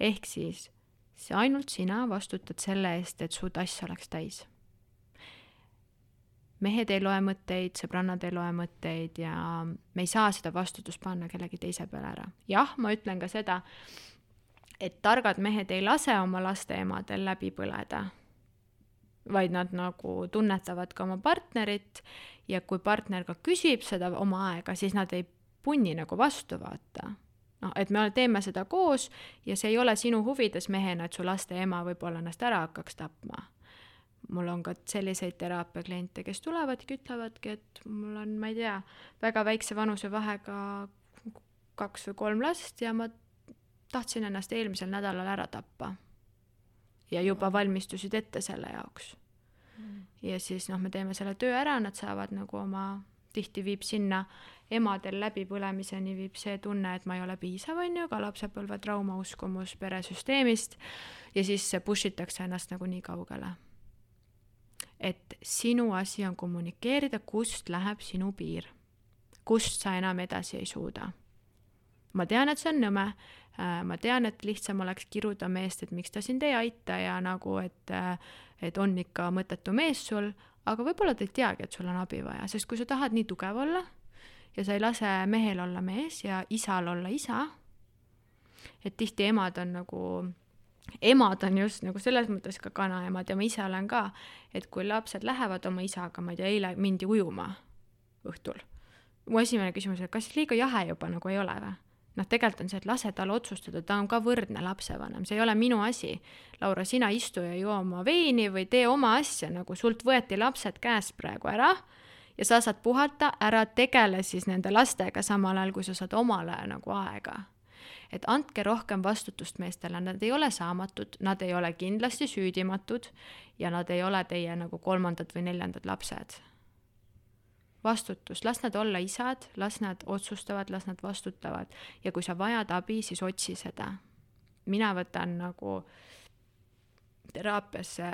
C: ehk siis see ainult sina vastutad selle eest, et su tass oleks täis. mehed ei loe mõtteid, sõbrannad ei loe mõtteid ja me ei saa seda vastutust panna kellegi teise peale ära. jah, ma ütlen ka seda, et targad mehed ei lase oma laste emadel läbi põleda, vaid nad nagu tunnetavad ka oma partnerit ja kui partner ka küsib seda oma aega, siis nad ei punni nagu vastu, vaata noh, et me teeme seda koos ja see ei ole sinu huvides mehena, et su laste ema võib-olla ennast ära hakkaks tapma. mul on ka selliseid teraapiakliente, kes tulevadki, ütlevadki, et mul on, ma ei tea, väga väikse vanusevahega kaks või kolm last ja ma tahtsin ennast eelmisel nädalal ära tappa. ja juba valmistusid ette selle jaoks. ja siis noh, me teeme selle töö ära, nad saavad nagu oma, tihti viib sinna emadel läbipõlemiseni viib see tunne, et ma ei ole piisav, on ju, ka lapsepõlve trauma uskumus peresüsteemist ja siis push itakse ennast nagu nii kaugele. et sinu asi on kommunikeerida, kust läheb sinu piir, kust sa enam edasi ei suuda. Ma tean, et see on nõme, äh, ma tean, et lihtsam oleks kiruda meest, et miks ta sind ei aita ja nagu, et, äh, et on ikka mõttetu mees sul, aga võib-olla ta ei teagi, et sul on abi vaja, sest kui sa tahad nii tugev olla ja sa ei lase mehel olla mees ja isal olla isa. et tihti emad on nagu, emad on just nagu selles mõttes ka kanaemad ja ma ise olen ka, et kui lapsed lähevad oma isaga, ma ei tea, eile mindi ujuma õhtul. mu esimene küsimus oli, kas liiga jahe juba nagu ei ole või? Noh, tegelikult on see, et lase tal otsustada, ta on ka võrdne lapsevanem, see ei ole minu asi. Laura, sina istu ja joo oma veini või tee oma asja, nagu sult võeti lapsed käest praegu ära ja sa saad puhata, ära tegele siis nende lastega samal ajal, kui sa saad omale nagu aega. et andke rohkem vastutust meestele, nad ei ole saamatud, nad ei ole kindlasti süüdimatud ja nad ei ole teie nagu kolmandad või neljandad lapsed. Vastutus, las nad olla isad, las nad otsustavad, las nad vastutavad. Ja kui sa vajad abi, siis otsi seda. mina võtan nagu teraapiasse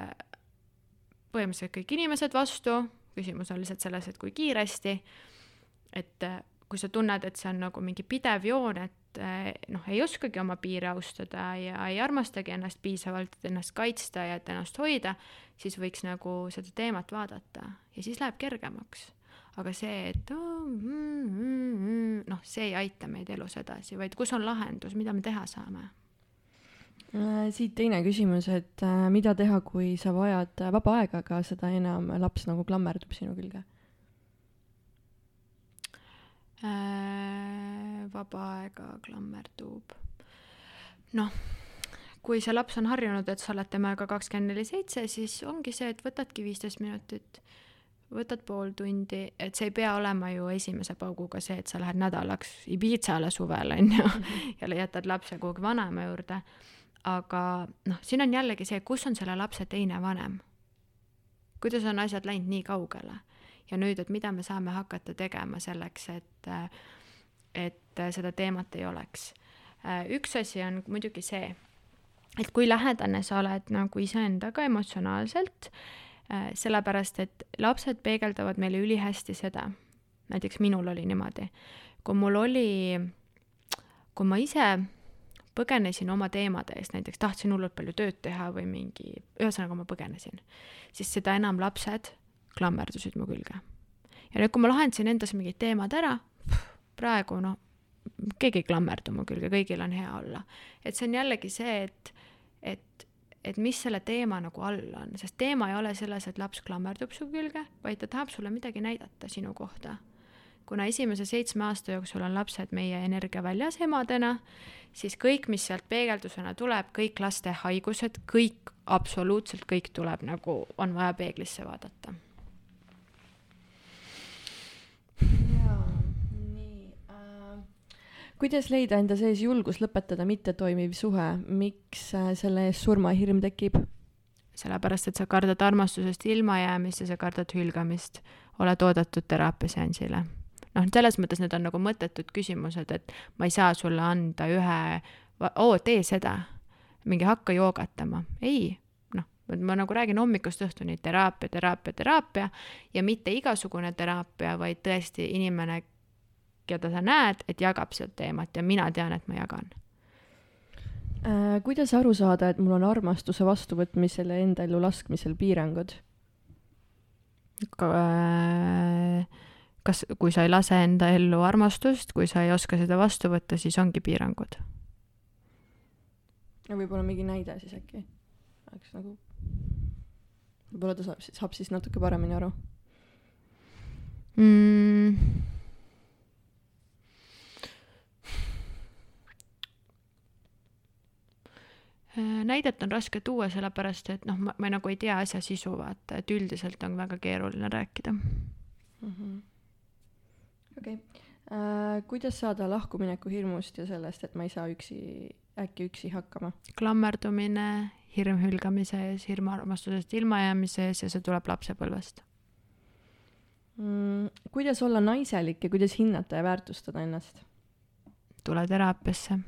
C: põhimõtteliselt kõik inimesed vastu. Küsimus on lihtsalt selles, et kui kiiresti, et äh, kui sa tunned, et see on nagu mingi pidev joon, et äh, noh, ei oskagi oma piire austada ja ei armastagi ennast piisavalt, et ennast kaitsta ja et ennast hoida, siis võiks nagu seda teemat vaadata. Ja siis läheb kergemaks. Aga see, et oh, mm, mm, mm, noh, see ei aita meid elus edasi, vaid kus on lahendus, mida me teha saame
B: Äh, siit teine küsimus, et äh, mida teha, kui sa vajad vaba aega, aga seda enam laps nagu klammerdub sinu külge
C: äh,? vaba aega klammerdub. noh, kui see laps on harjunud, et sa oled temaga kakskümmend neli seitse, siis ongi see, et võtadki viisteist minutit, võtad pool tundi, et see ei pea olema ju esimese pauguga see, et sa lähed nädalaks Ibizale suvel, on ju, ja jätad lapse kuhugi vanaema juurde aga noh, siin on jällegi see, kus on selle lapse teine vanem. kuidas on asjad läinud nii kaugele ja nüüd, et mida me saame hakata tegema selleks, et, et seda teemat ei oleks. üks asi on muidugi see, et kui lähedane sa oled nagu iseendaga emotsionaalselt, sellepärast et lapsed peegeldavad meile ülihästi seda, näiteks minul oli niimoodi, kui mul oli, kui ma ise põgenesin oma teemade eest, näiteks tahtsin hullult palju tööd teha või mingi, ühesõnaga ma põgenesin, siis seda enam lapsed klammerdusid mu külge. ja nüüd, kui ma lahendasin endas mingid teemad ära, praegu noh, keegi ei klammerdu mu külge, kõigil on hea olla. et see on jällegi see, et, et, et mis selle teema nagu all on, sest teema ei ole selles, et laps klammerdub su külge, vaid ta tahab sulle midagi näidata sinu kohta kuna esimese seitsme aasta jooksul on lapsed meie energiaväljas emadena, siis kõik, mis sealt peegeldusena tuleb, kõik laste haigused, kõik, absoluutselt kõik tuleb nagu, on vaja peeglisse vaadata.
B: jaa, nii äh,. Kuidas leida enda sees julgus lõpetada mittetoimiv suhe, miks äh, selle ees surmahirm tekib?
C: sellepärast, et sa kardad armastusest ilmajäämist ja sa kardad hülgamist. oled oodatud teraapiaseansile. Noh, selles mõttes need on nagu mõttetud küsimused, et ma ei saa sulle anda ühe, oo, tee seda, mingi hakka joogatama, ei, noh, ma nagu räägin hommikust õhtuni teraapia, teraapia, teraapia. Ja mitte igasugune teraapia, vaid tõesti inimene, keda sa näed, et jagab seda teemat ja mina tean, et ma jagan
B: äh,. kuidas aru saada, et mul on armastuse vastuvõtmisel ja enda ellu laskmisel piirangud?
C: Äh, kas, kui sa ei lase enda ellu armastust, kui sa ei oska seda vastu võtta, siis ongi piirangud.
B: ja võib-olla mingi näide siis äkki oleks nagu, võib-olla ta saab, saab siis natuke paremini aru
C: mm näidet on raske tuua, sellepärast et noh, ma, nagu ei tea asja sisu, vaata, et üldiselt on väga keeruline rääkida
B: -hmm.. okei äh,, kuidas saada lahkumineku hirmust ja sellest, et ma ei saa üksi, äkki üksi hakkama?
C: klammerdumine, hirm hülgamise ees, hirm armastusest ilmajäämise ees ja see tuleb lapsepõlvest
B: mm,. kuidas olla naiselik ja kuidas hinnata ja väärtustada ennast?
C: tule teraapiasse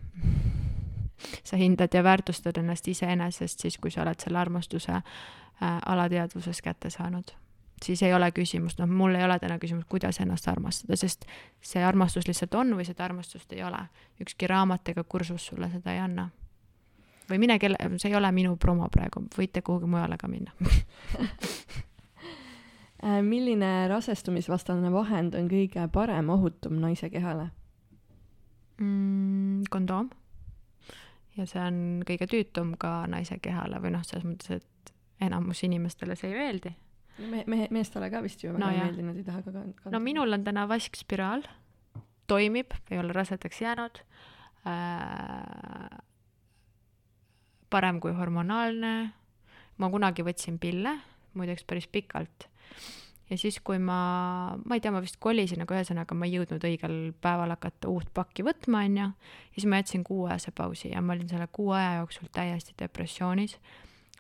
C: sa hindad ja väärtustad ennast iseenesest siis, kui sa oled selle armastuse äh, alateadvuses kätte saanud. siis ei ole küsimust, noh, mul ei ole täna küsimust, kuidas ennast armastada, sest see armastus lihtsalt on või seda armastust ei ole. ükski raamat ega kursus sulle seda ei anna. või mine kelle, see ei ole minu promo praegu, võite kuhugi mujale ka minna
B: äh, milline rasestumisvastane vahend on kõige parem, ohutum naise kehale
C: mm,? kondoom ja see on kõige tüütum ka naise kehale või noh, selles mõttes, et enamus inimestele see ei meeldi.
B: me-, mehe, meestele ka vist ju väga no, ei meeldi, nad ei taha ka
C: kanda. no minul on täna vaskspiraal, toimib, ei ole rasedaks jäänud äh,, parem kui hormonaalne, ma kunagi võtsin pille, muideks päris pikalt ja siis, kui ma, ma ei tea, ma vist kolisin, aga ühesõnaga ma ei jõudnud õigel päeval hakata uut pakki võtma, onju. ja siis ma jätsin kuuajase pausi ja ma olin selle kuu aja jooksul täiesti depressioonis.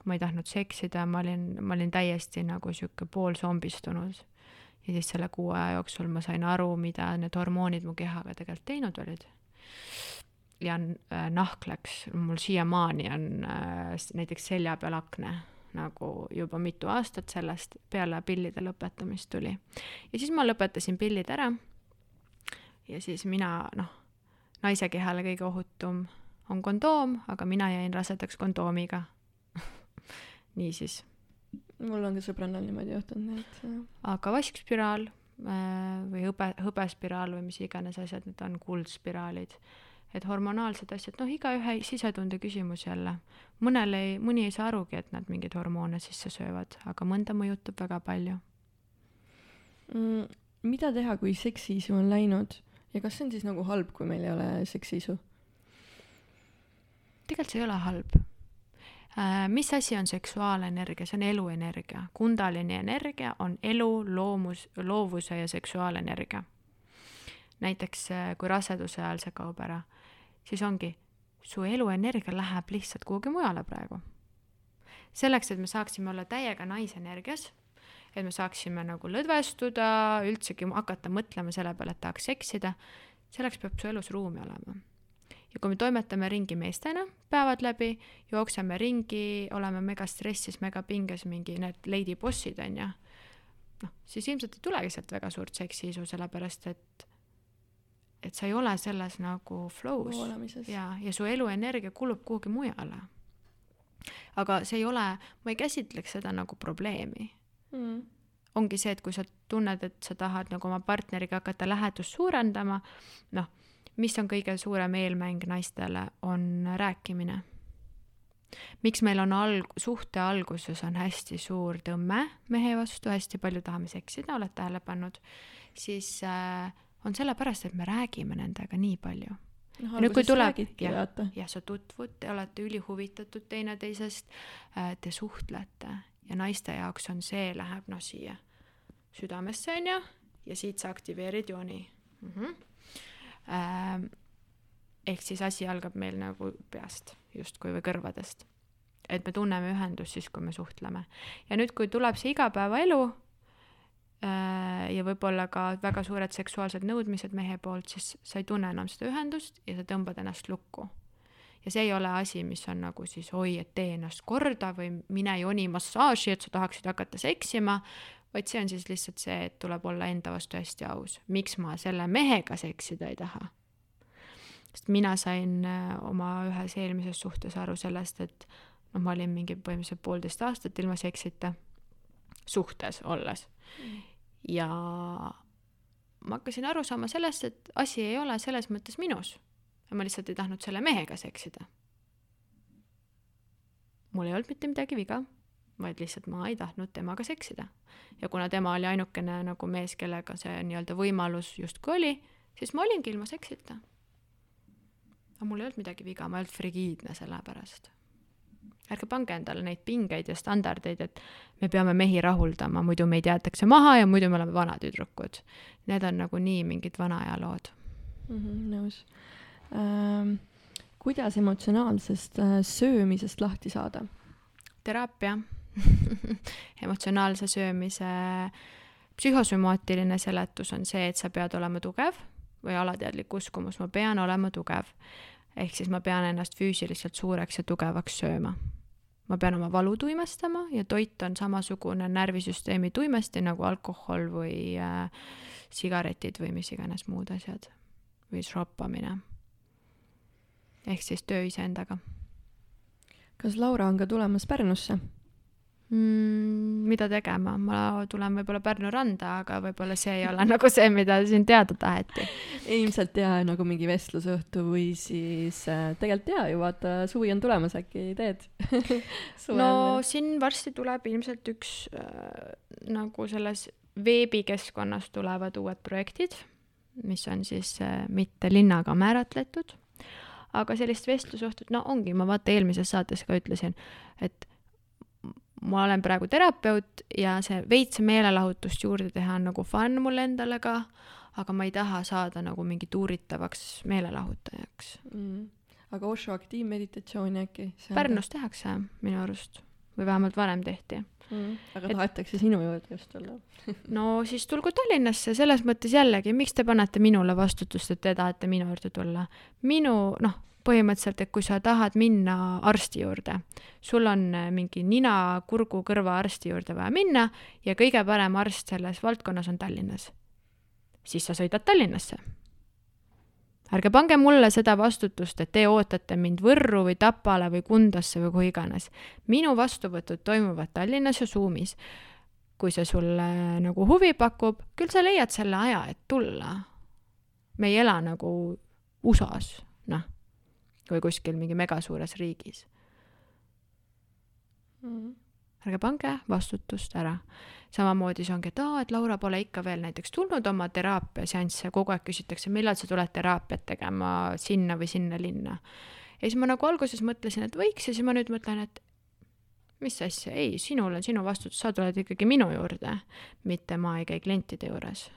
C: ma ei tahtnud seksida, ma olin, ma olin täiesti nagu sihuke poolzombistunud. ja siis selle kuu aja jooksul ma sain aru, mida need hormoonid mu kehaga tegelikult teinud olid ja äh, nahk läks, mul siiamaani on äh, näiteks selja peal akne nagu juba mitu aastat sellest peale pillide lõpetamist tuli. ja siis ma lõpetasin pillid ära. ja siis mina, noh, naise kehale kõige ohutum on kondoom, aga mina jäin rasedaks kondoomiga niisiis.
B: mul on ka sõbrannal niimoodi juhtunud, nii et.
C: aga vaskspiraal äh, või hõbe, hõbespiraal või mis iganes asjad need on, kuldspiraalid et hormonaalsed asjad, noh, igaühe sisetunde küsimus jälle. mõnel ei, mõni ei saa arugi, et nad mingeid hormoone sisse söövad, aga mõnda mõjutab väga palju
B: mm,. mida teha, kui seksiisu on läinud ja kas see on siis nagu halb, kui meil ei ole seksiisu?
C: tegelikult see ei ole halb äh,. mis asi on seksuaalenergia, see on eluenergia. Kundalini energia on elu, loomus, loovuse ja seksuaalenergia näiteks äh, kui raseduse ajal see kaob ära, siis ongi, su eluenergia läheb lihtsalt kuhugi mujale praegu. selleks, et me saaksime olla täiega naisenergias, et me saaksime nagu lõdvestuda, üldsegi hakata mõtlema selle peale, et tahaks seksida, selleks peab su elus ruumi olema. ja kui me toimetame ringi meestena päevad läbi, jookseme ringi, oleme mega stressis, mega pinges, mingi need lady bossid on ju, noh, siis ilmselt ei tulegi sealt väga suurt seksiisu, sellepärast et et sa ei ole selles nagu flow's ja, ja su eluenergia kulub kuhugi mujale. aga see ei ole, ma ei käsitleks seda nagu probleemi mm. ongi see, et kui sa tunned, et sa tahad nagu oma partneriga hakata lähedust suurendama, noh, mis on kõige suurem eelmäng naistele, on rääkimine. miks meil on alg-, suhte alguses on hästi suur tõmme mehe vastu, hästi palju tahame seksida, oled tähele pannud, siis äh, on sellepärast, et me räägime nendega nii palju.
B: noh, alguses räägidki, vaata.
C: ja sa tutvud, te olete ülihuvitatud teineteisest, äh, te suhtlete ja naiste jaoks on see, läheb noh, siia südamesse, on ju, ja siit sa aktiveerid jooni mm. -hmm. Ähm, ehk siis asi algab meil nagu peast justkui või kõrvadest. et me tunneme ühendust siis, kui me suhtleme. ja nüüd, kui tuleb see igapäevaelu ja võib-olla ka väga suured seksuaalsed nõudmised mehe poolt, siis sa ei tunne enam seda ühendust ja sa tõmbad ennast lukku. ja see ei ole asi, mis on nagu siis oi, et tee ennast korda või mine joni massaaži, et sa tahaksid hakata seksima, vaid see on siis lihtsalt see, et tuleb olla enda vastu hästi aus. miks ma selle mehega seksida ei taha? sest mina sain äh, oma ühes eelmises suhtes aru sellest, et noh, ma olin mingi põhimõtteliselt poolteist aastat ilma seksita suhtes olles mm. Ja ma hakkasin aru saama sellest, et asi ei ole selles mõttes minus. ma lihtsalt ei tahtnud selle mehega seksida. mul ei olnud mitte midagi viga, vaid lihtsalt ma ei tahtnud temaga seksida. ja kuna tema oli ainukene nagu mees, kellega see nii-öelda võimalus justkui oli, siis ma olingi ilma seksita. aga mul ei olnud midagi viga, ma ei olnud frigiidne selle pärast ärge pange endale neid pingeid ja standardeid, et me peame mehi rahuldama, muidu meid jäetakse maha ja muidu me oleme vanatüdrukud. Need on nagu nii mingid vana aja lood
B: mm. -hmm, nõus ähm,. kuidas emotsionaalsest äh, söömisest lahti saada?
C: teraapia emotsionaalse söömise psühhosümaatiline seletus on see, et sa pead olema tugev või alateadlik uskumus, ma pean olema tugev ehk siis ma pean ennast füüsiliselt suureks ja tugevaks sööma. ma pean oma valu tuimestama ja toit on samasugune närvisüsteemi tuimesti nagu alkohol või äh, sigaretid või mis iganes muud asjad või šroppamine. ehk siis töö iseendaga.
B: kas Laura on ka tulemas Pärnusse?
C: Mm,? mida tegema, ma tulen võib-olla Pärnu randa, aga võib-olla see ei ole nagu see, mida siin teada taheti.
B: ilmselt jaa, nagu mingi vestlusõhtu või siis äh, tegelikult jaa ju vaata, suvi on tulemas, äkki teed
C: no siin varsti tuleb ilmselt üks äh, nagu selles veebikeskkonnas tulevad uued projektid, mis on siis äh, mitte linnaga määratletud, aga sellist vestlusõhtut, no ongi, ma vaata eelmises saates ka ütlesin, et ma olen praegu terapeut ja see veits meelelahutust juurde teha on nagu fun mul endale ka, aga ma ei taha saada nagu mingit uuritavaks meelelahutajaks.
B: Mm.. aga Osho aktiivmeditatsiooni äkki?
C: Pärnus tehakse minu arust. Või vähemalt varem tehti.
B: Mm.. aga et... tahetakse sinu juurde just tulla
C: no siis tulgu Tallinnasse, selles mõttes jällegi, miks te panete minule vastutust, et te tahate minu juurde tulla? minu, noh põhimõtteliselt, et kui sa tahad minna arsti juurde, sul on äh, mingi nina, kurgu, kõrva arsti juurde vaja minna ja kõige parem arst selles valdkonnas on Tallinnas, siis sa sõidad Tallinnasse. ärge pange mulle seda vastutust, et te ootate mind Võrru või Tapale või Kundasse või kuhu iganes. minu vastuvõtud toimuvad Tallinnas ja Zoomis. kui see sulle nagu huvi pakub, küll sa leiad selle aja, et tulla. me ei ela nagu USA-s, või kuskil mingi megasuures riigis mm. ärge pange vastutust ära. samamoodi see ongi, et aa, et Laura pole ikka veel näiteks tulnud oma teraapiaseansse, kogu aeg küsitakse, millal sa tuled teraapiat tegema sinna või sinna linna. ja siis ma nagu alguses mõtlesin, et võiks ja siis ma nüüd mõtlen, et mis asja, ei, sinul on sinu vastutus, sa tuled ikkagi minu juurde, mitte ma ei käi klientide juures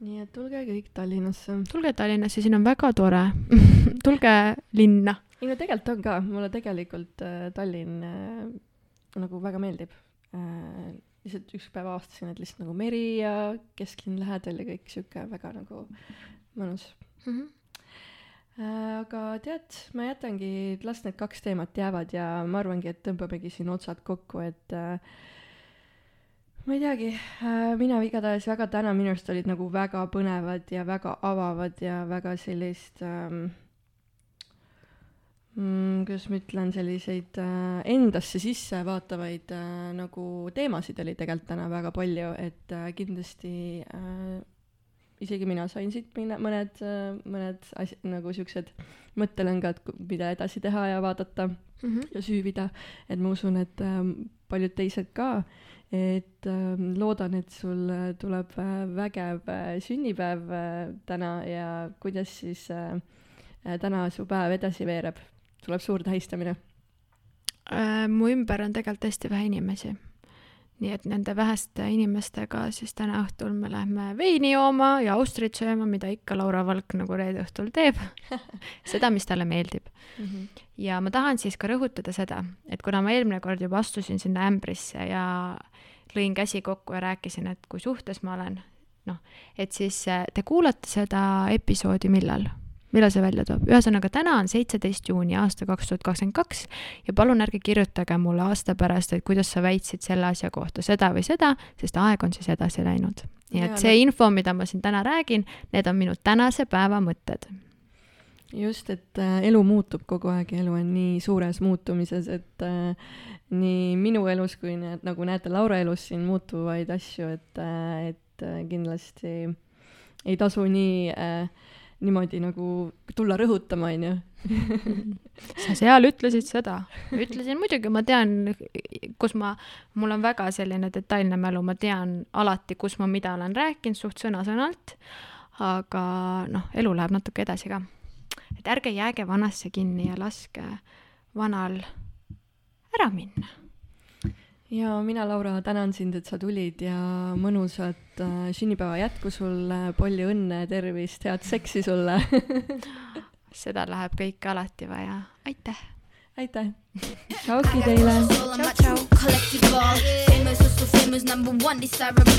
B: nii et tulge kõik Tallinnasse.
C: tulge Tallinnasse, siin on väga tore tulge linna.
B: ei no tegelikult on ka, mulle tegelikult äh, Tallinn äh, nagu väga meeldib äh,. lihtsalt üks päev avastasin, et lihtsalt nagu meri ja kesklinn lähedal ja kõik sihuke väga nagu mõnus mm. -hmm. Aga tead, ma jätangi, las need kaks teemat jäävad ja ma arvangi, et tõmbamegi siin otsad kokku, et äh, ma ei teagi, äh, mina igatahes väga tänan, minu arust olid nagu väga põnevad ja väga avavad ja väga sellist ähm, mm, kuidas ma ütlen, selliseid äh, endasse sisse vaatavaid äh, nagu teemasid oli tegelikult täna väga palju, et äh, kindlasti äh, isegi mina sain siit minna mõned äh,, mõned asjad nagu siuksed mõttelõngad, mida edasi teha ja vaadata mm -hmm. ja süüvida, et ma usun, et äh, paljud teised ka et äh, loodan, et sul äh, tuleb äh, vägev äh, sünnipäev täna ja kuidas siis äh, täna su päev edasi veereb? tuleb suur tähistamine
C: äh,? mu ümber on tegelikult hästi vähe inimesi. nii et nende väheste inimestega siis täna õhtul me lähme veini jooma ja austrit sööma, mida ikka Laura Valk nagu reede õhtul teeb seda, mis talle meeldib mm. -hmm. ja ma tahan siis ka rõhutada seda, et kuna ma eelmine kord juba astusin sinna ämbrisse ja lõin käsi kokku ja rääkisin, et kui suhtes ma olen, noh, et siis äh, te kuulate seda episoodi millal? millal see välja toob, ühesõnaga täna on seitseteist juuni aasta kaks tuhat kakskümmend kaks ja palun ärge kirjutage mulle aasta pärast, et kuidas sa väitsid selle asja kohta seda või seda, sest aeg on siis edasi läinud. nii et see info, mida ma siin täna räägin, need on minu tänase päeva mõtted
B: just, et äh, elu muutub kogu aeg ja elu on nii suures muutumises, et äh, nii minu elus kui need, nagu näete Laura elus siin muutuvaid asju, et et äh, kindlasti ei tasu nii äh, niimoodi nagu tulla rõhutama, onju.
C: sa seal ütlesid seda. ütlesin muidugi, ma tean, kus ma, mul on väga selline detailne mälu, ma tean alati, kus ma mida olen rääkinud suht sõna-sõnalt. aga noh, elu läheb natuke edasi ka. et ärge jääge vanasse kinni ja laske vanal ära minna
B: ja mina, Laura, tänan sind, et sa tulid ja mõnusat äh, sünnipäeva jätku sulle, palju õnne, tervist, head seksi sulle
C: seda läheb kõike alati vaja, aitäh.
B: aitäh. tšauki teile.
C: tšau, tšau. Collective ball, famous, also famous, number one desirable.